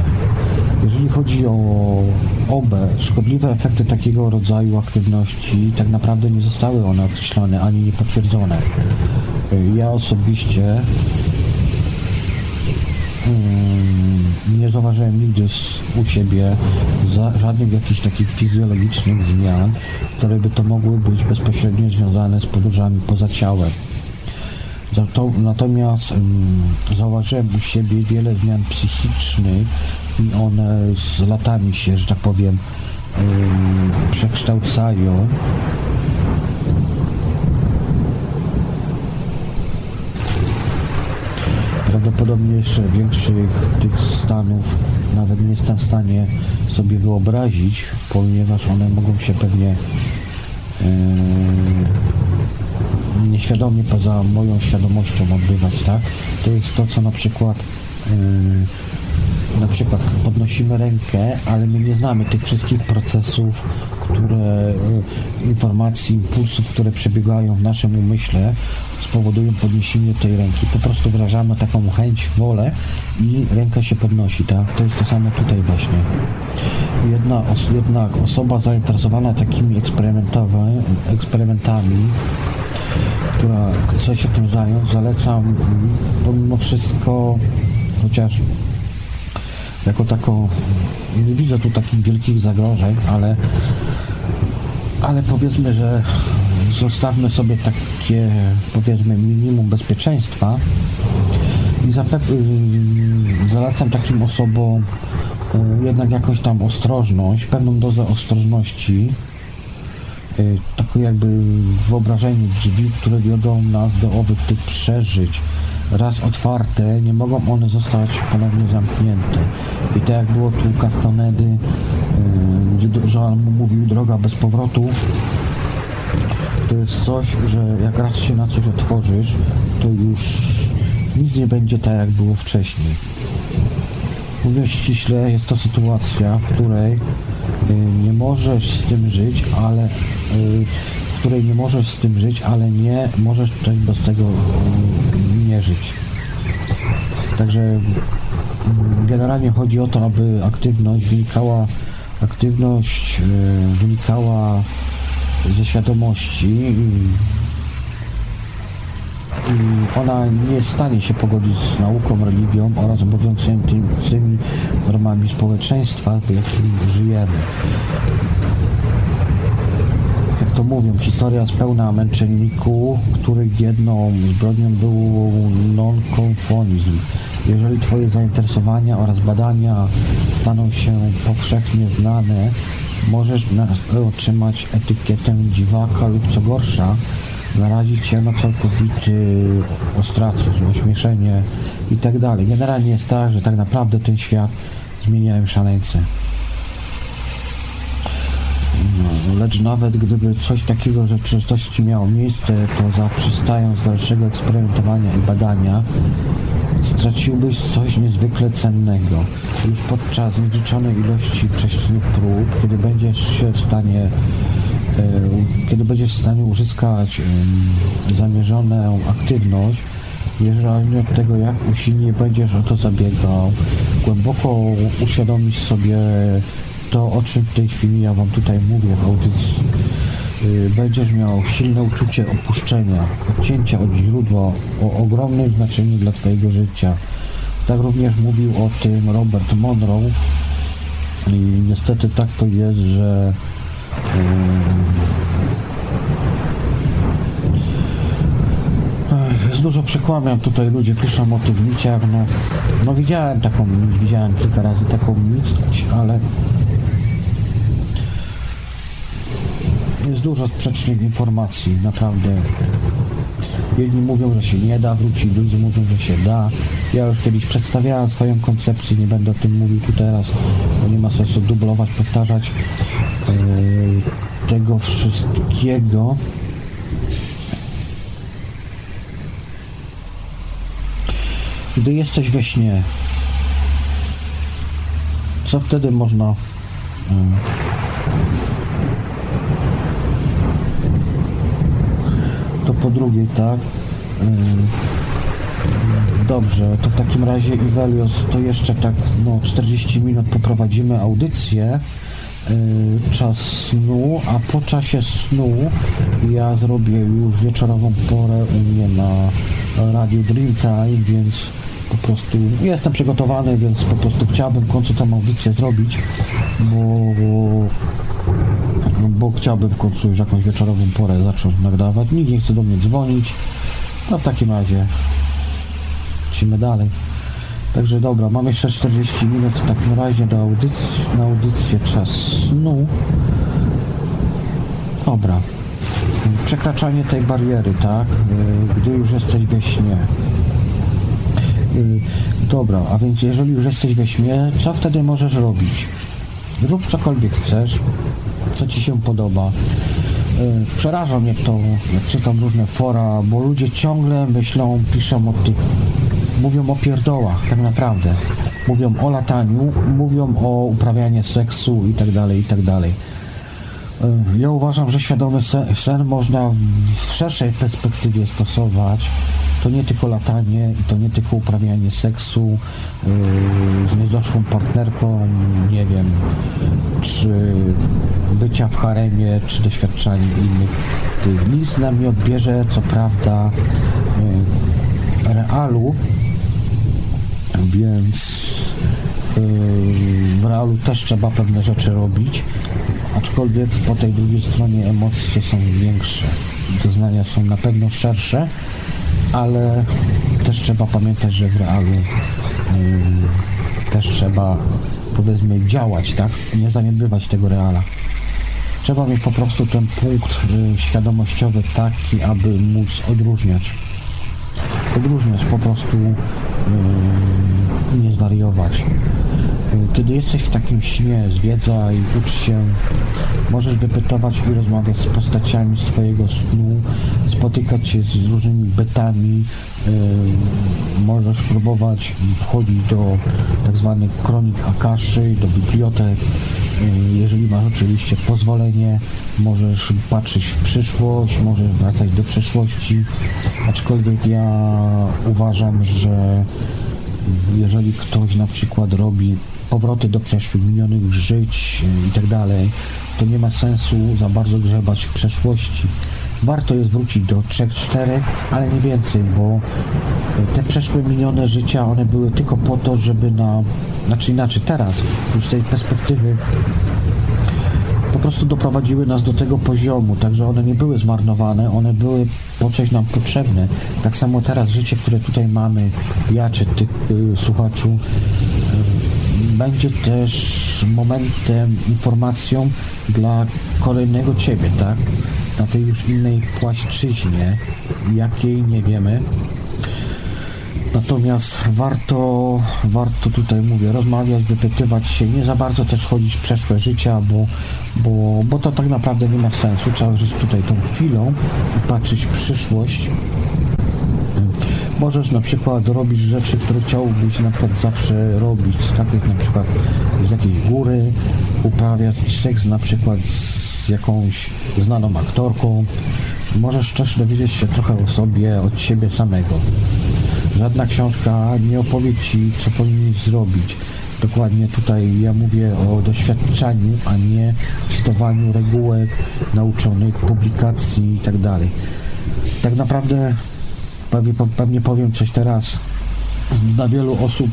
Jeżeli chodzi o OB, szkodliwe efekty takiego rodzaju aktywności tak naprawdę nie zostały one określone ani nie potwierdzone. Ja osobiście nie zauważyłem nigdy u siebie żadnych jakichś takich fizjologicznych zmian, które by to mogły być bezpośrednio związane z podróżami poza ciałem. Natomiast um, zauważyłem u siebie wiele zmian psychicznych i one z latami się, że tak powiem, um, przekształcają. Prawdopodobnie jeszcze większych tych stanów nawet nie jestem w stanie sobie wyobrazić, ponieważ one mogą się pewnie yy, nieświadomie poza moją świadomością odbywać, tak? To jest to, co na przykład yy, na przykład podnosimy rękę, ale my nie znamy tych wszystkich procesów, które, e, informacji, impulsów, które przebiegają w naszym umyśle, spowodują podniesienie tej ręki. Po prostu wyrażamy taką chęć, wolę i ręka się podnosi, tak? To jest to samo tutaj właśnie. Jedna, os jedna osoba zainteresowana takimi eksperymentami, która chce się tym zająć, zalecam pomimo wszystko, chociaż jako taką nie widzę tu takich wielkich zagrożeń, ale ale powiedzmy, że zostawmy sobie takie powiedzmy minimum bezpieczeństwa i zalecam takim osobom y, jednak jakąś tam ostrożność, pewną dozę ostrożności y, taką jakby wyobrażenie drzwi, które wiodą nas do owych tych przeżyć raz otwarte, nie mogą one zostać ponownie zamknięte. I tak jak było tu Castanedy, yy, gdzie Joan mówił droga bez powrotu, to jest coś, że jak raz się na coś otworzysz, to już nic nie będzie tak, jak było wcześniej. Mówiąc ściśle, jest to sytuacja, w której yy, nie możesz z tym żyć, ale yy, w której nie możesz z tym żyć, ale nie możesz tutaj bez tego Także mm, generalnie chodzi o to, aby aktywność wynikała, aktywność e, wynikała ze świadomości i ona nie jest w stanie się pogodzić z nauką, religią oraz obowiązującymi normami społeczeństwa, w jakim żyjemy to mówią, historia jest pełna męczenników, których jedną zbrodnią był nonkonformizm. Jeżeli Twoje zainteresowania oraz badania staną się powszechnie znane, możesz otrzymać etykietę dziwaka lub co gorsza, narazić się na całkowity ostracyzm, ośmieszenie i tak. Generalnie jest tak, że tak naprawdę ten świat zmieniają szaleńcy. No, lecz nawet gdyby coś takiego rzeczywistości miało miejsce, to zaprzestając dalszego eksperymentowania i badania, straciłbyś coś niezwykle cennego. Już podczas nieliczonej ilości wcześniejszych prób, kiedy będziesz się w stanie e, kiedy będziesz w stanie uzyskać zamierzoną aktywność, niezależnie od tego, jak usilnie będziesz o to zabiegał, głęboko uświadomisz sobie to, o czym w tej chwili ja Wam tutaj mówię w audycji, y, będziesz miał silne uczucie opuszczenia, odcięcia od źródła o ogromnym znaczeniu dla Twojego życia. Tak również mówił o tym Robert Monroe. I niestety tak to jest, że y, jest dużo przekłamiam tutaj, ludzie piszą o tych niciach, no, no widziałem taką nić, widziałem kilka razy taką nić, ale jest dużo sprzecznych informacji, naprawdę. Jedni mówią, że się nie da wrócić, drudzy mówią, że się da. Ja już kiedyś przedstawiałem swoją koncepcję, nie będę o tym mówił tu teraz, bo nie ma sensu dublować, powtarzać yy, tego wszystkiego. Gdy jesteś we śnie, co wtedy można yy, to po drugiej, tak? Dobrze, to w takim razie Ivelios, to jeszcze tak no 40 minut poprowadzimy audycję czas snu, a po czasie snu ja zrobię już wieczorową porę u mnie na Radio Dreamtime, więc po prostu jestem przygotowany, więc po prostu chciałbym w końcu tę audycję zrobić, bo bo chciałbym w końcu już jakąś wieczorową porę zacząć nagrywać. Nikt nie chce do mnie dzwonić. No w takim razie lecimy dalej. Także dobra, mamy jeszcze 40 minut w takim razie do audycji, na audycję czas snu. Dobra. Przekraczanie tej bariery, tak? Y, gdy już jesteś we śnie. Y, dobra, a więc jeżeli już jesteś we śnie, co wtedy możesz robić? Rób cokolwiek chcesz, co Ci się podoba. E, przeraża mnie to, jak czytam różne fora, bo ludzie ciągle myślą, piszą o tych, mówią o pierdołach, tak naprawdę. mówią o lataniu, mówią o uprawianiu seksu i tak dalej, i tak dalej. E, ja uważam, że świadomy sen można w szerszej perspektywie stosować. To nie tylko latanie i to nie tylko uprawianie seksu yy, z niedoszłą partnerką, nie wiem, czy bycia w haremie, czy doświadczanie innych. Nic nam nie odbierze, co prawda, yy, realu, więc yy, w realu też trzeba pewne rzeczy robić, aczkolwiek po tej drugiej stronie emocje są większe, doznania są na pewno szersze, ale też trzeba pamiętać, że w realu yy, też trzeba powiedzmy działać, tak? Nie zaniedbywać tego reala. Trzeba mieć po prostu ten punkt yy, świadomościowy taki, aby móc odróżniać. Odróżniać po prostu yy, nie zwariować. Kiedy jesteś w takim śnie, zwiedzaj, ucz się, możesz wypytować i rozmawiać z postaciami z Twojego snu, spotykać się z różnymi betami, yy, możesz próbować wchodzić do tak zwanych kronik Akaszy, do bibliotek, yy, jeżeli masz oczywiście pozwolenie, możesz patrzeć w przyszłość, możesz wracać do przeszłości, aczkolwiek ja uważam, że jeżeli ktoś na przykład robi powroty do przeszłych, minionych żyć i tak dalej, to nie ma sensu za bardzo grzebać w przeszłości. Warto jest wrócić do 3-4, ale nie więcej, bo te przeszłe minione życia, one były tylko po to, żeby na, znaczy inaczej teraz, już z tej perspektywy po prostu doprowadziły nas do tego poziomu, także one nie były zmarnowane, one były po coś nam potrzebne. Tak samo teraz życie, które tutaj mamy, ja czy ty, y, słuchaczu, y, będzie też momentem, informacją dla kolejnego ciebie, tak? Na tej już innej płaszczyźnie, jakiej nie wiemy, Natomiast warto, warto tutaj mówię, rozmawiać, wypytywać się, nie za bardzo też wchodzić w przeszłe życia, bo, bo, bo to tak naprawdę nie ma sensu. Trzeba żyć tutaj tą chwilą i patrzeć w przyszłość. Możesz na przykład robić rzeczy, które chciałbyś na przykład zawsze robić, skakać na przykład z jakiejś góry, uprawiać seks na przykład z jakąś znaną aktorką. Możesz też dowiedzieć się trochę o sobie, od siebie samego. Żadna książka nie opowie Ci, co powinieneś zrobić. Dokładnie tutaj ja mówię o doświadczaniu, a nie cytowaniu regułek nauczonych, publikacji itd. Tak, tak naprawdę pewnie, pewnie powiem coś teraz dla wielu osób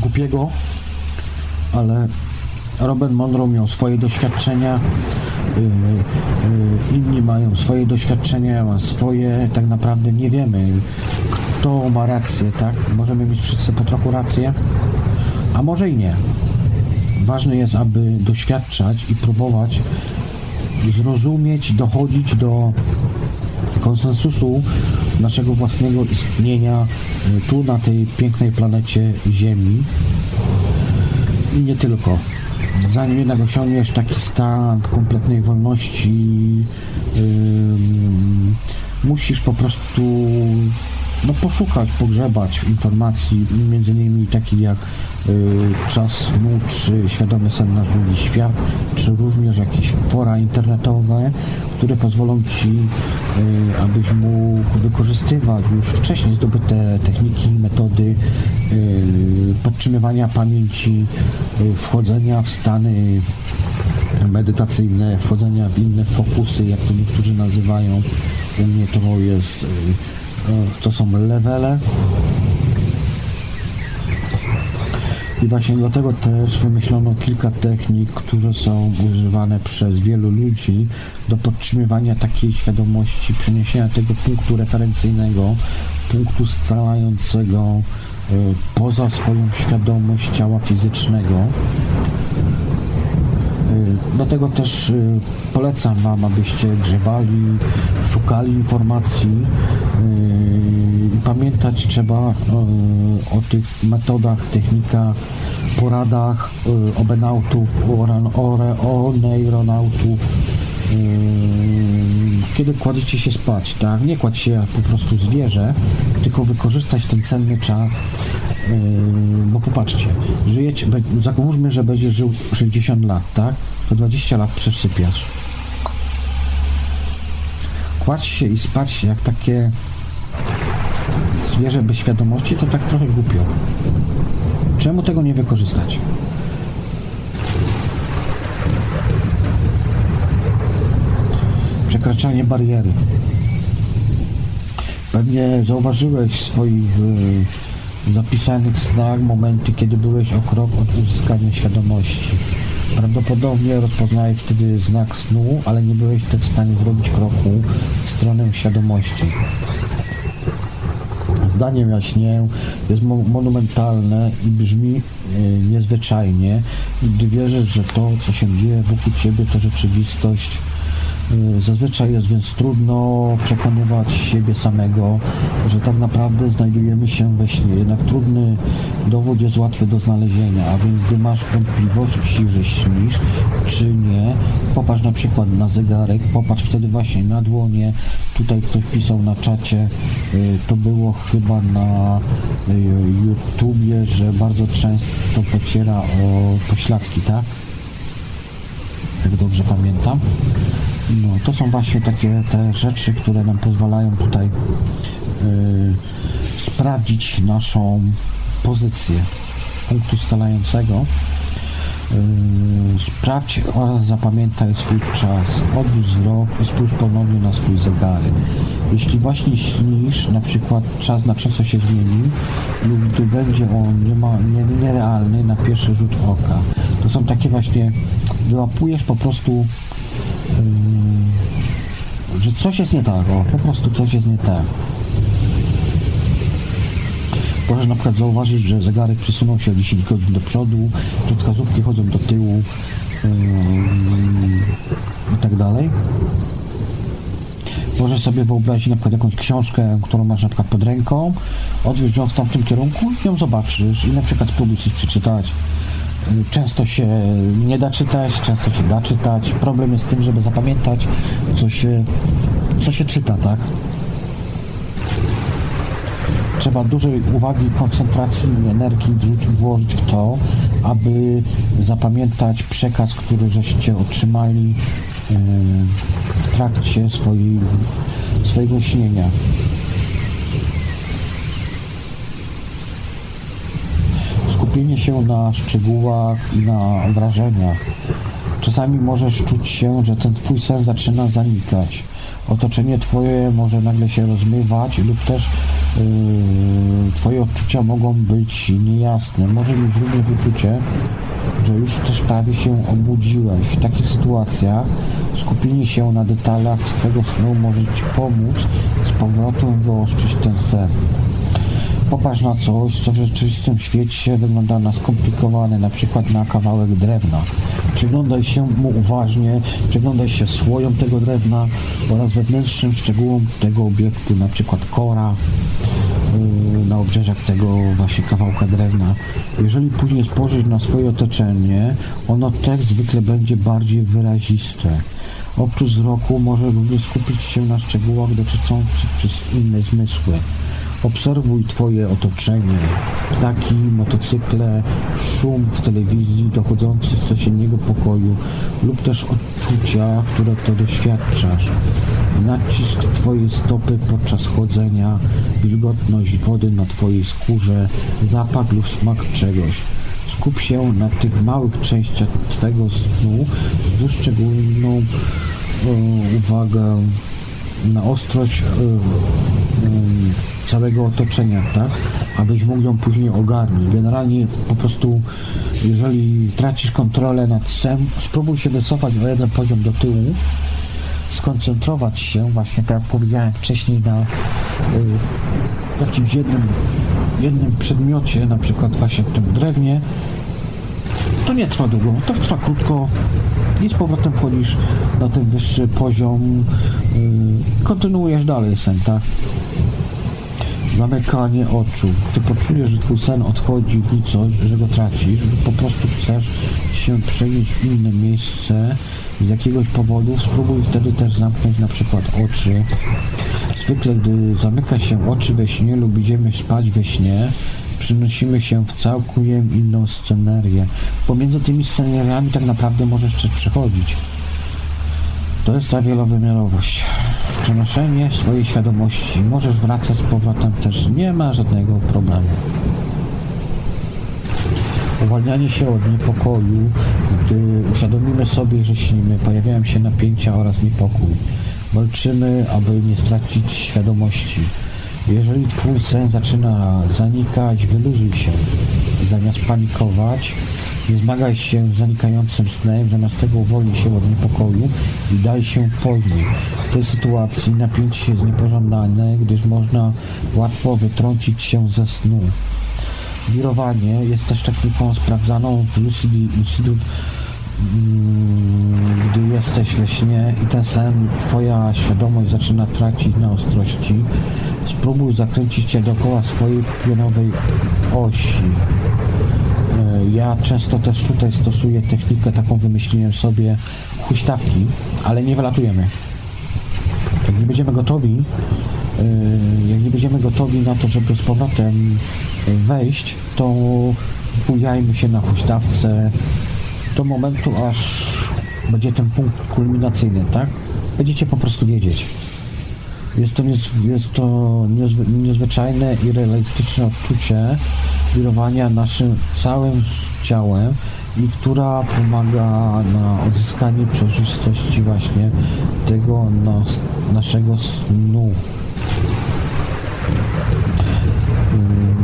głupiego, ale Robert Monroe miał swoje doświadczenia, yy, yy, inni mają swoje doświadczenia, ja mam swoje, tak naprawdę nie wiemy, kto ma rację, tak? Możemy mieć wszyscy po trochu rację, a może i nie. Ważne jest, aby doświadczać i próbować zrozumieć, dochodzić do konsensusu naszego własnego istnienia y, tu na tej pięknej planecie Ziemi i nie tylko. Zanim jednak osiągniesz taki stan kompletnej wolności, yy, musisz po prostu no, poszukać, pogrzebać informacji, między innymi takich jak y, czas snu, czy świadomy sen na drugi świat, czy również jakieś fora internetowe, które pozwolą Ci, y, abyś mógł wykorzystywać już wcześniej zdobyte techniki, metody y, podtrzymywania pamięci, y, wchodzenia w stany medytacyjne, wchodzenia w inne fokusy, jak to niektórzy nazywają. U mnie to jest y, to są levele. I właśnie dlatego też wymyślono kilka technik, które są używane przez wielu ludzi do podtrzymywania takiej świadomości, przeniesienia tego punktu referencyjnego, punktu scalającego y, poza swoją świadomość ciała fizycznego. Y, dlatego też y, polecam Wam, abyście grzebali, szukali informacji. Y, pamiętać trzeba o tych metodach, technikach, poradach obenautów, o, o neuronautów, kiedy kładziecie się spać, tak? Nie kładź się po prostu zwierzę, tylko wykorzystać ten cenny czas, yy, bo popatrzcie, żyjecie, załóżmy, że będziesz żył 60 lat, tak? To 20 lat przesypiasz. Kładź się i spać jak takie zwierzę bez świadomości, to tak trochę głupio. Czemu tego nie wykorzystać? Przekraczanie bariery. Pewnie zauważyłeś w swoich y, zapisanych snach momenty, kiedy byłeś o krok od uzyskania świadomości. Prawdopodobnie rozpoznałeś wtedy znak snu, ale nie byłeś wtedy w stanie zrobić kroku w stronę świadomości. Zdanie jaśnie jest monumentalne i brzmi y, niezwyczajnie, gdy wierzysz, że to, co się dzieje wokół ciebie, to rzeczywistość zazwyczaj jest więc trudno przekonywać siebie samego, że tak naprawdę znajdujemy się we śnie. Jednak trudny dowód jest łatwy do znalezienia, a więc gdy masz wątpliwości, że śnisz, czy nie, popatrz na przykład na zegarek, popatrz wtedy właśnie na dłonie. Tutaj ktoś pisał na czacie, y, to było chyba na y, YouTubie, że bardzo często pociera o pośladki, tak? Jak dobrze pamiętam. No, to są właśnie takie te rzeczy, które nam pozwalają tutaj yy, sprawdzić naszą pozycję punktu stalającego. Yy, sprawdź oraz zapamiętaj swój czas, odwróć wzrok i spójrz ponownie na swój zegarek. Jeśli właśnie śnisz, na przykład czas na często się zmienił lub gdy będzie on nie ma, nie, nierealny na pierwszy rzut oka. To są takie właśnie, wyłapujesz po prostu że coś jest nie tak, o, po prostu coś jest nie tak. Możesz na przykład zauważyć, że zegarek przesunął się 10 godzin do przodu, że wskazówki chodzą do tyłu yy, i tak dalej. Możesz sobie wyobrazić na przykład jakąś książkę, którą masz na przykład pod ręką, odwieźć ją w tamtym kierunku i ją zobaczysz i na przykład spróbuj coś przeczytać Często się nie da czytać, często się da czytać. Problem jest z tym, żeby zapamiętać, co się, co się czyta, tak? Trzeba dużej uwagi, koncentracji i energii wrzucić, włożyć w to, aby zapamiętać przekaz, który żeście otrzymali w trakcie swojej, swojego śnienia. skupienie się na szczegółach i na wrażeniach. Czasami możesz czuć się, że ten twój sen zaczyna zanikać. Otoczenie twoje może nagle się rozmywać lub też yy, twoje odczucia mogą być niejasne. Może mieć również uczucie, że już też prawie się obudziłeś. W takich sytuacjach skupienie się na detalach swego snu może Ci pomóc z powrotem wyostrzyć ten sen. Popatrz na coś, co w rzeczywistym świecie wygląda na skomplikowane, na przykład na kawałek drewna. Przyglądaj się mu uważnie, przyglądaj się słojom tego drewna oraz wewnętrznym szczegółom tego obiektu, na przykład kora yy, na obrzeżach tego właśnie kawałka drewna. Jeżeli później spojrzysz na swoje otoczenie, ono też zwykle będzie bardziej wyraziste. Oprócz wzroku może również skupić się na szczegółach dotyczących przez inne zmysły. Obserwuj Twoje otoczenie, ptaki, motocykle, szum w telewizji dochodzący z sąsiedniego pokoju lub też odczucia, które to doświadczasz. Nacisk Twojej stopy podczas chodzenia, wilgotność wody na Twojej skórze, zapach lub smak czegoś. Skup się na tych małych częściach Twego snu z szczególną e, uwagę na ostrość e, e, całego otoczenia, tak? Abyś mógł ją później ogarnąć. Generalnie po prostu, jeżeli tracisz kontrolę nad sem, spróbuj się wycofać o jeden poziom do tyłu, skoncentrować się, właśnie tak jak powiedziałem wcześniej, na y, jakimś jednym, jednym przedmiocie, na przykład właśnie w tym drewnie, to nie trwa długo, to trwa krótko i z powrotem wchodzisz na ten wyższy poziom, yy, kontynuujesz dalej sen, tak? Zamykanie oczu. Ty poczujesz, że twój sen odchodzi w nicość, że go tracisz, po prostu chcesz się przenieść w inne miejsce z jakiegoś powodu, spróbuj wtedy też zamknąć na przykład oczy. Zwykle, gdy zamyka się oczy we śnie lub idziemy spać we śnie, przenosimy się w całkiem inną scenerię. Pomiędzy tymi scenariami tak naprawdę możesz też przechodzić. To jest ta wielowymiarowość. Przenoszenie swojej świadomości. Możesz wracać z powrotem też. Nie ma żadnego problemu. Uwalnianie się od niepokoju, gdy uświadomimy sobie, że śnimy, pojawiają się napięcia oraz niepokój. Walczymy, aby nie stracić świadomości. Jeżeli twój sen zaczyna zanikać, wyluzuj się. Zamiast panikować, nie zmagaj się z zanikającym snem, zamiast tego uwolnij się od niepokoju i daj się podnieść. W tej sytuacji napięcie jest niepożądane, gdyż można łatwo wytrącić się ze snu. Wirowanie jest też techniką sprawdzaną w Lucidum, mm, gdy jesteś we śnie i ten sen, twoja świadomość zaczyna tracić na ostrości. Spróbuj zakręcić się dookoła swojej pionowej osi. E, ja często też tutaj stosuję technikę, taką wymyśliłem sobie, huśtawki, ale nie wylatujemy. Jak nie będziemy gotowi, e, jak nie będziemy gotowi na to, żeby z powrotem wejść, to bujajmy się na huśtawce do momentu, aż będzie ten punkt kulminacyjny, tak? Będziecie po prostu wiedzieć. Jest to, jest to niezwy, niezwyczajne i realistyczne odczucie wirowania naszym całym ciałem i która pomaga na odzyskanie przejrzystości właśnie tego nas, naszego snu. Hmm.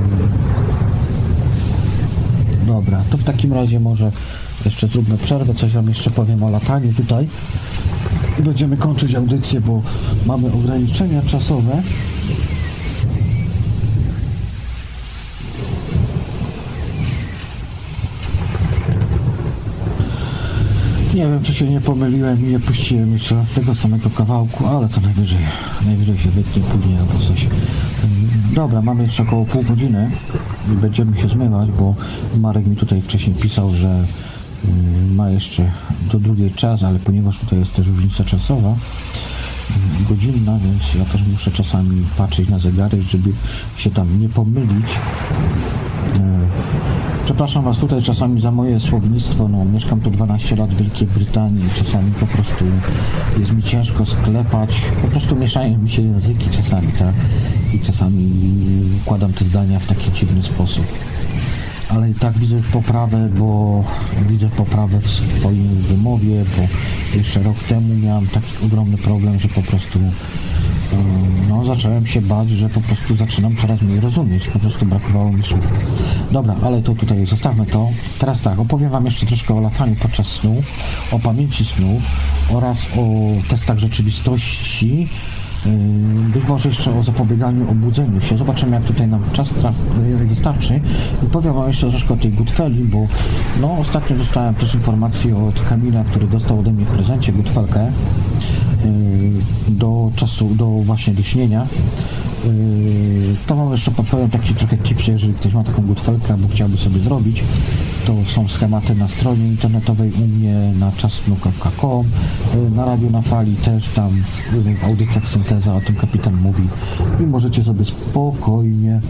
Dobra, to w takim razie może jeszcze zróbmy przerwę, coś Wam jeszcze powiem o lataniu tutaj i będziemy kończyć audycję, bo mamy ograniczenia czasowe. Nie wiem, czy się nie pomyliłem i nie puściłem jeszcze raz tego samego kawałku, ale to najwyżej, najwyżej się wytnie później albo coś. Dobra, mamy jeszcze około pół godziny i będziemy się zmywać, bo Marek mi tutaj wcześniej pisał, że ma jeszcze do drugiej czas, ale ponieważ tutaj jest też różnica czasowa, y, godzinna, więc ja też muszę czasami patrzeć na zegary, żeby się tam nie pomylić. Y, Przepraszam Was tutaj czasami za moje słownictwo. No, mieszkam tu 12 lat w Wielkiej Brytanii czasami po prostu jest mi ciężko sklepać. Po prostu mieszają mi się języki czasami, tak? I czasami układam te zdania w taki dziwny sposób. Ale i tak widzę poprawę, bo widzę poprawę w swoim wymowie, bo jeszcze rok temu miałem taki ogromny problem, że po prostu no, zacząłem się bać, że po prostu zaczynam coraz mniej rozumieć. Po prostu brakowało mi słów. Dobra, ale to tutaj zostawmy to. Teraz tak, opowiem Wam jeszcze troszkę o lataniu podczas snu, o pamięci snu oraz o testach rzeczywistości. Yy, być może jeszcze o zapobieganiu obudzeniu się. Zobaczymy, jak tutaj nam czas wystarczy. I powiem Wam jeszcze troszkę o tej Goodfelli, bo no, ostatnio dostałem też informację od Kamila, który dostał ode mnie w prezencie Goodfelkę. Y, do czasu, do właśnie do śnienia. Y, to mam jeszcze podpowiem taki trochę tips, jeżeli ktoś ma taką gutfelkę albo chciałby sobie zrobić, to są schematy na stronie internetowej u mnie na czasnu.com, y, na radiu na fali też tam w, w audycjach synteza o tym kapitan mówi i możecie sobie spokojnie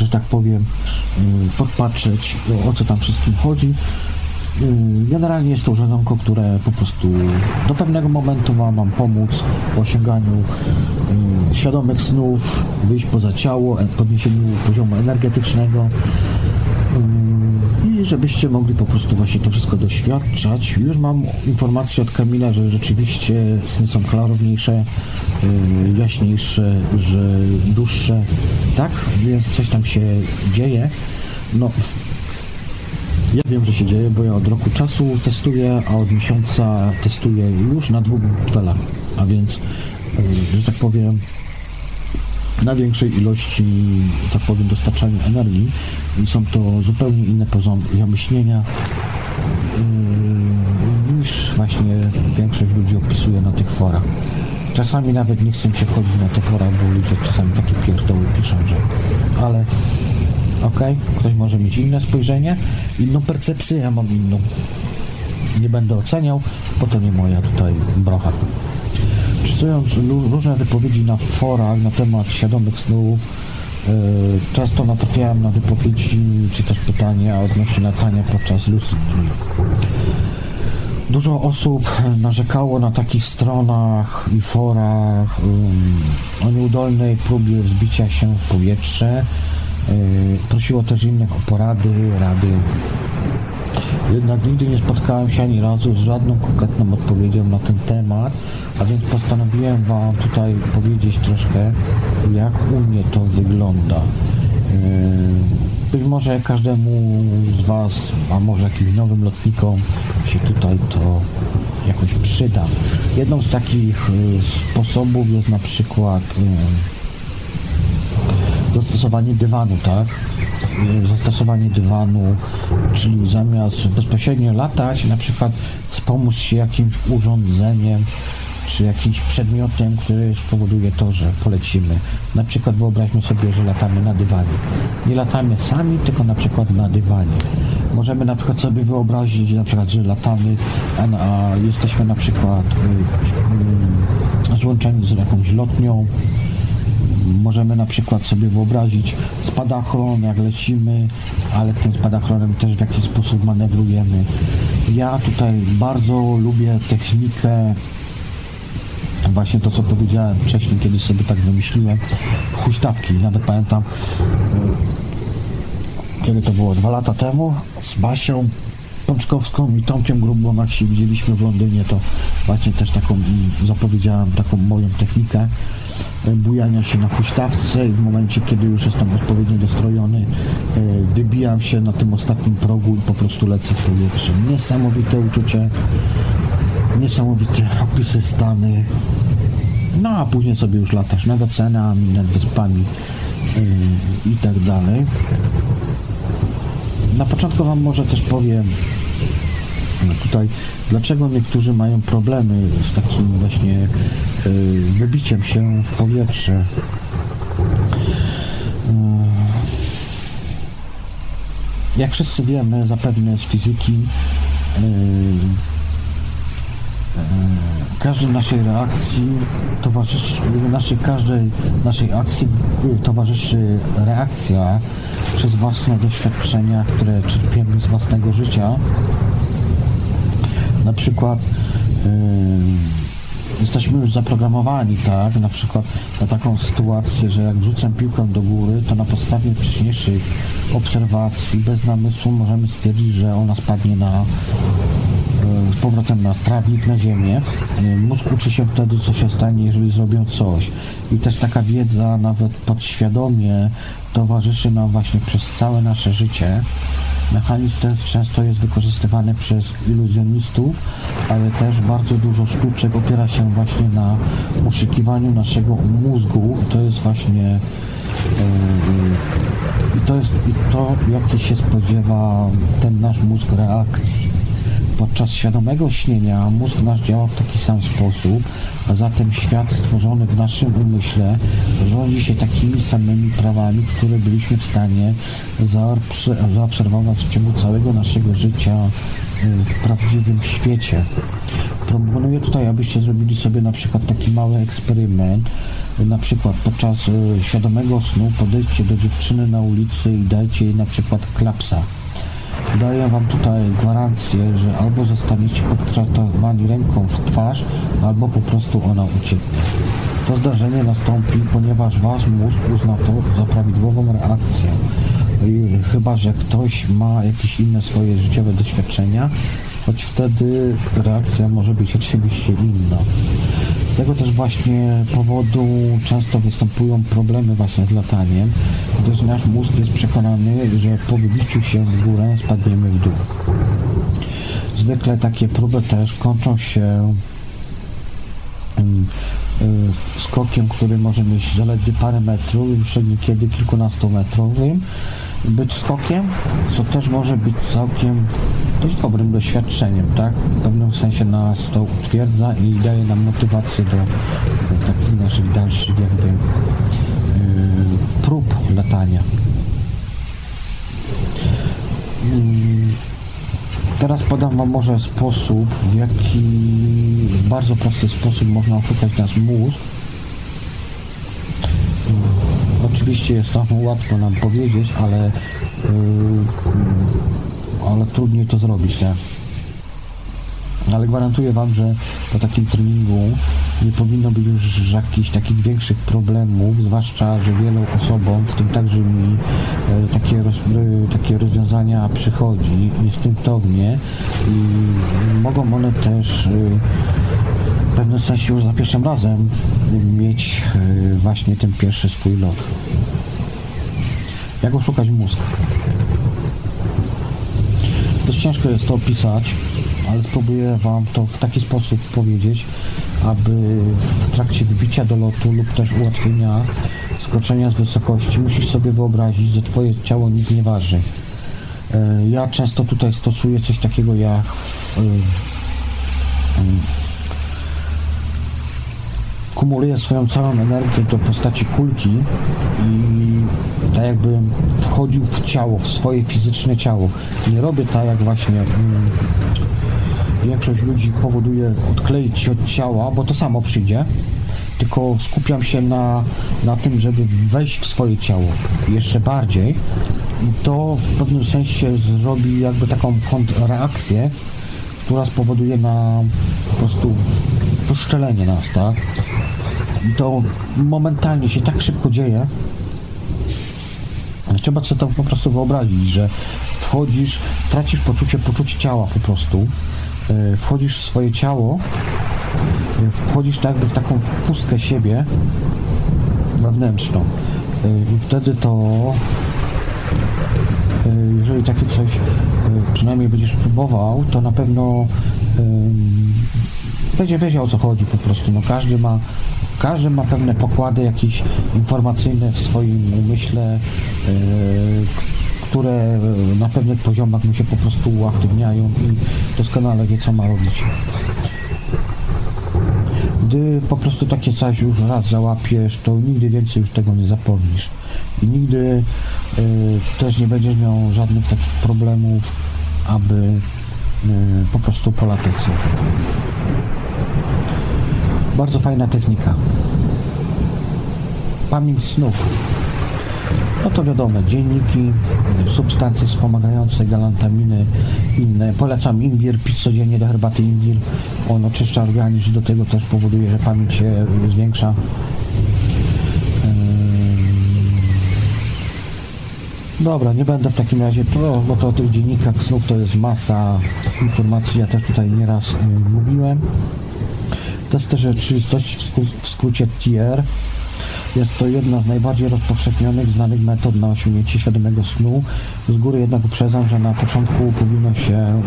że tak powiem, podpatrzeć o co tam wszystkim chodzi. Y, generalnie jest to urządzonko, które po prostu do pewnego momentu ma Wam pomóc w osiąganiu y, świadomych snów, wyjść poza ciało, e, podniesieniu poziomu energetycznego y, i żebyście mogli po prostu właśnie to wszystko doświadczać. Już mam informację od Kamila, że rzeczywiście sny są klarowniejsze, jaśniejsze, że dłuższe. Tak, więc coś tam się dzieje. No, ja wiem, że się dzieje, bo ja od roku czasu testuję, a od miesiąca testuję już na dwóch felach, a więc, e, że tak powiem, na większej ilości, tak powiem, dostarczania energii i są to zupełnie inne zamyślenia yy, niż właśnie większość ludzi opisuje na tych forach. Czasami nawet nie chcę się wchodzić na te fora, bo ludzie czasami takie pierdoły piszą, że ale ok? Ktoś może mieć inne spojrzenie, inną percepcję, ja mam inną. Nie będę oceniał, bo to nie moja tutaj brocha. Czytując różne wypowiedzi na forach na temat świadomych snów, yy, często natrafiałem na wypowiedzi czy też pytania odnośnie latania podczas lucid Dużo osób narzekało na takich stronach i forach o nieudolnej próbie wzbicia się w powietrze. Yy, prosiło też innych o porady, rady. Jednak nigdy nie spotkałem się ani razu z żadną konkretną odpowiedzią na ten temat, a więc postanowiłem Wam tutaj powiedzieć troszkę, jak u mnie to wygląda. Yy, być może każdemu z Was, a może jakimś nowym lotnikom się tutaj to jakoś przyda. Jedną z takich yy, sposobów jest na przykład zastosowanie dywanu, tak? Zastosowanie dywanu, czyli zamiast bezpośrednio latać, na przykład wspomóc się jakimś urządzeniem, czy jakimś przedmiotem, który spowoduje to, że polecimy. Na przykład wyobraźmy sobie, że latamy na dywanie. Nie latamy sami, tylko na przykład na dywanie. Możemy na przykład sobie wyobrazić, na przykład, że latamy, a, a jesteśmy na przykład y, y, złączeni z jakąś lotnią, możemy na przykład sobie wyobrazić spadachron, jak lecimy, ale tym spadachronem też w jakiś sposób manewrujemy. Ja tutaj bardzo lubię technikę właśnie to, co powiedziałem wcześniej, kiedyś sobie tak wymyśliłem, huśtawki. Nawet pamiętam, e, kiedy to było, dwa lata temu, z Basią Pączkowską i Tomkiem Grubą, jak się widzieliśmy w Londynie, to właśnie też taką zapowiedziałem taką moją technikę e, bujania się na huśtawce i w momencie, kiedy już jestem odpowiednio dostrojony, e, wybijam się na tym ostatnim progu i po prostu lecę w powietrze. Niesamowite uczucie niesamowite opisy stany. No a później sobie już latasz nad oceanami, nad wyspami yy, i tak dalej. Na początku Wam może też powiem no tutaj, dlaczego niektórzy mają problemy z takim właśnie yy, wybiciem się w powietrze. Yy. Jak wszyscy wiemy zapewne z fizyki, yy, każdej naszej reakcji towarzyszy, naszej, każdej naszej akcji towarzyszy reakcja przez własne doświadczenia, które czerpiemy z własnego życia. Na przykład yy, jesteśmy już zaprogramowani, tak, na przykład na taką sytuację, że jak wrzucę piłkę do góry, to na podstawie wcześniejszych obserwacji bez namysłu możemy stwierdzić, że ona spadnie na z powrotem na trawnik, na ziemię. Mózg uczy się wtedy, co się stanie, jeżeli zrobią coś. I też taka wiedza nawet podświadomie towarzyszy nam właśnie przez całe nasze życie. Mechanizm ten często jest wykorzystywany przez iluzjonistów, ale też bardzo dużo sztuczek opiera się właśnie na poszukiwaniu naszego mózgu. I to jest właśnie yy, i to jest to, jakie się spodziewa ten nasz mózg reakcji. Podczas świadomego śnienia mózg nasz działa w taki sam sposób, a zatem świat stworzony w naszym umyśle rządzi się takimi samymi prawami, które byliśmy w stanie zaobserwować w ciągu całego naszego życia y, w prawdziwym świecie. Proponuję tutaj, abyście zrobili sobie na przykład taki mały eksperyment. Na przykład podczas y, świadomego snu podejdźcie do dziewczyny na ulicy i dajcie jej na przykład klapsa daję Wam tutaj gwarancję, że albo zostaniecie potraktowani ręką w twarz, albo po prostu ona ucieknie. To zdarzenie nastąpi, ponieważ Wasz mózg uzna to za prawidłową reakcję. Chyba, że ktoś ma jakieś inne swoje życiowe doświadczenia, choć wtedy reakcja może być oczywiście inna. Tego też właśnie powodu często występują problemy właśnie z lataniem, gdyż nasz mózg jest przekonany, że po wybiciu się w górę spadniemy w dół. Zwykle takie próby też kończą się Y, skokiem, który może mieć zaledwie parę metrów, już niekiedy kilkunastometrowym, być skokiem, co też może być całkiem dość dobrym doświadczeniem, tak? W pewnym sensie nas to utwierdza i daje nam motywację do, do takich naszych dalszych jakby yy, prób latania. Yy podam Wam może sposób, w jaki w bardzo prosty sposób można oszukać nasz mózg. Oczywiście jest to łatwo nam powiedzieć, ale, yy, ale trudniej to zrobić, nie? Ale gwarantuję Wam, że po takim treningu nie powinno być już jakichś takich większych problemów, zwłaszcza, że wielu osobom, w tym także mi, e, takie, roz, e, takie rozwiązania przychodzi instynktownie i mogą one też e, w pewnym sensie już za pierwszym razem mieć właśnie ten pierwszy swój lot. Jak oszukać mózg? Dość ciężko jest to opisać, ale spróbuję Wam to w taki sposób powiedzieć, aby w trakcie wybicia do lotu lub też ułatwienia skoczenia z wysokości musisz sobie wyobrazić, że Twoje ciało nic nie waży. E, ja często tutaj stosuję coś takiego jak e, kumuluję swoją całą energię do postaci kulki i tak jakbym wchodził w ciało, w swoje fizyczne ciało. Nie robię tak jak właśnie mm, większość ludzi powoduje odkleić się od ciała, bo to samo przyjdzie, tylko skupiam się na, na tym, żeby wejść w swoje ciało jeszcze bardziej. I to w pewnym sensie zrobi jakby taką kontrreakcję, która spowoduje na po prostu wyszczelenie nas, tak? I to momentalnie się tak szybko dzieje, Trzeba sobie to po prostu wyobrazić, że wchodzisz, tracisz poczucie, poczucie ciała po prostu, wchodzisz w swoje ciało, e, wchodzisz jakby w taką pustkę siebie wewnętrzną. E, I wtedy to, jeżeli takie coś przynajmniej będziesz próbował, to na pewno będzie wiedział o co chodzi po prostu. No każdy ma, każdy ma pewne pokłady jakieś informacyjne w swoim umyśle, które e, na pewnych poziomach mu się po prostu uaktywniają i doskonale wie, co ma robić. Gdy po prostu takie coś już raz załapiesz, to nigdy więcej już tego nie zapomnisz. I nigdy y, też nie będziesz miał żadnych takich problemów, aby y, po prostu polatać sobie. Bardzo fajna technika. Pamięć snów. No to wiadomo, dzienniki, substancje wspomagające, galantaminy, inne. Polecam imbir, pić codziennie do herbaty imbir. On oczyszcza organizm, do tego też powoduje, że pamięć się zwiększa. Dobra, nie będę w takim razie, to, bo to o tych dziennikach snów to jest masa informacji, ja też tutaj nieraz y, mówiłem. Testy rzeczywistości w skrócie TR jest to jedna z najbardziej rozpowszechnionych, znanych metod na osiągnięcie świadomego snu. Z góry jednak uprzedzam, że na początku powinno się,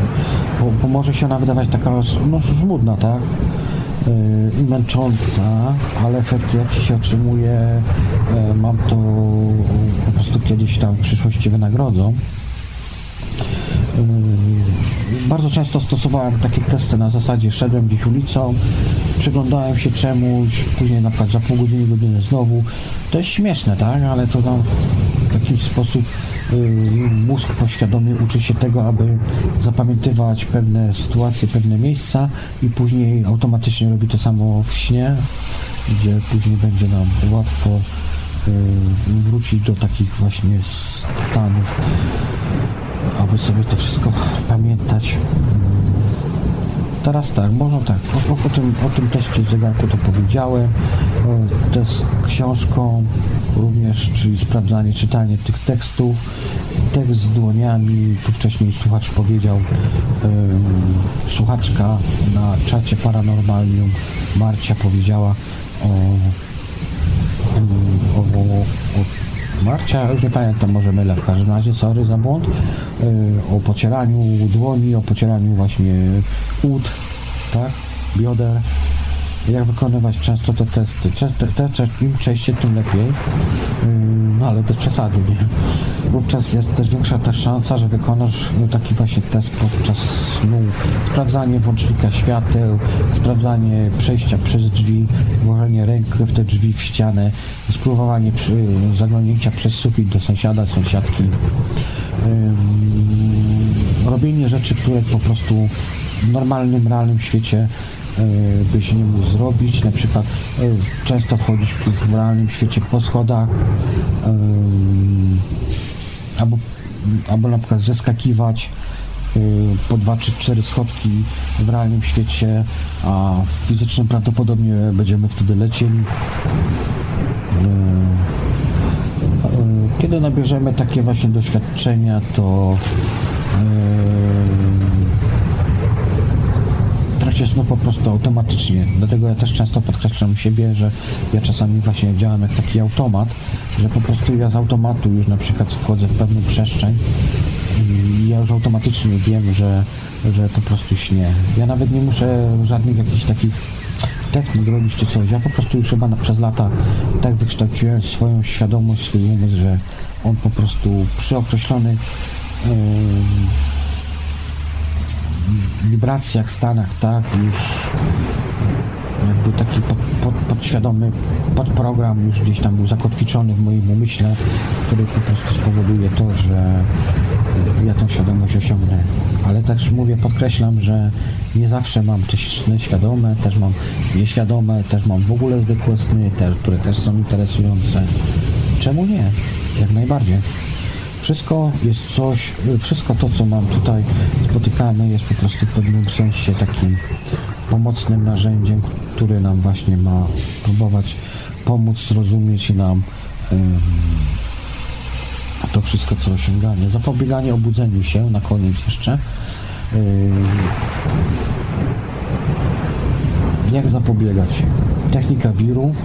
bo, bo może się ona wydawać taka no, żmudna, tak? Yy, i męcząca, ale efekty jakie się otrzymuje, yy, mam to po prostu kiedyś tam w przyszłości wynagrodzą. Bardzo często stosowałem takie testy na zasadzie szedłem gdzieś ulicą, przyglądałem się czemuś, później na przykład za pół godziny, godziny znowu. To jest śmieszne, tak? Ale to tam w jakiś sposób yy, mózg poświadomie uczy się tego, aby zapamiętywać pewne sytuacje, pewne miejsca i później automatycznie robi to samo w śnie, gdzie później będzie nam łatwo wrócić do takich właśnie stanów aby sobie to wszystko pamiętać. Teraz tak, można tak, o, o, tym, o tym teście zegarku to powiedziałem, test książką również, czyli sprawdzanie, czytanie tych tekstów, tekst z dłoniami, tu wcześniej słuchacz powiedział, słuchaczka na czacie Paranormalium, Marcia powiedziała o, o, o, o Marcia, już nie pamiętam, może mylę. W każdym razie, sorry za błąd, y, o pocieraniu dłoni, o pocieraniu właśnie ud, tak, bioder, jak wykonywać często te testy. Te, te, te, Im częściej, tym lepiej, y, no ale bez przesady, nie? Wówczas jest też większa też szansa, że wykonasz taki właśnie test podczas snu. Sprawdzanie włącznika świateł, sprawdzanie przejścia przez drzwi, włożenie ręki w te drzwi, w ścianę, spróbowanie przy, zaglądnięcia przez sufit do sąsiada, sąsiadki robienie rzeczy, które po prostu w normalnym, realnym świecie byś nie mógł zrobić, na przykład często wchodzić w realnym świecie po schodach albo, albo na przykład zeskakiwać po dwa czy cztery schodki w realnym świecie, a w fizycznym prawdopodobnie będziemy wtedy lecieli. Kiedy nabierzemy takie właśnie doświadczenia, to tracie znów po prostu automatycznie. Dlatego ja też często podkreślam siebie, że ja czasami właśnie działam jak taki automat, że po prostu ja z automatu już na przykład wchodzę w pewną przestrzeń i ja już automatycznie wiem, że, że po prostu śnie. Ja nawet nie muszę żadnych jakichś takich technik robić czy coś. Ja po prostu już chyba przez lata tak wykształciłem swoją świadomość, swój umysł, że on po prostu przy określonych yy, wibracjach, stanach, tak, już jakby taki pod, pod, podświadomy podprogram już gdzieś tam był zakotwiczony w moim umyśle, który po prostu spowoduje to, że ja tą świadomość osiągnę. Ale też mówię, podkreślam, że nie zawsze mam te sny świadome, też mam nieświadome, też mam w ogóle zwykłe sny, te, które też są interesujące. Czemu nie? Jak najbardziej. Wszystko jest coś, wszystko to, co mam tutaj spotykamy, jest po prostu w pewnym sensie takim pomocnym narzędziem, które nam właśnie ma próbować pomóc zrozumieć nam to wszystko, co osiąganie. Zapobieganie obudzeniu się, na koniec jeszcze. Jak zapobiegać? Technika wiru.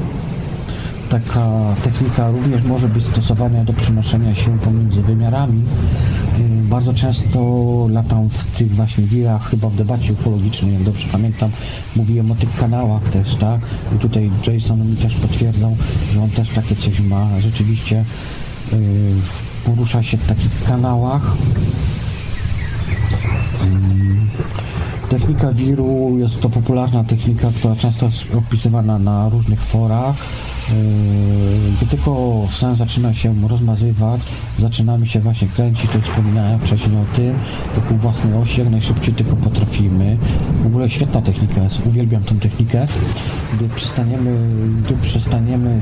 Taka technika również może być stosowana do przenoszenia się pomiędzy wymiarami. Bardzo często latam w tych właśnie wirach, chyba w debacie ufologicznej, jak dobrze pamiętam, mówiłem o tych kanałach też, tak? I tutaj Jason mi też potwierdzał, że on też takie coś ma. Rzeczywiście porusza się w takich kanałach. Technika wiru jest to popularna technika, która często jest opisywana na różnych forach. Gdy tylko sen zaczyna się rozmazywać, zaczynamy się właśnie kręcić, to wspominałem wcześniej o tym, wokół własnej osi, jak najszybciej tylko potrafimy. W ogóle świetna technika jest, uwielbiam tę technikę. Gdy przestaniemy, gdy przestaniemy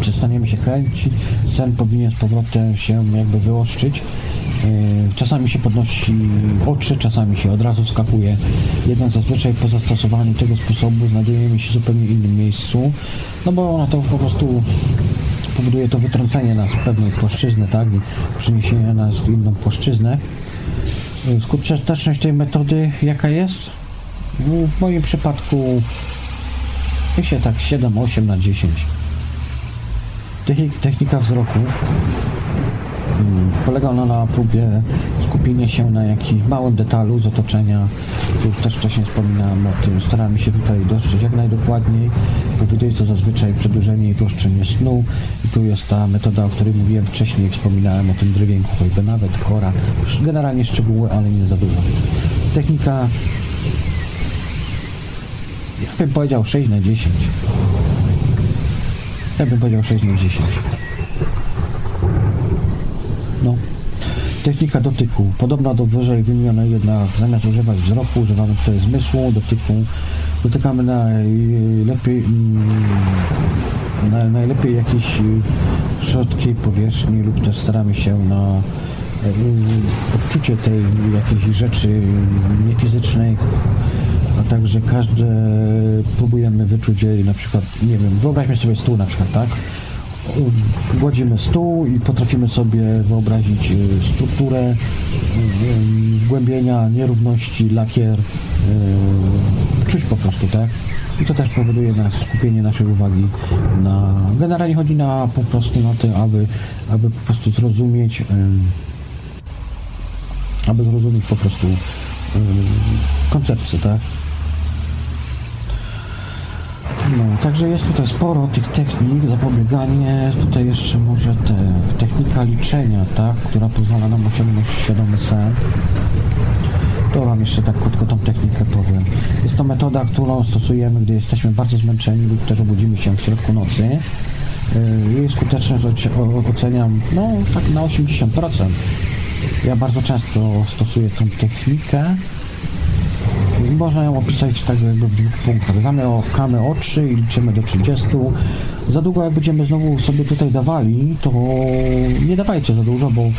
przestaniemy się kręcić, sen powinien z powrotem się jakby wyoszczyć. E, czasami się podnosi oczy, czasami się od razu wskakuje. Jednak zazwyczaj po zastosowaniu tego sposobu znajdujemy się w zupełnie innym miejscu, no bo ona to po prostu powoduje to wytrącenie nas z pewnej płaszczyzny, tak, i przeniesienie nas w inną płaszczyznę. E, skuteczność tej metody jaka jest? No, w moim przypadku myślę tak 7-8 na 10. Technika wzroku polega ona na próbie skupienia się na jakimś małym detalu z otoczenia. Już też wcześniej wspominałem o tym. Staramy się tutaj dostrzec jak najdokładniej. Powoduje to zazwyczaj przedłużenie i płoszczenie snu. I tu jest ta metoda, o której mówiłem wcześniej. Wspominałem o tym drewienku, choćby nawet chora. Generalnie szczegóły, ale nie za dużo. Technika ja bym powiedział 6 na 10. Ja bym powiedział 6 na 10. No. Technika dotyku. Podobna do wyżej wymienionej, jednak zamiast używać wzroku, używamy tutaj zmysłu, dotyku. Dotykamy najlepiej, mm, na, najlepiej jakiejś środkiej powierzchni lub też staramy się na e, odczucie tej jakiejś rzeczy niefizycznej, a także każde próbujemy wyczuć jej na przykład, nie wiem, wyobraźmy sobie stół na przykład, tak? Gładzimy stół i potrafimy sobie wyobrazić e, strukturę, e, zgłębienia, nierówności, lakier, czuć po prostu, tak? I to też powoduje nas skupienie naszej uwagi na... Generalnie chodzi na po prostu na to, aby, aby po prostu zrozumieć aby zrozumieć po prostu koncepcję, tak? No, także jest tutaj sporo tych technik, zapobieganie, tutaj jeszcze może te, technika liczenia, tak, która pozwala nam osiągnąć świadomy sen. To Wam jeszcze tak krótko tą technikę powiem. Jest to metoda, którą stosujemy, gdy jesteśmy bardzo zmęczeni lub też obudzimy się w środku nocy. Yy, jej skuteczność oceniam, no, tak na 80%. Ja bardzo często stosuję tą technikę. Można ją opisać tak jakby w punktach. Zamykamy oczy i liczymy do 30. Za długo jak będziemy znowu sobie tutaj dawali, to nie dawajcie za dużo, bo yy,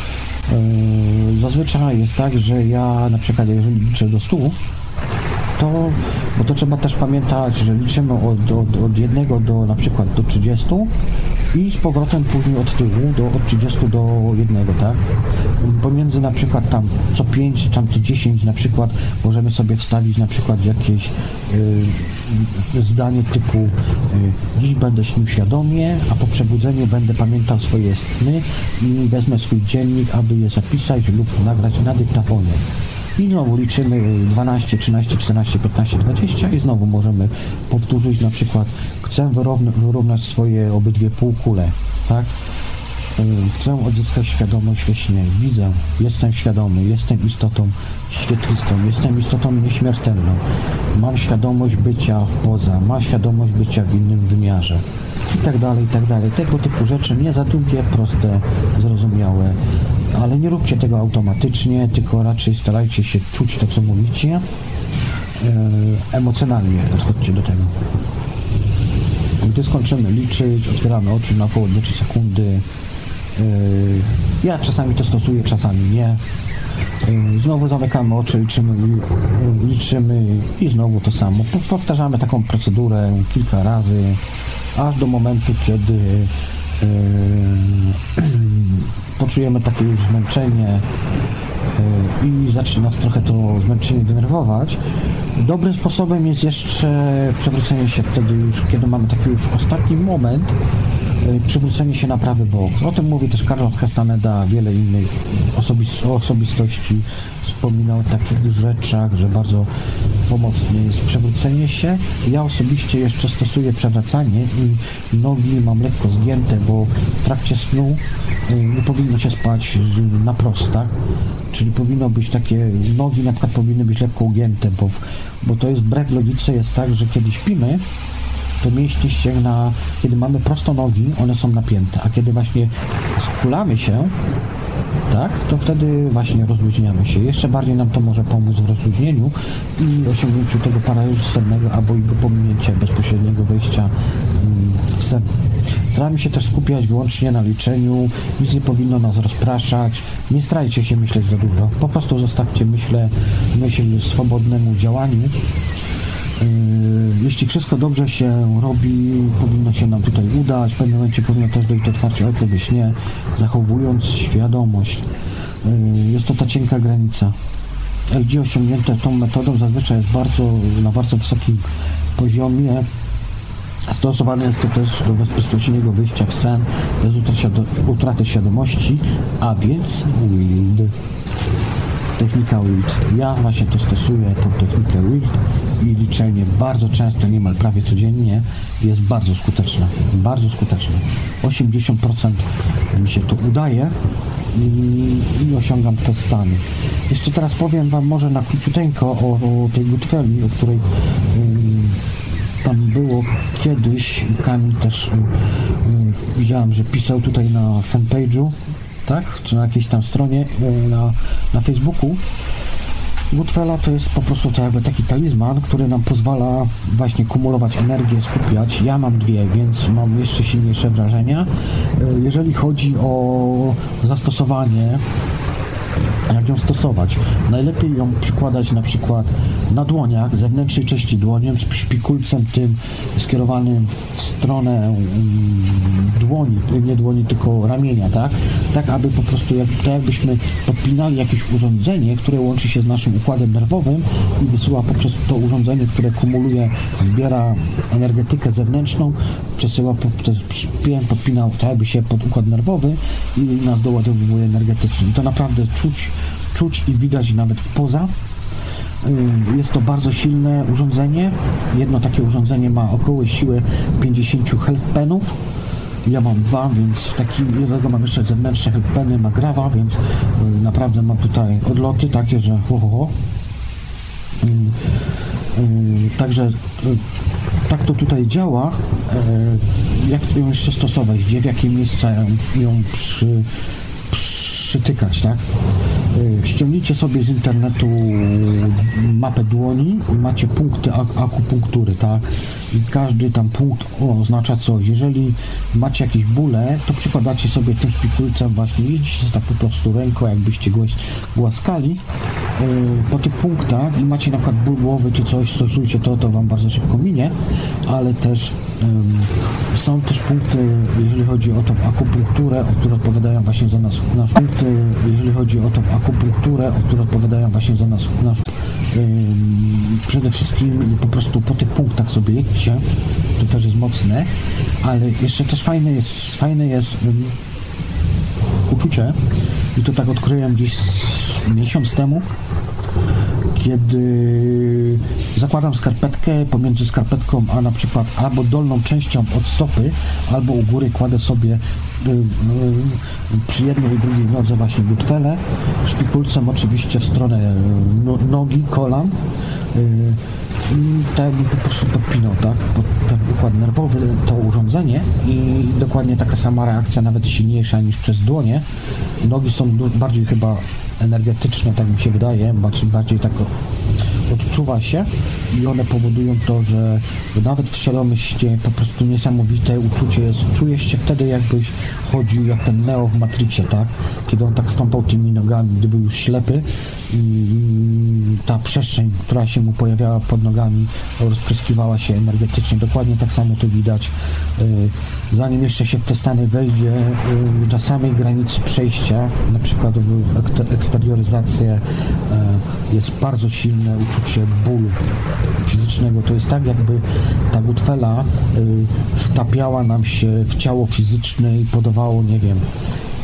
zazwyczaj jest tak, że ja na przykład jeżeli liczę do 100, to, bo to trzeba też pamiętać, że liczymy od, od, od jednego do na przykład do 30 i z powrotem później od tyłu do, od 30 do jednego, tak? Pomiędzy na przykład tam co 5, tam co 10 na przykład możemy sobie wstawić na przykład jakieś y, zdanie typu y, dziś będę śnił świadomie, a po przebudzeniu będę pamiętał swoje sny i wezmę swój dziennik, aby je zapisać lub nagrać na dyktafonie. I znowu liczymy 12, 13, 14, 15, 20 i znowu możemy powtórzyć na przykład chcę wyrównać swoje obydwie tak? Chcę odzyskać świadomość śnie. Widzę, jestem świadomy, jestem istotą świetlistą, jestem istotą nieśmiertelną. Mam świadomość bycia w poza, mam świadomość bycia w innym wymiarze. I tak dalej, i tak dalej. Tego typu rzeczy nie za długie, proste, zrozumiałe. Ale nie róbcie tego automatycznie, tylko raczej starajcie się czuć to, co mówicie. E, emocjonalnie podchodźcie do tego. Gdy skończymy liczyć, otwieramy oczy na około 2 sekundy. E, ja czasami to stosuję, czasami nie. E, znowu zamykamy oczy, liczymy, liczymy i znowu to samo. Powtarzamy taką procedurę kilka razy, aż do momentu, kiedy poczujemy takie już zmęczenie i zacznie nas trochę to zmęczenie denerwować. Dobrym sposobem jest jeszcze przewrócenie się wtedy już, kiedy mamy taki już ostatni moment, przywrócenie się na prawy bok. O tym mówi też Karol Castaneda, wiele innych osobis osobistości wspominał o takich rzeczach, że bardzo pomocne jest przewrócenie się. Ja osobiście jeszcze stosuję przewracanie i nogi mam lekko zgięte, bo w trakcie snu y, nie powinno się spać na prostach, czyli powinno być takie, nogi na przykład powinny być lekko ugięte, bo, bo to jest wbrew logice, jest tak, że kiedy śpimy, to mięśnie ścięgna, kiedy mamy prosto nogi, one są napięte, a kiedy właśnie skulamy się, tak, to wtedy właśnie rozluźniamy się. Jeszcze bardziej nam to może pomóc w rozluźnieniu i osiągnięciu tego paraliżu sennego albo jego pominięcia bezpośredniego wejścia mm, w sen. Staramy się też skupiać wyłącznie na liczeniu, nic nie powinno nas rozpraszać, nie starajcie się myśleć za dużo, po prostu zostawcie myślę, myśl swobodnemu działaniu jeśli wszystko dobrze się robi, powinno się nam tutaj udać. W pewnym momencie powinno też dojść do otwarcia oczu we śnie, zachowując świadomość. Yy, jest to ta cienka granica. LG osiągnięte tą metodą zazwyczaj jest bardzo, na bardzo wysokim poziomie. Stosowane jest to też do bezpośredniego wyjścia w sen bez utraty świadomości, a więc WILD technika WILD. Ja właśnie to stosuję, tą technikę WILD i liczenie bardzo często, niemal prawie codziennie jest bardzo skuteczne. Bardzo skuteczne. 80% mi się to udaje i, i osiągam te stany. Jeszcze teraz powiem Wam może na króciuteńko o, o tej Gutweli, o której tam było kiedyś, Kamil też widziałem, że pisał tutaj na fanpage'u tak? Czy na jakiejś tam stronie e, na, na Facebooku. Woodfella to jest po prostu jakby taki talizman, który nam pozwala właśnie kumulować energię, skupiać. Ja mam dwie, więc mam jeszcze silniejsze wrażenia. E, jeżeli chodzi o zastosowanie jak ją stosować. Najlepiej ją przykładać na przykład na dłoniach, zewnętrznej części dłoniem, z szpikulcem tym skierowanym w stronę mm, dłoni, nie dłoni, tylko ramienia, tak? Tak, aby po prostu, jak, tak jakbyśmy podpinali jakieś urządzenie, które łączy się z naszym układem nerwowym i wysyła poprzez to urządzenie, które kumuluje, zbiera energetykę zewnętrzną, przesyła podpinał tak jakby się pod układ nerwowy i nas doładowuje energetycznie. To naprawdę czuć, czuć i widać nawet w poza. Y, jest to bardzo silne urządzenie. Jedno takie urządzenie ma około siłę 50 health Ja mam dwa, więc w takim, jednego mam jeszcze zewnętrzne health ma grawa, więc y, naprawdę mam tutaj odloty takie, że ho, ho, ho. Y, także tak to tutaj działa. Jak ją jeszcze stosować? Gdzie, w jakie miejsca ją przy, przy przytykać, tak? Y, ściągnijcie sobie z internetu mapę dłoni i macie punkty ak akupunktury, tak? I każdy tam punkt oznacza coś. Jeżeli macie jakieś bóle, to przykładacie sobie tym szpikulcem właśnie, jeździcie tak po prostu ręką, jakbyście głaskali yy, po tych punktach i macie na przykład ból głowy czy coś, stosujcie to, to Wam bardzo szybko minie, ale też są też punkty, jeżeli chodzi o tą akupunkturę, które odpowiadają właśnie za nas, nasz punkty, jeżeli chodzi o tą akupunkturę, które odpowiadają właśnie za nas, nasz przede wszystkim po prostu po tych punktach sobie jedźcie, to też jest mocne, ale jeszcze też fajne jest, fajne jest uczucie. I to tak odkryłem gdzieś miesiąc temu, kiedy zakładam skarpetkę, pomiędzy skarpetką a na przykład albo dolną częścią od stopy, albo u góry kładę sobie y, y, przy jednej i drugiej nodze właśnie gutwele, szpikulcem oczywiście w stronę y, no, nogi, kolan i tak po prostu podpinał, tak, pod ten układ nerwowy to urządzenie i dokładnie taka sama reakcja, nawet silniejsza niż przez dłonie. Nogi są bardziej chyba energetyczne, tak mi się wydaje, bardziej, bardziej tak odczuwa się i one powodują to, że nawet w świadomości po prostu niesamowite uczucie jest. Czujesz się wtedy jakbyś chodził jak ten Neo w Matrixie, tak? Kiedy on tak stąpał tymi nogami, gdy był już ślepy i ta przestrzeń, która się mu pojawiała pod nogami, rozpryskiwała się energetycznie. Dokładnie tak samo to widać. Y, zanim jeszcze się w te stany wejdzie, y, na samej granicy przejścia, na przykład w eksterioryzację, y, jest bardzo silne uczucie bólu fizycznego. To jest tak, jakby ta gutwela wtapiała nam się w ciało fizyczne i podawało, nie wiem,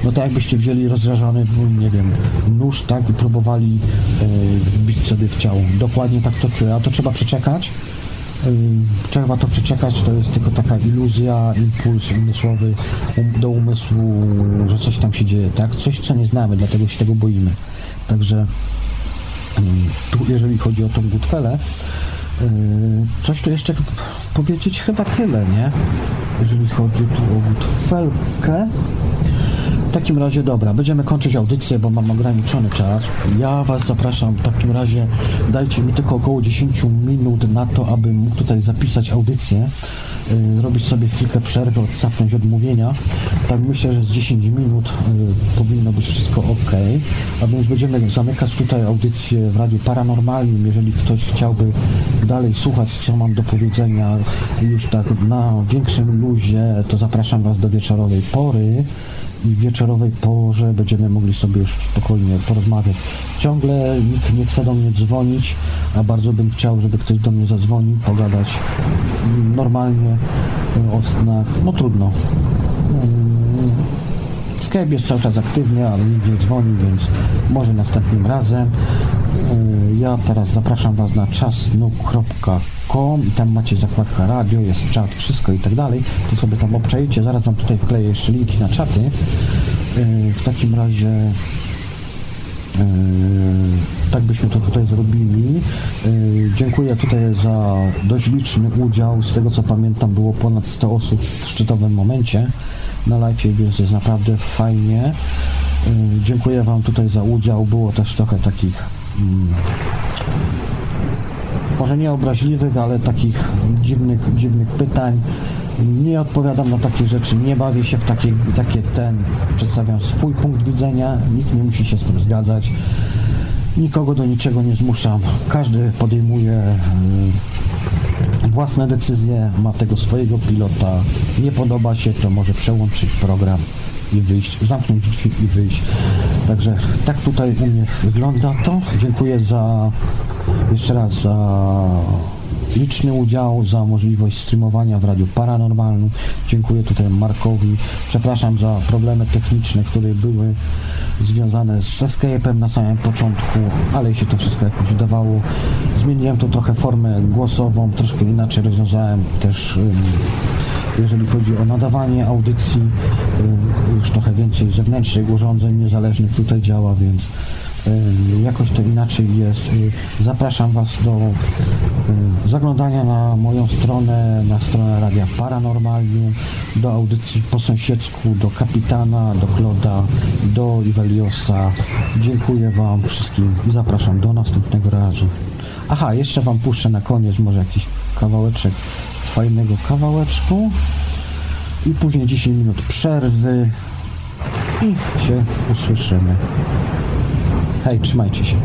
no tak jakbyście wzięli rozrażony, nie wiem, nóż, tak, i próbowali e, wbić sobie w ciało. Dokładnie tak to czuję, a to trzeba przeczekać. Trzeba to przeczekać, to jest tylko taka iluzja, impuls umysłowy um, do umysłu, że coś tam się dzieje, tak? Coś, co nie znamy, dlatego się tego boimy. Także tu, jeżeli chodzi o tą gutwelę, coś tu jeszcze powiedzieć chyba tyle, nie? Jeżeli chodzi tu o gutfelkę, w takim razie dobra, będziemy kończyć audycję, bo mam ograniczony czas. Ja Was zapraszam, w takim razie dajcie mi tylko około 10 minut na to, aby mógł tutaj zapisać audycję, yy, robić sobie chwilkę przerwy, odsapnąć odmówienia. Tak myślę, że z 10 minut yy, powinno być wszystko ok. A więc będziemy zamykać tutaj audycję w Radiu Paranormalnym. Jeżeli ktoś chciałby dalej słuchać, co mam do powiedzenia już tak na większym luzie, to zapraszam Was do wieczorowej pory wieczorowej porze będziemy mogli sobie już spokojnie porozmawiać. Ciągle nikt nie chce do mnie dzwonić, a bardzo bym chciał, żeby ktoś do mnie zadzwonił, pogadać normalnie o snach. No trudno. Mm, Skype jest cały czas aktywny, ale nikt nie dzwoni, więc może następnym razem. Y, ja teraz zapraszam Was na czasnu.com i tam macie zakładka radio, jest czat, wszystko i tak dalej. To sobie tam obczajcie. Zaraz Wam tutaj wkleję jeszcze linki na czaty. Y, w takim razie y, tak byśmy to tutaj zrobili. Dziękuję tutaj za dość liczny udział. Z tego co pamiętam było ponad 100 osób w szczytowym momencie na live, więc jest naprawdę fajnie. Dziękuję Wam tutaj za udział. Było też trochę takich może nie obraźliwych, ale takich dziwnych, dziwnych pytań. Nie odpowiadam na takie rzeczy, nie bawię się w takie, takie ten, przedstawiam swój punkt widzenia, nikt nie musi się z tym zgadzać, nikogo do niczego nie zmuszam, każdy podejmuje y, własne decyzje, ma tego swojego pilota, nie podoba się, to może przełączyć program i wyjść, zamknąć drzwi i wyjść. Także tak tutaj u mnie wygląda to. Dziękuję za jeszcze raz za liczny udział, za możliwość streamowania w Radiu Paranormalnym. Dziękuję tutaj Markowi. Przepraszam za problemy techniczne, które były związane z Escape'em na samym początku, ale się to wszystko jakoś udawało. Zmieniłem to trochę formę głosową, troszkę inaczej rozwiązałem też jeżeli chodzi o nadawanie audycji, y, już trochę więcej zewnętrznych urządzeń niezależnych tutaj działa, więc y, jakoś to inaczej jest. Y, zapraszam Was do zaglądania na moją stronę, na stronę Radia Paranormalium, do audycji po sąsiedzku, do Kapitana, do Kloda, do Iweliosa. Dziękuję Wam wszystkim i zapraszam do następnego razu. Aha, jeszcze Wam puszczę na koniec może jakiś kawałeczek fajnego kawałeczku i później 10 minut przerwy i się usłyszymy. Hej, trzymajcie się.